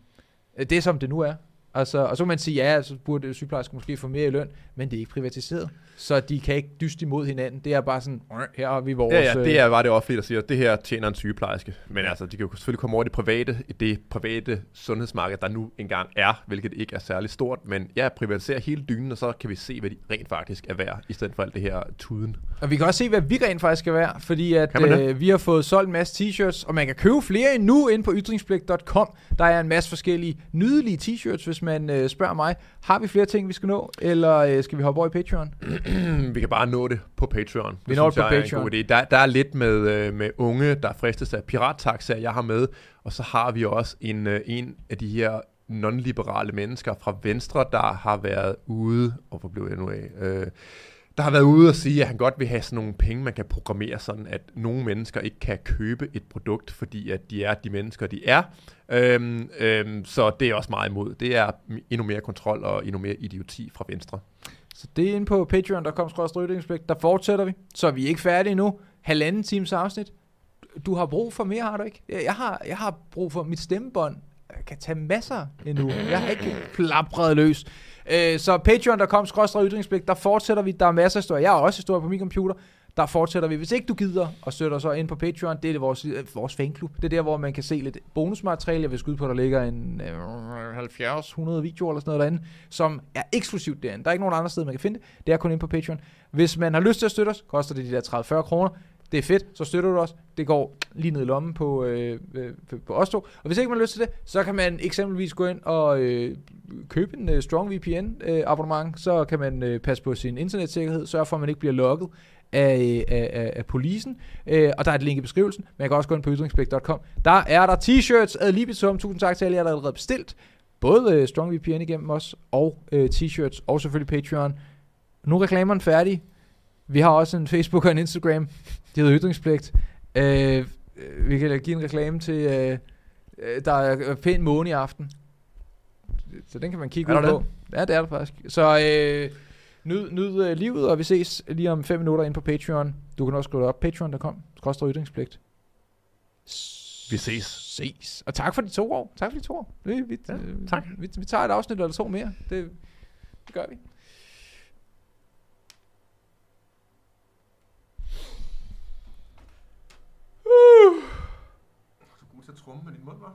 det er som det nu er. Altså, og så kan man sige, ja, så burde sygeplejersker måske få mere i løn, men det er ikke privatiseret. Så de kan ikke dyste imod hinanden. Det er bare sådan, her har vi vores... Ja, ja, det øh, er bare det offentlige, der siger, at det her tjener en sygeplejerske. Men altså, de kan jo selvfølgelig komme over i det private, i det private sundhedsmarked, der nu engang er, hvilket ikke er særlig stort. Men ja, privatisere hele dynen, og så kan vi se, hvad de rent faktisk er værd, i stedet for alt det her tuden. Og vi kan også se, hvad vi rent faktisk skal være, fordi at, øh, vi har fået solgt en masse t-shirts, og man kan købe flere endnu ind på ytringspligt.com. Der er en masse forskellige nydelige t-shirts, hvis man øh, spørger mig. Har vi flere ting, vi skal nå, eller øh, skal vi hoppe over i Patreon? vi kan bare nå det på Patreon. Vi når det på jeg er Patreon. En god idé. Der, der er lidt med, øh, med unge, der fristes af pirattaxaer, jeg har med. Og så har vi også en, øh, en af de her non-liberale mennesker fra Venstre, der har været ude, og hvor blev jeg nu af, øh, der har været ude og sige, at han godt vil have sådan nogle penge, man kan programmere sådan, at nogle mennesker ikke kan købe et produkt, fordi at de er de mennesker, de er. Øhm, øhm, så det er også meget imod. Det er endnu mere kontrol og endnu mere idioti fra Venstre. Så det er inde på patreon.com, der fortsætter vi. Så vi er ikke færdige endnu. Halvanden times afsnit. Du har brug for mere, har du ikke? Jeg har, jeg har brug for mit stemmebånd. Jeg kan tage masser endnu. Jeg har ikke plapret løs. Øh, så patreon.com, der fortsætter vi. Der er masser af historier. Jeg har også historier på min computer. Der fortsætter vi. Hvis ikke du gider og støtter så ind på Patreon, det er det vores, øh, vores fanklub. Det er der, hvor man kan se lidt bonusmateriale. Jeg vil skyde på, at der ligger en øh, 70-100 videoer eller sådan noget derinde, som er eksklusivt derinde. Der er ikke nogen andre steder, man kan finde det. Det er kun inde på Patreon. Hvis man har lyst til at støtte os, koster det de der 30-40 kroner. Det er fedt, så støtter du os. Det går lige ned i lommen på, øh, øh på os to. Og hvis ikke man har lyst til det, så kan man eksempelvis gå ind og øh, købe en øh, Strong VPN øh, abonnement. Så kan man øh, passe på sin internetsikkerhed, sørge for, at man ikke bliver logget af, øh, af, af, af polisen. Øh, og der er et link i beskrivelsen. Man kan også gå ind på ytringspligt.com. Der er der t-shirts ad libitum. Tusind tak til alle jer, der har allerede bestilt. Både øh, Strong VPN igennem os, og øh, t-shirts, og selvfølgelig Patreon. Nu er reklamerne færdig. Vi har også en Facebook og en Instagram. Det hedder Ytringspligt. Øh, vi kan give en reklame til... Øh, øh, der er pæn måne i aften. Så den kan man kigge Er ud på. Ja, det er der faktisk. Så øh, nyd, nyd øh, livet, og vi ses lige om 5 minutter ind på Patreon. Du kan også gå op patreon.com, skråstrej ytringspligt. Vi ses. Ses. Og tak for de to år. Tak for de to år. Vi, vi, Ja, øh, tak. Vi, vi tager et afsnit eller to mere. Det, det gør vi. Du er god til at tromme med din mund, hva'?